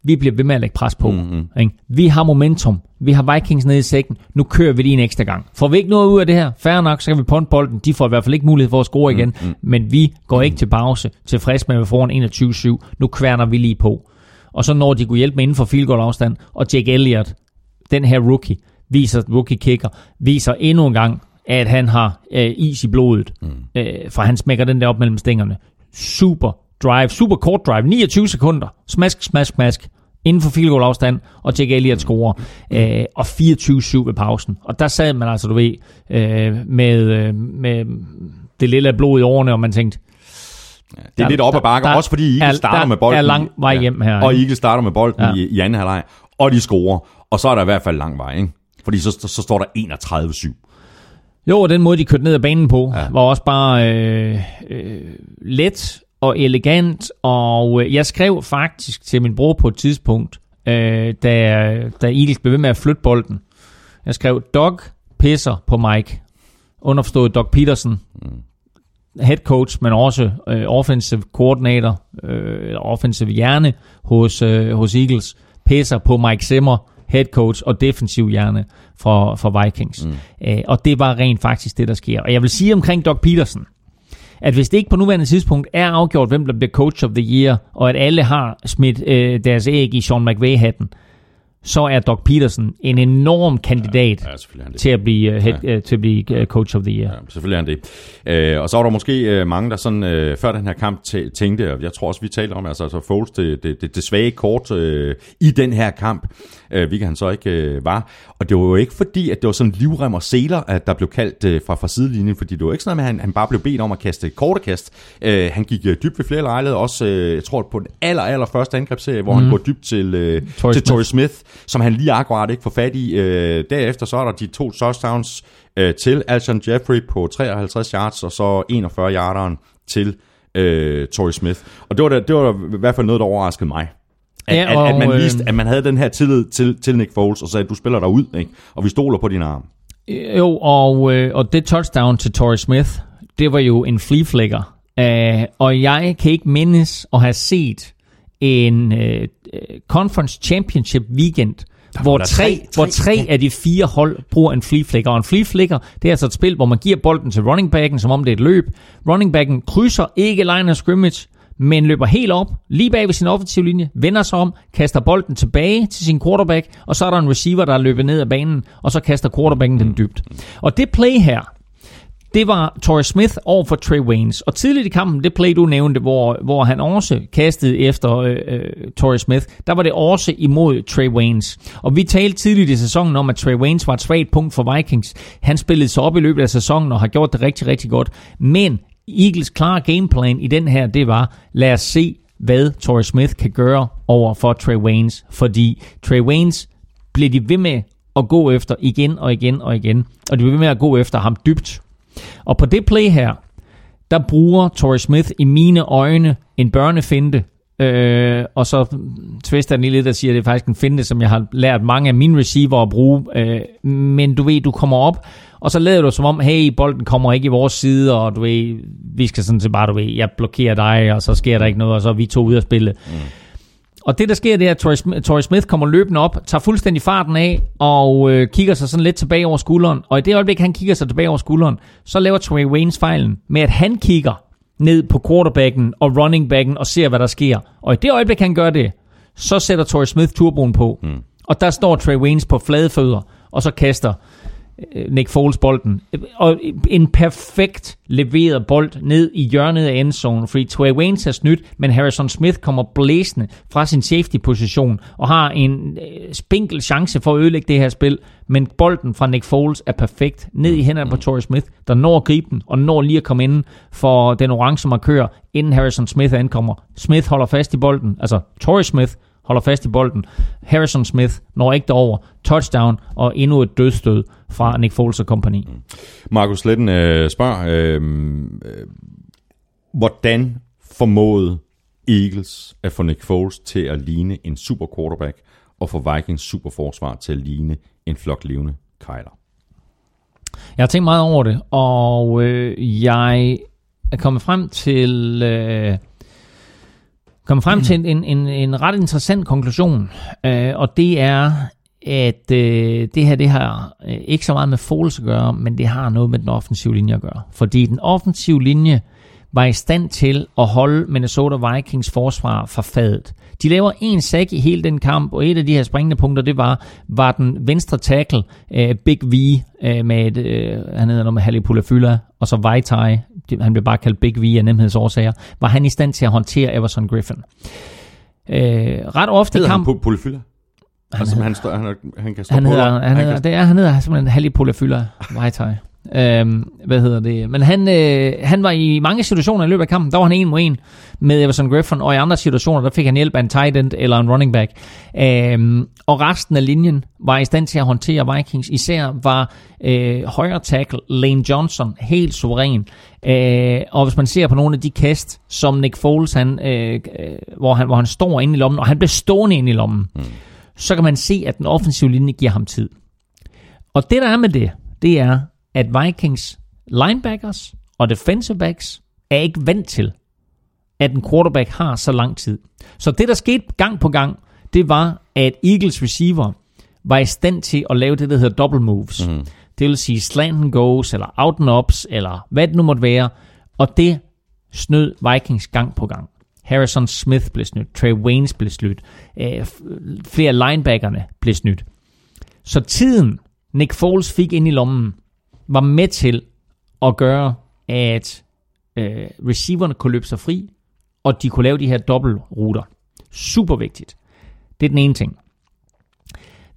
vi bliver ved med at lægge pres på. Mm-hmm. Ikke? Vi har momentum. Vi har Vikings nede i sækken. Nu kører vi lige en ekstra gang. Får vi ikke noget ud af det her? Færre nok, så kan vi punt bolden. De får i hvert fald ikke mulighed for at score igen. Mm-hmm. Men vi går ikke til pause. Tilfreds med, at vi får en 21-7. Nu kværner vi lige på. Og så når de kunne hjælpe med inden for field goal afstand. Og Jake Elliott, den her rookie, viser rookie kicker, viser endnu en gang, at han har øh, is i blodet, mm. øh, for han smækker den der op mellem stængerne. Super drive, super kort drive, 29 sekunder, smask, smask, smask, inden for field goal afstand, og Jake Elliott scorer, øh, og 24-7 ved pausen. Og der sad man altså, du ved, øh, med, øh, med det lille blod i årene, og man tænkte, Ja, det er der, lidt op ad bakke, der, også fordi Eagles starter der, med bolden. er lang vej hjem her. Og Eagles starter med bolden ja. i, i anden halvleg, og de scorer. Og så er der i hvert fald lang vej, ikke? Fordi så, så, så står der 31-7. Jo, og den måde, de kørte ned ad banen på, ja. var også bare øh, øh, let og elegant. Og øh, jeg skrev faktisk til min bror på et tidspunkt, øh, da, da Eagles blev ved med at flytte bolden. Jeg skrev, Dog pisser på Mike. Underforstået Doc Peterson. Mm head coach, men også øh, offensive coordinator, øh, offensive hjerne hos, øh, hos Eagles, pisser på Mike Zimmer, head coach og defensiv hjerne for, for Vikings. Mm. Øh, og det var rent faktisk det, der sker. Og jeg vil sige omkring Doc Peterson, at hvis det ikke på nuværende tidspunkt er afgjort, hvem der bliver coach of the year, og at alle har smidt øh, deres æg i Sean McVay-hatten, så er Doc Peterson en enorm kandidat ja, ja, til at blive, uh, head, ja. uh, til at blive uh, coach of the year. Ja, selvfølgelig er han det. Uh, og så var der måske mange, der sådan, uh, før den her kamp tænkte, og jeg tror også, vi talte om, altså, altså Foles, det, det, det, det svage kort uh, i den her kamp, uh, hvilket han så ikke uh, var. Og det var jo ikke fordi, at det var sådan livrem og seler, at der blev kaldt uh, fra, fra sidelinjen, fordi det var ikke sådan, at han, han bare blev bedt om at kaste kortekast. Uh, han gik uh, dybt ved flere lejligheder, også uh, jeg tror på den aller, aller første angrebsserie, hvor mm. han mhm. går dybt til, uh, Torrey til Torrey Smith som han lige akkurat ikke får fat i. Øh, derefter så er der de to touchdowns øh, til Alshon Jeffrey på 53 yards, og så 41 yarderen til øh, Torrey Smith. Og det var, da, det var da i hvert fald noget, der overraskede mig. At, ja, og, at, at, man øh, viste, at man havde den her tillid til, til Nick Foles, og sagde, at du spiller dig ud, ikke? og vi stoler på din arm. Jo, og, øh, og det touchdown til Torrey Smith, det var jo en flea flicker. Uh, og jeg kan ikke mindes at have set en uh, Conference Championship weekend, hvor tre, tre, hvor tre af de fire hold bruger en flea flicker. Og en flea flicker, det er altså et spil, hvor man giver bolden til running backen, som om det er et løb. Running backen krydser ikke line of scrimmage, men løber helt op, lige bag ved sin offensiv linje, vender sig om, kaster bolden tilbage til sin quarterback, og så er der en receiver, der løber ned ad banen, og så kaster quarterbacken den dybt. Og det play her, det var Torrey Smith over for Trey Waynes. Og tidligt i kampen, det play du nævnte, hvor, hvor han også kastede efter øh, øh, Torrey Smith, der var det også imod Trey Waynes. Og vi talte tidligt i sæsonen om, at Trey Waynes var et svagt punkt for Vikings. Han spillede sig op i løbet af sæsonen og har gjort det rigtig, rigtig godt. Men Eagles klare gameplan i den her, det var, lad os se, hvad Torrey Smith kan gøre over for Trey Waynes. Fordi Trey Waynes blev de ved med at gå efter igen og igen og igen. Og de blev ved med at gå efter ham dybt. Og på det play her, der bruger Torrey Smith i mine øjne en børnefinte, øh, og så twister den lige lidt og siger, at det er faktisk en finte, som jeg har lært mange af mine receiver at bruge. Øh, men du ved, du kommer op, og så lader du som om, hey, bolden kommer ikke i vores side, og du ved, vi skal sådan set bare, du ved, jeg blokerer dig, og så sker der ikke noget, og så er vi to ude at spille. Mm. Og det, der sker, det er, at Torrey, Torrey Smith kommer løbende op, tager fuldstændig farten af, og øh, kigger sig sådan lidt tilbage over skulderen. Og i det øjeblik, han kigger sig tilbage over skulderen, så laver Trey Waynes fejlen med, at han kigger ned på quarterbacken og running backen og ser, hvad der sker. Og i det øjeblik, han gør det, så sætter Torrey Smith turboen på. Mm. Og der står Trey Waynes på flade fødder, og så kaster Nick Foles bolden. Og en perfekt leveret bold ned i hjørnet af endzone, fordi Trey Waynes har snydt, men Harrison Smith kommer blæsende fra sin safety-position og har en øh, spinkel chance for at ødelægge det her spil, men bolden fra Nick Foles er perfekt ned i hænderne på Torrey Smith, der når at gribe den, og når lige at komme ind for den orange markør, inden Harrison Smith ankommer. Smith holder fast i bolden, altså Torrey Smith holder fast i bolden. Harrison Smith når ikke derover. Touchdown og endnu et dødstød fra Nick Foles og company. Mm. Markus Letten øh, spørger, øh, øh, hvordan formåede Eagles at få Nick Foles til at ligne en super quarterback, og få Vikings super forsvar til at ligne en flok levende kejler? Jeg har tænkt meget over det, og øh, jeg er kommet frem til... Øh, kommet frem til en, en, en ret interessant konklusion, øh, og det er, at øh, det her det har øh, ikke så meget med Foles at gøre, men det har noget med den offensive linje at gøre. Fordi den offensive linje var i stand til at holde Minnesota Vikings forsvar for fadet. De laver en sack i hele den kamp, og et af de her springende punkter, det var, var den venstre tackle, uh, Big V, uh, med et, uh, han hedder noget med Halipulafylla, og så Vaitai, han blev bare kaldt Big V af nemhedsårsager, var han i stand til at håndtere Everson Griffin. Uh, ret ofte Hedder kamp... han Polifylla? Altså, han, står, han, han kan stå Han på hedder, han kan hedder, det er, han hedder simpelthen Halipulafylla Vaitai. Øhm, hvad hedder det? Men han, øh, han var i mange situationer i løbet af kampen, der var han en mod en med Everson Griffin, og i andre situationer, der fik han hjælp af en tight end eller en running back. Øhm, og resten af linjen var i stand til at håndtere Vikings. Især var øh, højre tackle Lane Johnson helt suveræn. Øh, og hvis man ser på nogle af de kast, som Nick Foles, han, øh, øh, hvor, han, hvor han står inde i lommen, og han blev stående inde i lommen, mm. så kan man se, at den offensive linje giver ham tid. Og det, der er med det, det er, at Vikings linebackers og defensive backs er ikke vant til, at en quarterback har så lang tid. Så det, der skete gang på gang, det var, at Eagles receiver var i stand til at lave det, der hedder double moves. Mm. Det vil sige slant and goes, eller out and ups, eller hvad det nu måtte være. Og det snød Vikings gang på gang. Harrison Smith blev snydt, Trey Waynes blev snydt, øh, flere linebackerne blev snydt. Så tiden, Nick Foles fik ind i lommen, var med til at gøre, at øh, receiverne kunne løbe sig fri, og de kunne lave de her dobbeltruter. Super vigtigt. Det er den ene ting.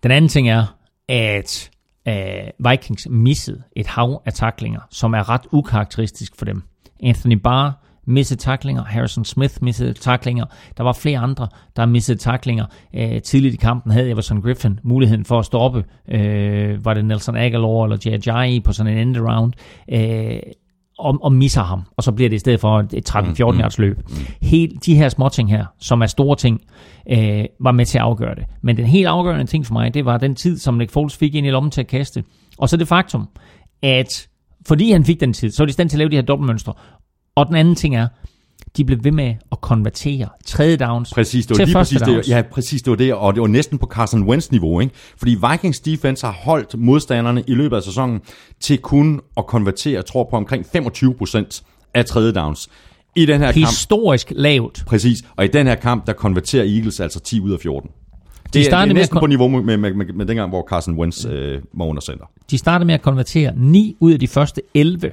Den anden ting er, at øh, Vikings missede et hav af taklinger, som er ret ukarakteristisk for dem. Anthony Barr missede taklinger, Harrison Smith missede taklinger, der var flere andre, der missede taklinger. Øh, tidligt i kampen havde Everson Griffin muligheden for at stoppe, øh, var det Nelson Aguilar eller Ajayi på sådan en end around, øh, og, og misser ham, og så bliver det i stedet for et 13-14 yards løb. Helt de her små ting her, som er store ting, øh, var med til at afgøre det. Men den helt afgørende ting for mig, det var den tid, som Nick Foles fik ind i lommen til at kaste. Og så det faktum, at fordi han fik den tid, så var de i stand til at lave de her dobbeltmønstre. Og den anden ting er, de blev ved med at konvertere tredje downs Præcis, det var til lige præcis downs. det. Ja, præcis, det var det, og det var næsten på Carson Wentz niveau, ikke? Fordi Vikings defense har holdt modstanderne i løbet af sæsonen til kun at konvertere, jeg tror på omkring 25% af tredje downs. I den her kamp, Historisk lavt. præcis, og i den her kamp, der konverterer Eagles altså 10 ud af 14. Det, De er, det startede er med næsten kon- på niveau med, med, med, med, med dengang, hvor Carson Wentz øh, var under center. De startede med at konvertere 9 ud af de første 11.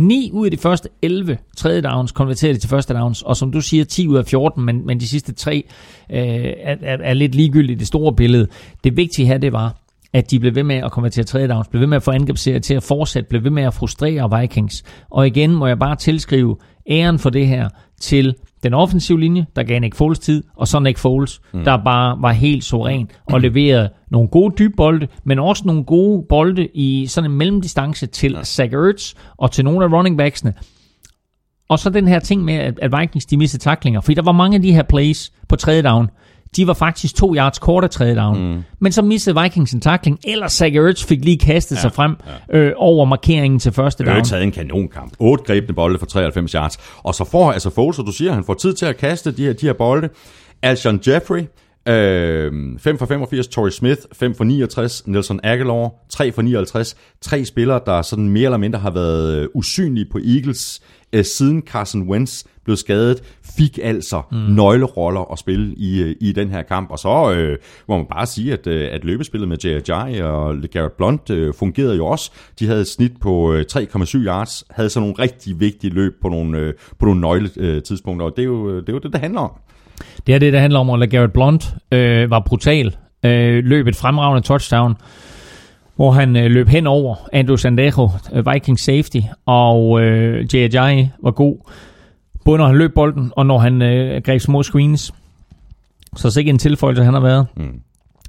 9 ud af de første 11 tredje downs konverterede de til første downs, og som du siger, 10 ud af 14, men, men de sidste tre øh, er, er, er lidt ligegyldigt i det store billede. Det vigtige her, det var, at de blev ved med at konvertere tredje downs, blev ved med at få angrebsserier til at fortsætte, blev ved med at frustrere Vikings. Og igen må jeg bare tilskrive æren for det her til den offensive linje, der gav Nick Foles tid, og så Nick Foles, mm. der bare var helt suveræn og leverede nogle gode dybe bolde, men også nogle gode bolde i sådan en mellemdistance til ja. Zach Ertz og til nogle af running backsene. Og så den her ting med, at, at Vikings de mistede taklinger, fordi der var mange af de her plays på tredje down, de var faktisk to yards kort af tredje down. Mm. Men så mistede Vikings en takling, eller Zach Ertz fik lige kastet ja, sig frem ja. øh, over markeringen til første down. Ertz havde en kanonkamp. 8 grebne bolde for 93 yards. Og så får altså Foles, og du siger, han får tid til at kaste de her, de her bolde. Alshon Jeffrey, øh, 5 for 85, Torrey Smith, 5 for 69, Nelson Aguilar, 3 for 59. Tre spillere, der sådan mere eller mindre har været øh, usynlige på Eagles, øh, siden Carson Wentz blev skadet, fik altså mm. nøgleroller at spille i, øh, i den her kamp. Og så øh, må man bare sige, at, øh, at løbespillet med J.J. og Garrett Blunt øh, fungerede jo også. De havde et snit på øh, 3,7 yards, havde så nogle rigtig vigtige løb på nogle, øh, på nogle nøgletidspunkter, og det er, jo, det er jo det, det handler om. Det er det, der handler om, at lade Garrett Blunt øh, var brutal. Øh, løb et fremragende touchdown, hvor han øh, løb hen over Andrew Sandejo, øh, Viking safety, og øh, J.J. var god, både når han løb bolden, og når han øh, greb små screens. Så sikkert en tilføjelse, han har været. Mm.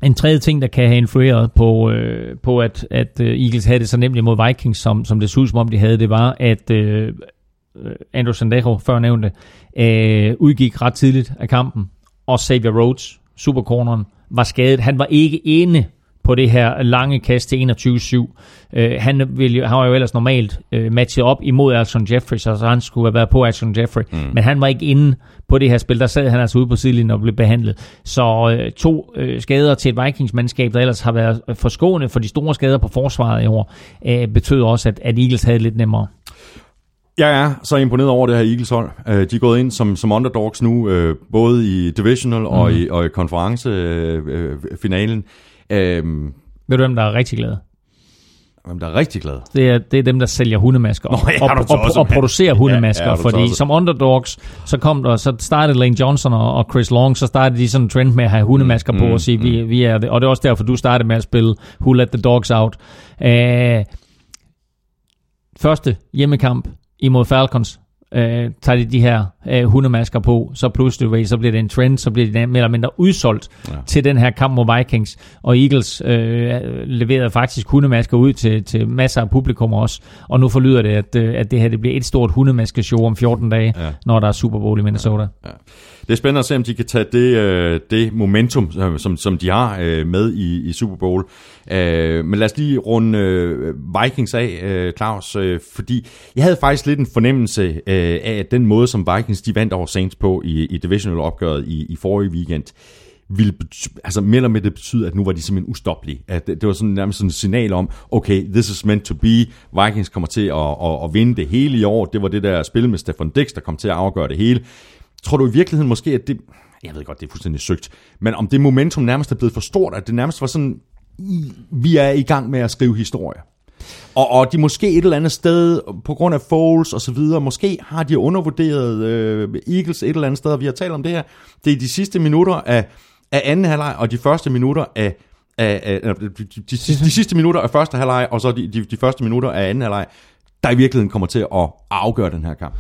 En tredje ting, der kan have influeret på, øh, på at, at øh, Eagles havde det så nemt imod Vikings, som, som det så ud som om de havde, det var, at øh, Andrew Sandejo, før nævnte, øh, udgik ret tidligt af kampen, og Xavier Rhodes, supercorneren, var skadet. Han var ikke inde på det her lange kast til 21-7. Øh, han, ville, han var jo ellers normalt øh, matchet op imod Alshon Jeffrey, så han skulle have været på Alshon Jeffrey. Mm. Men han var ikke inde på det her spil. Der sad han altså ude på sidelinjen og blev behandlet. Så øh, to øh, skader til et Vikings-mandskab, der ellers har været forskånet for de store skader på forsvaret i år, øh, betød også, at, at Eagles havde lidt nemmere. Jeg er så imponeret over det her Eagles hold. Øh, de er gået ind som, som underdogs nu, øh, både i divisional mm. og i, og i konferencefinalen. Øh, Ved du, hvem der er rigtig glad? Hvem der er rigtig glad? Det er, det er dem, der sælger hundemasker Nå, ja, og, og, og, og producerer hundemasker. Ja, ja, fordi som underdogs, så kom der, så startede Lane Johnson og, og Chris Long, så startede de sådan en trend med at have hundemasker mm, på mm, og sige, vi, vi er det. Og det er også derfor, du startede med at spille Who Let the Dogs Out. Uh, første hjemmekamp imod Falcons, øh, tager de de her øh, hundemasker på, så pludselig så bliver det en trend, så bliver de mere eller mindre udsolgt ja. til den her kamp mod Vikings, og Eagles øh, leverede faktisk hundemasker ud til, til masser af publikum også, og nu forlyder det, at, øh, at det her det bliver et stort hundemaskeshow om 14 dage, ja. når der er Super Bowl i Minnesota. Ja. Ja. Det er spændende at se, om de kan tage det, øh, det momentum, øh, som- som, de har øh, med i, i Super Bowl. Øh, men lad os lige runde øh, Vikings af, øh, Claus, øh, fordi jeg havde faktisk lidt en fornemmelse øh, af, at den måde, som Vikings de vandt over Saints på i, i divisional-opgøret i, i forrige weekend, ville bety- altså mere eller mindre det betyde, at nu var de simpelthen ustoppelige. At det, det var sådan nærmest sådan et signal om, okay, this is meant to be. Vikings kommer til at, at, at vinde det hele i år. Det var det der spil med Stefan Dix, der kom til at afgøre det hele. Tror du i virkeligheden måske, at det... Jeg ved godt, det er fuldstændig søgt. Men om det momentum nærmest er blevet for stort, at det nærmest var sådan... Vi er i gang med at skrive historie. Og, og de måske et eller andet sted, på grund af Foles og så videre, måske har de undervurderet øh, Eagles et eller andet sted, og vi har talt om det her. Det er de sidste minutter af, af anden halvleg, og de første minutter af, af, af af- de, de, de, de sidste minutter af første halvleg, og så de, de, de første minutter af anden halvleg, der i virkeligheden kommer til at afgøre den her kamp.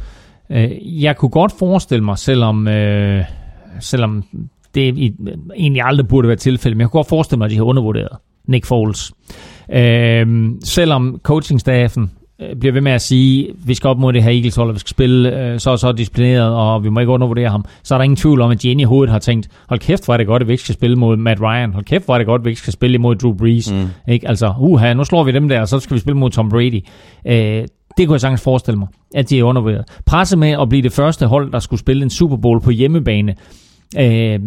Øh, jeg kunne godt forestille mig, selvom, øh, selvom det i, egentlig aldrig burde være tilfældet, men jeg kunne godt forestille mig, at de har undervurderet Nick Foles. Øh, selvom coachingstaffen øh, bliver ved med at sige, vi skal op mod det her Eagles hold, og vi skal spille øh, så og så disciplineret, og vi må ikke undervurdere ham, så er der ingen tvivl om, at inde i hovedet har tænkt, hold kæft, hvor er det godt, at vi ikke skal spille mod Matt Ryan. Hold kæft, hvor er det godt, at vi ikke skal spille imod Drew Brees. Mm. Ikke? Altså, uha, nu slår vi dem der, og så skal vi spille mod Tom Brady. Øh, det kunne jeg sagtens forestille mig, at de er undervurderet. Presse med at blive det første hold, der skulle spille en Super Bowl på hjemmebane. Øh,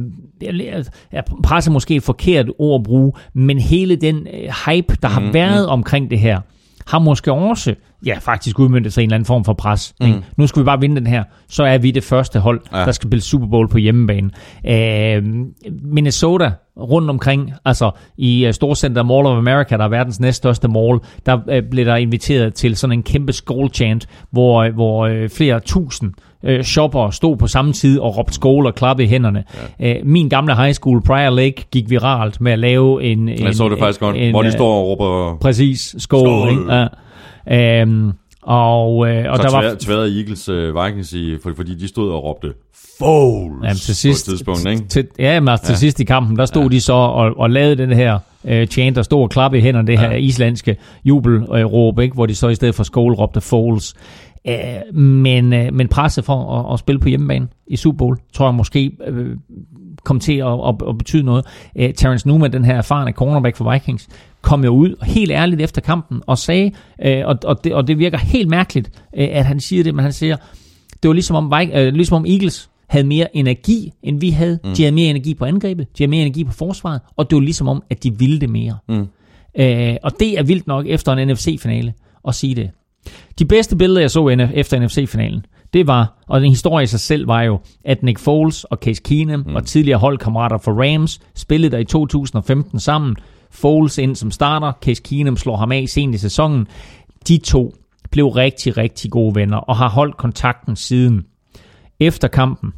jeg presser måske et forkert ord at bruge, men hele den øh, hype, der har mm, været omkring det her, har måske også ja, faktisk udmyndtet sig i en eller anden form for pres. Mm. Nu skal vi bare vinde den her, så er vi det første hold, ja. Der skal spille Super Bowl på hjemmebane. Øh, Minnesota rundt omkring, altså i uh, Storcenter Mall of America, der er verdens næststørste mall, der uh, blev der inviteret til sådan en kæmpe skål chant, hvor, hvor uh, flere tusind uh, shopper stod på samme tid og råbte skål og klappede i hænderne. Ja. Uh, min gamle high school, Prior Lake, gik viralt med at lave en... en Jeg så det faktisk godt, en, hvor de øh, står og råber... Præcis, skål. Skål. Ikke? Ja. Øhm, og, øh, og Så der var... tvær, tværede Eagles øh, Vikings i, for, fordi de stod og råbte Foles Jamen, til sidst, på et tidspunkt, ikke? Til, ja, men altså, til Ja. sidst i kampen, der stod ja. de så og, og lavede den her øh, chant, der stod og klappe i hænderne, det her islandske jubelråb, ikke? hvor de så i stedet for skål råbte Foles. Øh, men, øh, men presset for at, at spille på hjemmebane i Super Bowl, tror jeg måske øh, kom til at, at, at betyde noget. Øh, Terrence Newman, den her erfarne cornerback for Vikings, kom jo ud helt ærligt efter kampen og sagde, øh, og, og, det, og det virker helt mærkeligt, øh, at han siger det, men han siger, det var ligesom om, Vik- øh, ligesom om Eagles havde mere energi, end vi havde. Mm. De havde mere energi på angrebet, de havde mere energi på forsvaret, og det var ligesom om, at de ville det mere. Mm. Øh, og det er vildt nok efter en NFC-finale at sige det. De bedste billeder, jeg så efter NFC-finalen, det var, og den historie i sig selv var jo, at Nick Foles og Case Keenum mm. og tidligere holdkammerater for Rams spillede der i 2015 sammen. Foles ind som starter, Case Keenum slår ham af sent i sæsonen. De to blev rigtig, rigtig gode venner og har holdt kontakten siden. Efter kampen,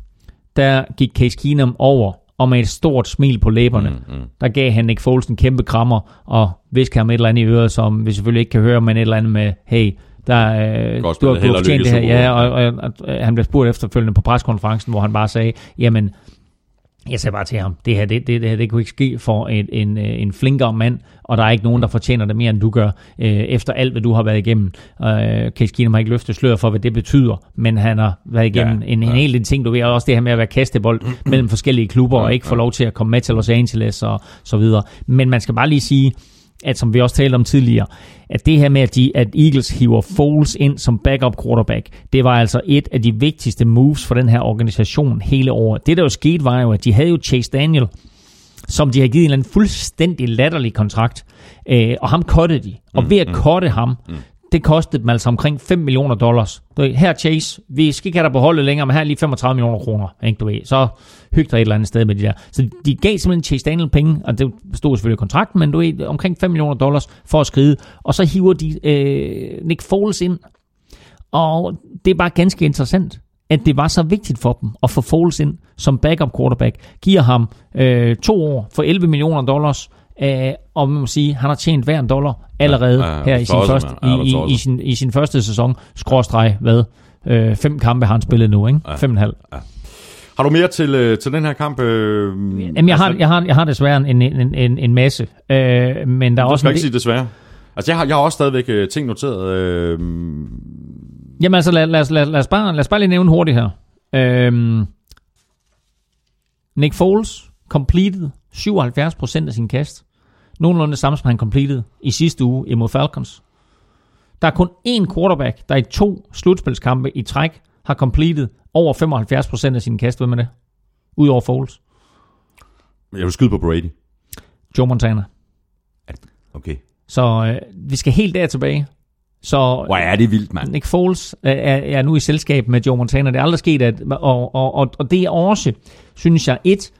der gik Case Keenum over og med et stort smil på læberne, mm, mm. der gav han Nick Foles en kæmpe krammer og viskede ham et eller andet i øret, som vi selvfølgelig ikke kan høre, men et eller andet med, hey, der, øh, Godt du har du og fortjent det her. Ja, Bowl. og, og, og, han blev spurgt efterfølgende på preskonferencen, hvor han bare sagde, jamen, jeg sagde bare til ham, det her, det, det, det her, det kunne ikke ske for en, en, øh, en flinkere mand, og der er ikke nogen, der fortjener det mere, end du gør, øh, efter alt, hvad du har været igennem. Øh, Case Keenum har ikke løftet slør for, hvad det betyder, men han har været igennem Ja, en, en ja. hel del ting, du ved, og også det her med at være kastebold [clears throat] mellem forskellige klubber, og ikke få lov til at komme med til Los Angeles og så videre. Men man skal bare lige sige, at som vi også talte om tidligere, at det her med, at, de, at Eagles hiver Foles ind som backup quarterback, det var altså et af de vigtigste moves for den her organisation hele året. Det der jo skete var jo, at de havde jo Chase Daniel, som de har givet en eller anden fuldstændig latterlig kontrakt, øh, og ham kottede de. Og ved at kotte ham, det kostede dem altså omkring 5 millioner dollars. Du ved, her Chase, vi skal ikke have dig på holdet længere, men her er lige 35 millioner kroner. Ikke, du ved. Så hygter dig et eller andet sted med de der. Så de gav simpelthen Chase Daniel penge, og det stod selvfølgelig i kontrakten, men du ved, omkring 5 millioner dollars for at skride. Og så hiver de øh, Nick Foles ind. Og det er bare ganske interessant, at det var så vigtigt for dem at få Foles ind som backup quarterback. Giver ham øh, to år for 11 millioner dollars, øh, og man må sige, han har tjent hver en dollar allerede ja, ja, her i sin, første, mand. Ja, i, du i, i, sin, i sin første sæson. Skråstreg, hvad? Øh, fem kampe har han spillet nu, ikke? Ja. Fem og en halv. Har du mere til, øh, til den her kamp? Øh, Jamen, jeg har, jeg, har, jeg har desværre en, en, en, en masse, øh, men der er Du også... skal en ikke sige desværre. Altså, jeg har, jeg har også stadigvæk øh, ting noteret. Øh, Jamen altså, lad, lad, lad, lad, os bare, lad os bare lige nævne hurtigt her. Øhm, Nick Foles completed 77% af sin kast. Nogenlunde samme, som han completed i sidste uge imod Falcons. Der er kun én quarterback, der i to slutspilskampe i træk har completed over 75% af sin kast. Hvem er det? Udover Foles. jeg vil skyde på Brady. Joe Montana. Okay. Så øh, vi skal helt der tilbage. Så Hvor er det vildt, mand. Nick Foles er, er er nu i selskab med Joe Montana. Det er aldrig sket, at, og, og, og, og det er også, synes jeg, et,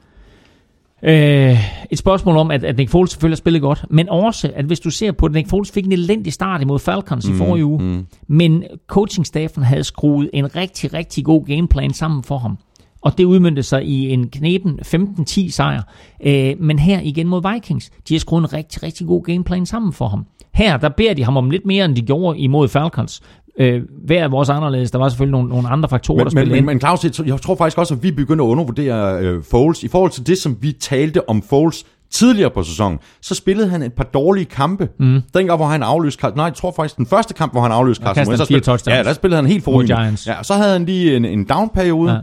øh, et spørgsmål om, at, at Nick Foles selvfølgelig har spillet godt, men også, at hvis du ser på, at Nick Foles fik en elendig start imod Falcons mm, i forrige uge, mm. men coachingstaffen havde skruet en rigtig, rigtig god gameplan sammen for ham. Og det udmyndte sig i en knepen 15-10 sejr. Øh, men her igen mod Vikings, de har skruet en rigtig, rigtig god gameplan sammen for ham. Her, der beder de ham om lidt mere, end de gjorde imod Falcons. Øh, hver af vores anderledes. Der var selvfølgelig nogle, nogle andre faktorer, der Men, spillede men, ind. men, Claus, jeg tror- faktisk også, at vi begynder at undervurdere øh, Foles. I forhold til det, som vi talte om Foles tidligere på sæsonen, så spillede han et par dårlige kampe. Mm. Dengang, hvor han afløste Carson. Nej, jeg tror faktisk, den første kamp, hvor han afløste Carson kastede Wentz, touchdowns. Ja, der spillede han helt forrygende. Ja, og så havde han lige en, en down-periode, ja.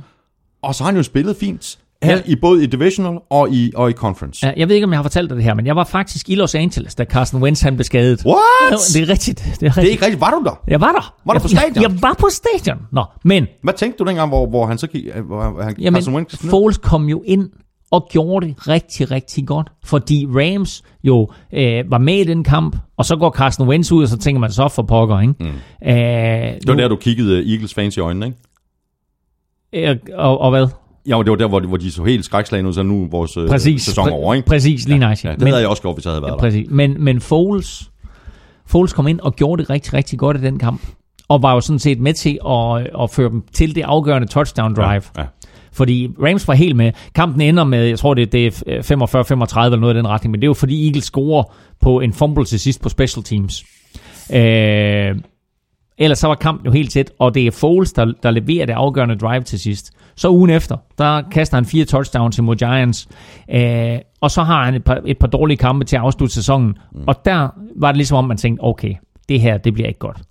og så har han jo spillet fint. Her Ja. i både i divisional og i, og i conference. Ja, jeg ved ikke, om jeg har fortalt dig det her, men jeg var faktisk i Los Angeles, da Carson Wentz han blev skadet. What? Jo, Det er rigtigt. Det er Det er rigtigt. ikke rigtigt. Var du der? Jeg var der. Var du jeg, på stadion? Jeg, jeg var på stadion. Nå, men Hvad tænkte du dengang, hvor, hvor han så gik? Hvor han, Jamen, Carson Wentz? Foles kom jo ind og gjorde det rigtig, rigtig godt. Fordi Rams jo øh, var med i den kamp, og så går Carson Wentz ud, og så tænker man så for pokker, ikke? Mm. Øh, Det var der, du kiggede Eagles fans i øjnene, ikke? øh, og, og hvad? Ja, det var der, hvor de, hvor de så helt skrækslagne ud, så er nu vores øh, Præcis. sæson over, ikke? Præcis, lige nice. Ja, det havde jeg også gjort, hvis jeg havde været der. Præcis. Men, men Foles, Foles kom ind og gjorde det rigtig, rigtig godt i den kamp. Og var jo sådan set med til at, at føre dem til det afgørende touchdown drive. Ja, ja. Fordi Rams var helt med. Kampen ender med, jeg tror det, det er 45-35 eller noget i den retning, men det er jo fordi Eagles scorer på en fumble til sidst på special teams. Øh, ellers så var kampen jo helt tæt, og det er Foles, der, der leverer det afgørende drive til sidst. Så ugen efter, der kaster han fire touchdowns til mod Giants, øh, og så har han et par, et par dårlige kampe til at afslutte sæsonen. Mm. Og der var det ligesom om, man tænkte, okay, det her, det bliver ikke godt.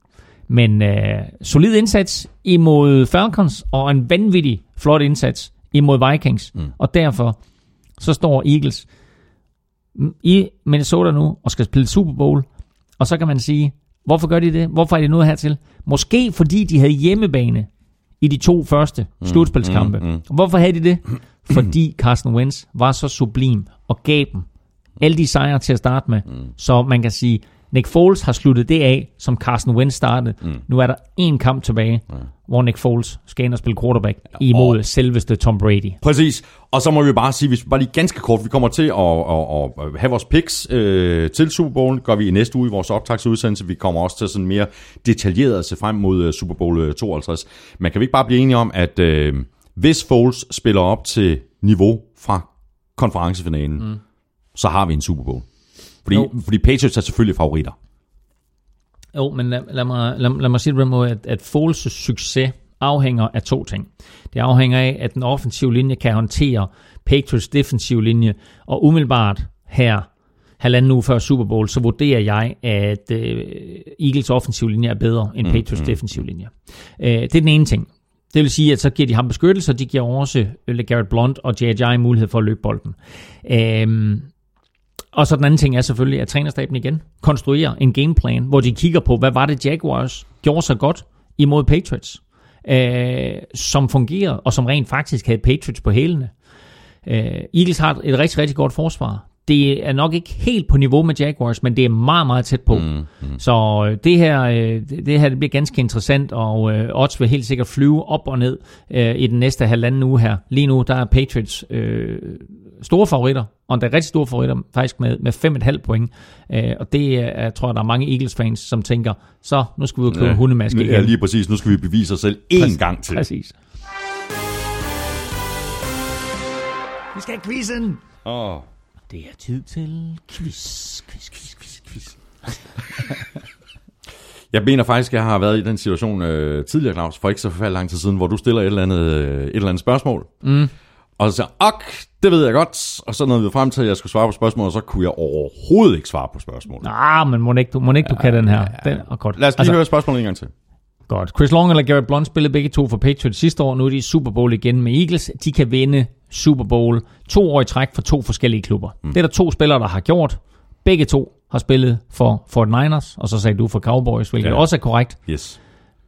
Men øh, solid indsats imod Falcons, og en vanvittig flot indsats imod Vikings. Mm. Og derfor så står Eagles i Minnesota nu og skal spille Super Bowl. Og så kan man sige, hvorfor gør de det? Hvorfor er de nået hertil? Måske fordi de havde hjemmebane i de to første slutspilskampe. Mm, mm, mm. Hvorfor havde de det? Fordi Carson Wentz var så sublim og gav dem alle de sejre til at starte med. Mm. Så man kan sige, Nick Foles har sluttet det af, som Carson Wentz startede. Mm. Nu er der én kamp tilbage, mm. hvor Nick Foles skal ind og spille quarterback imod og- selveste Tom Brady. Præcis. Og så må vi bare sige, hvis vi bare lige ganske kort, vi kommer til at, at, at have vores picks øh, til Super Bowl, gør vi i næste uge i vores optagsudsendelse. Vi kommer også til sådan mere detaljeret at se frem mod øh, Super Bowl øh, 52. Men kan vi ikke bare blive enige om, at øh, hvis Foles spiller op til niveau fra konferencefinalen, mm. så har vi en Super Bowl. Fordi, Jo. fordi Patriots er selvfølgelig favoritter. Jo, men lad, lad, mig, lad, lad mig sige det på den måde, at, at Foles' succes afhænger af to ting. Det afhænger af, at den offensive linje kan håndtere Patriots defensive linje, og umiddelbart her, halvanden uge før Super Bowl, så vurderer jeg, at øh, Eagles offensive linje er bedre end Patriots defensive linje. Øh, det er den ene ting. Det vil sige, at så giver de ham beskyttelse, og de giver også øh, Garrett Blunt og J.J. mulighed for at løbe bolden. Øhm, og så den anden ting er selvfølgelig, at trænerstaben igen konstruerer en gameplan, hvor de kigger på, hvad var det Jaguars gjorde så godt imod Patriots, øh, som fungerede, og som rent faktisk havde Patriots på hælene. Øh, Eagles har et rigtig, rigtig godt forsvar. det er nok ikke helt på niveau med Jaguars, men det er meget, meget tæt på. Mm, mm. Så øh, det her, øh, det her det bliver ganske interessant, og øh, odds vil helt sikkert flyve op og ned i den næste halvanden uge her. Lige nu, der er Patriots øh, store favoritter, og der er rigtig store favoritter, faktisk med, med 5,5 point. Øh, og det er, tror jeg, der er mange Eagles-fans, som tænker, så nu skal vi ud og købe ja, hundemaske igen. Ja, lige præcis. Nu skal vi bevise os selv én gang til. Præcis. Vi skal have quizzen! Åh. Oh. Det er tid til quiz, quiz, quiz, quiz, quiz. [laughs] Jeg mener faktisk, at jeg har været i den situation øh, tidligere, Claus, for ikke så forfærdelig lang tid siden, hvor du stiller et eller andet, øh, et eller andet spørgsmål. Mm. Og så siger ok, det ved jeg godt. Og så nåede vi frem til, at jeg skulle svare på spørgsmålet, og så kunne jeg overhovedet ikke svare på spørgsmålet. Ah, men må ikke du, må ikke, du ja, kan den her. Den er godt. Lad os lige altså, høre spørgsmålet en gang til. Godt. Chris Long eller Garrett Blunt spillede begge to for Patriots sidste år. Nu er de i Super Bowl igen med Eagles. De kan vinde Super Bowl to år i træk for to forskellige klubber. Mm. Det er der to spillere, der har gjort. Begge to har spillet for Fort Niners, og så sagde du for Cowboys, hvilket ja. også er korrekt. Yes.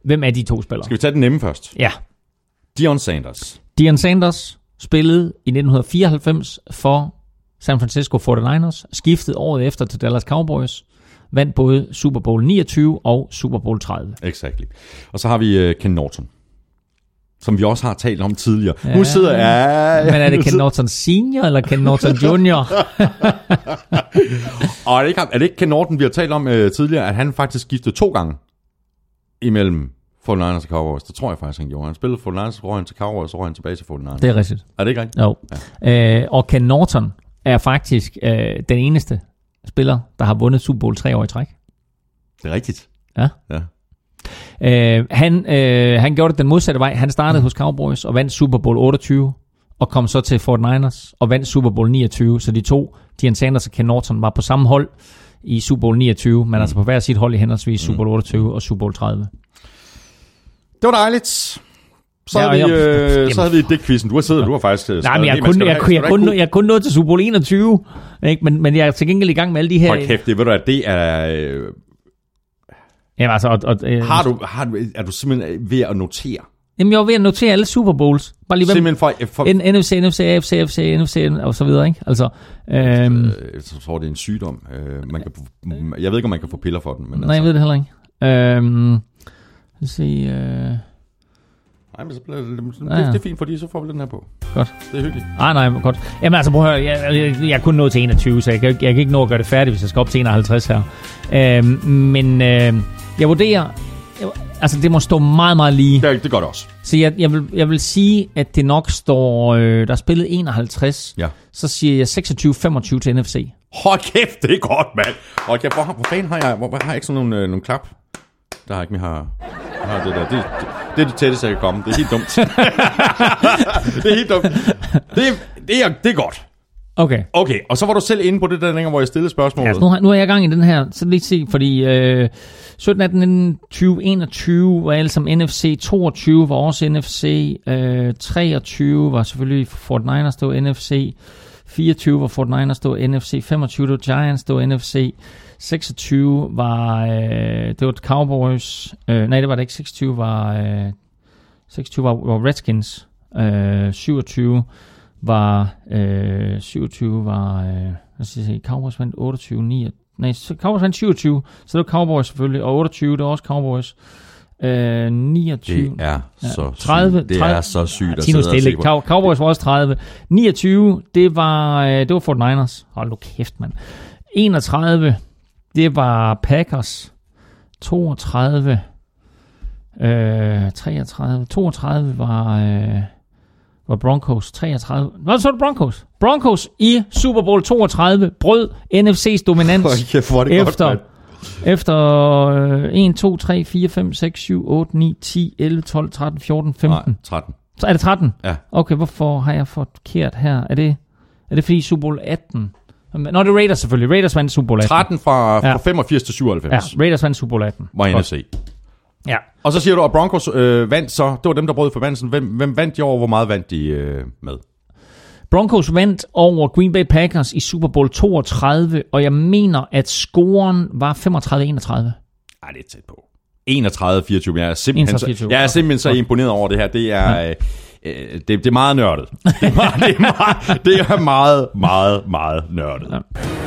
Hvem er de to spillere? Skal vi tage den nemme først? Ja. Dion Sanders. Dion Sanders spillede i 1994 for San Francisco 49ers, skiftede året efter til Dallas Cowboys, vandt både Super Bowl 29 og Super Bowl 30. Exactly. Og så har vi uh, Ken Norton som vi også har talt om tidligere. Ja, nu sidder jeg... Men er det Ken Norton Senior, eller Ken Norton Junior? [laughs] og er det, ikke, er det ikke Ken Norton, vi har talt om uh, tidligere, at han faktisk skiftede to gange imellem 49ers og Cowboys. Det tror jeg faktisk, han gjorde. Han spillede 49ers, så røg han til Cowboys, så røg han tilbage til 49ers. Det er rigtigt. Er det ikke rigtigt? Jo. Ja. Øh, og Ken Norton er faktisk øh, den eneste spiller, der har vundet Super Bowl tre år i træk. Det er rigtigt. Ja. ja. Øh, han, øh, han gjorde det den modsatte vej. Han startede mm. hos Cowboys og vandt Super Bowl 28, og kom så til Fort Niners og vandt Super Bowl 29. Så de to, Dion Sanders og Ken Norton, var på samme hold i Super Bowl 29, men mm. altså på hver sit hold i henholdsvis Super Bowl 28 mm. og Super Bowl 30. Det var dejligt. Så, ja, havde, vi, øh, så havde vi det quizzen. Du har siddet, du har faktisk... Øh, Nej, men jeg, kun, jeg, jeg, jeg, kun, jeg kun nået til Super Bowl 21, ikke? Men, men jeg er til gengæld i gang med alle de her... Hold kæft, det, ved du, at det er... Øh, Jamen, altså, og, og, øh, har du, har du, er du simpelthen ved at notere? Jamen, jeg var ved at notere alle Super Bowls. Bare lige, simpelthen for... for NFC, NFC, AFC, AFC, NFC og så videre, ikke? Altså, øhm, jeg tror, det er en sygdom. Øh, man kan, jeg ved ikke, om man kan få piller for den. Men nej, altså. jeg ved det heller ikke. Øhm, lad os se... Øh, Nej, men så bliver det, det, ja, ja. det er fint, fordi så får vi den her på. Godt. Det er hyggeligt. Nej, nej, godt. Jamen altså, prøv at høre, jeg, jeg, jeg er kun nået til 21, så jeg, jeg, jeg kan ikke nå at gøre det færdigt, hvis jeg skal op til 51 her. Øhm, men øh, jeg vurderer, jeg, altså det må stå meget, meget lige. Det, det gør det også. Så jeg, jeg, vil, jeg vil sige, at det nok står, øh, der er spillet 51, ja. så siger jeg 26-25 til NFC. Hold kæft, det er godt, mand. Hold kæft, hvor, hvor fanden har jeg, hvor, hvor har jeg ikke sådan nogle, øh, nogle klap? Der har ikke, vi har, har det der. Det, det, det er det tætteste, jeg kan komme. Det er helt dumt. [laughs] det er helt dumt. Det, det, er, det er godt. Okay. Okay, og så var du selv inde på det der længere, hvor jeg stillede spørgsmålet. Ja, nu, har, nu er jeg i gang i den her, så lige se, fordi øh, 17, 18, 20, 21 var alle som NFC, 22 var også NFC, øh, 23 var selvfølgelig Fort Niners, det var NFC, 24 var Fort Niners, det var NFC, 25 det var Giants, det var NFC, 26 var, øh, det var Cowboys, øh, nej det var det ikke, 26 var, øh, 26 var, var Redskins, øh, 27 var, øh, 27 var, øh, lad os se, Cowboys vandt 28, 9, nej, Cowboys vandt 27, så det var Cowboys selvfølgelig, og 28, det var også Cowboys. Øh, 29. Det er ja, så 30, sygt. Det 30, er så sygt at sidde stille. Cow, Cowboys var også 30. 29, det var, øh, det var Fort Niners. Hold nu kæft, mand. 31, det var Packers. 32, øh, 33, 32 var, øh, var Broncos. 33, hvad så det Broncos? Broncos i Super Bowl 32 brød NFC's dominans oh, efter, godt, efter øh, 1, 2, 3, 4, 5, 6, 7, 8, 9, 10, 11, 12, 13, 14, 15. Nej, 13. Så er det 13? Ja. Okay, hvorfor har jeg forkert her? Er det, er det fordi Super Bowl 18 Nå, det er Raiders selvfølgelig. Raiders vandt Super Bowl 18. 13 fra, ja. fra 85 til 97. Ja, Raiders vandt Super Bowl 18. Var NFC. Ja. Og så siger du, at Broncos øh, vandt så. Det var dem, der brød forbandelsen. Hvem, hvem vandt de over? Hvor meget vandt de øh, med? Broncos vandt over Green Bay Packers i Super Bowl 32, og jeg mener, at scoren var 35-31. Ej, det er tæt på. 31-24. Jeg er simpelthen, 31, så, jeg er simpelthen så imponeret over det her. Det er, øh, Øh, det, det er meget nørdet. Det er meget, det er meget, det er meget, meget, meget nørdet. Ja.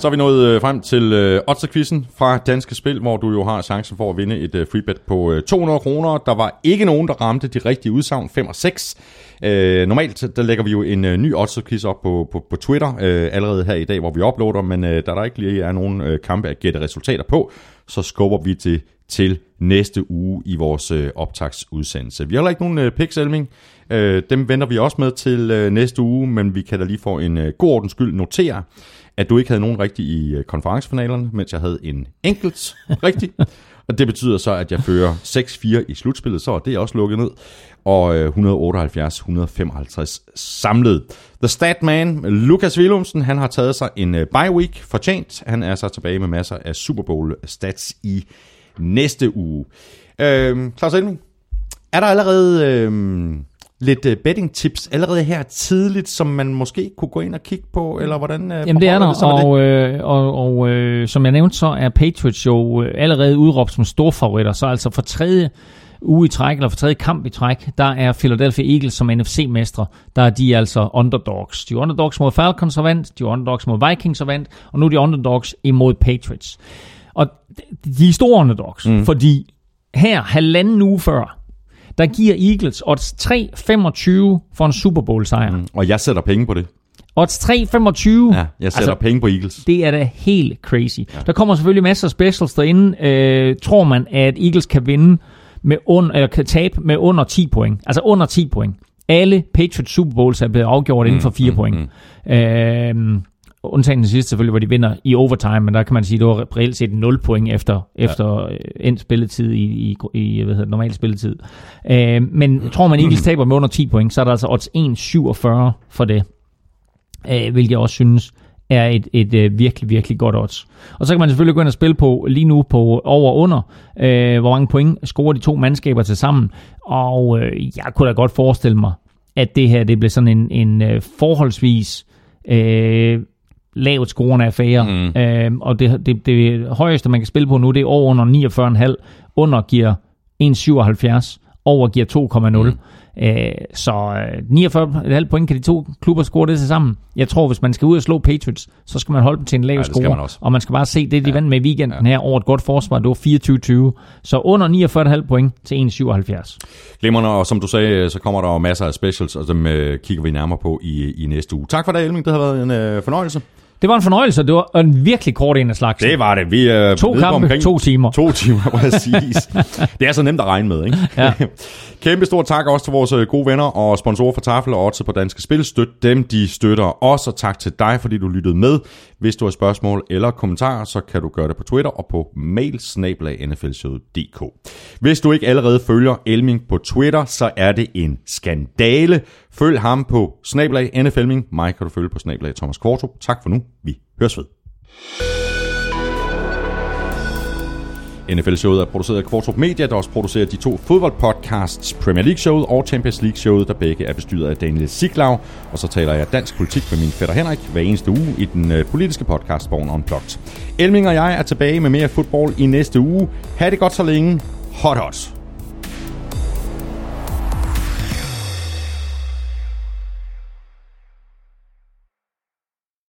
Så er vi nået øh, frem til øh, Otterquizzen fra Danske Spil, hvor du jo har chancen for at vinde et øh, freebet på øh, 200 kroner. Der var ikke nogen, der ramte de rigtige udsagn, 5 og 6. Øh, normalt der lægger vi jo en øh, ny Otterquiz op på, på, på Twitter øh, allerede her i dag, hvor vi uploader, men øh, da der ikke lige er nogen øh, kampe at gætte resultater på, så skubber vi det til næste uge i vores øh, optagsudsendelse. Vi har heller ikke nogen øh, pikselming. Øh, dem venter vi også med til øh, næste uge, men vi kan da lige få en øh, god ordens skyld notere, at du ikke havde nogen rigtig i øh, konferencefinalerne, mens jeg havde en enkelt [laughs] rigtig. Og det betyder så, at jeg fører 6-4 i slutspillet, så er det også lukket ned. Og 178-155 samlet. The Statman, Lukas Willumsen, han har taget sig en bye week fortjent. Han er så tilbage med masser af Super Bowl stats i næste uge. Øh, Claus Elming, er der allerede øh, lidt uh, betting tips allerede her tidligt, som man måske kunne gå ind og kigge på, eller hvordan uh, Jamen det er der, det og, det? Øh, og, og øh, som jeg nævnte, så er Patriots jo øh, allerede udråbt som storfavoritter, så altså for tredje uge i træk, eller for tredje kamp i træk, der er Philadelphia Eagles som NFC-mestre, der er de altså underdogs. De er underdogs mod Falcons og vandt, de er underdogs mod Vikings og vandt, og nu er de underdogs imod Patriots. Og de er store underdogs, mm. fordi her halvanden uge før, der giver Eagles odds 3,25 for en Super Bowl sejr. Mm, og jeg sætter penge på det. Odds 3,25. Ja, jeg sætter altså, penge på Eagles. Det er da helt crazy. Ja. Der kommer selvfølgelig masser af specials derinde. Øh, tror man, at Eagles kan vinde med under, eller kan tabe med under 10 point. Altså under 10 point. Alle Patriots Super Bowls er blevet afgjort mm, inden for 4 mm, point. Mm. Øh, Undtagen den sidste selvfølgelig, hvor de vinder i overtime, men der kan man sige, at det var reelt set 0 point efter, ja. efter øh, endt spilletid i, i, i hvad hedder, normal spilletid. Øh, men tror man Eagles taber med under 10 point, så er der altså odds 1,47 for det. Øh, hvilket jeg også synes er et, et, et øh, virkelig, virkelig godt odds. Og så kan man selvfølgelig gå ind og spille på lige nu på over og under, øh, hvor mange point scorer de to mandskaber til sammen. Og øh, jeg kunne da godt forestille mig, at det her det bliver sådan en, en øh, forholdsvis øh, lavt scorende affære. Mm. Øh, og det, det, det højeste, man kan spille på nu, det er over under 49,5. Under giver 1,77. Over giver 2,0. Mm. Øh, så 49,5 øh, point kan de to klubber score det til sammen. Jeg tror, hvis man skal ud og slå Patriots, så skal man holde dem til en lav ja, score. Og man skal bare se det, de ja. vandt med i weekenden ja. her over et godt forsvar. Det var 24-20. Så under 49,5 point til 1,77. Glimrende, og som du sagde, så kommer der masser af specials, og dem øh, kigger vi nærmere på i, i næste uge. Tak for det, Elming. Det har været en øh, fornøjelse. Det var en fornøjelse, det var en virkelig kort en af slags. Det var det. Vi, uh, to kampe, omkring to timer. To timer, [laughs] præcis. det er så nemt at regne med, ikke? Ja. [laughs] Kæmpe stor tak også til vores øh, gode venner og sponsorer for Tafel og også på Danske Spil. Støt dem, de støtter os, og tak til dig, fordi du lyttede med. Hvis du har spørgsmål eller kommentarer, så kan du gøre det på Twitter og på mail Hvis du ikke allerede følger Elming på Twitter, så er det en skandale. Følg ham på snabelag NFLming. Mig kan du følge på snablag Thomas Kvarto. Tak for nu. Vi høres ved. NFL-showet er produceret af Kvartrup Media, der også producerer de to fodboldpodcasts, Premier League-showet og Champions League-showet, der begge er bestyret af Daniel Siglau. Og så taler jeg dansk politik med min fætter Henrik hver eneste uge i den øh, politiske podcast Born Unplugged. Elming og jeg er tilbage med mere fodbold i næste uge. Ha' det godt så længe. Hot hot!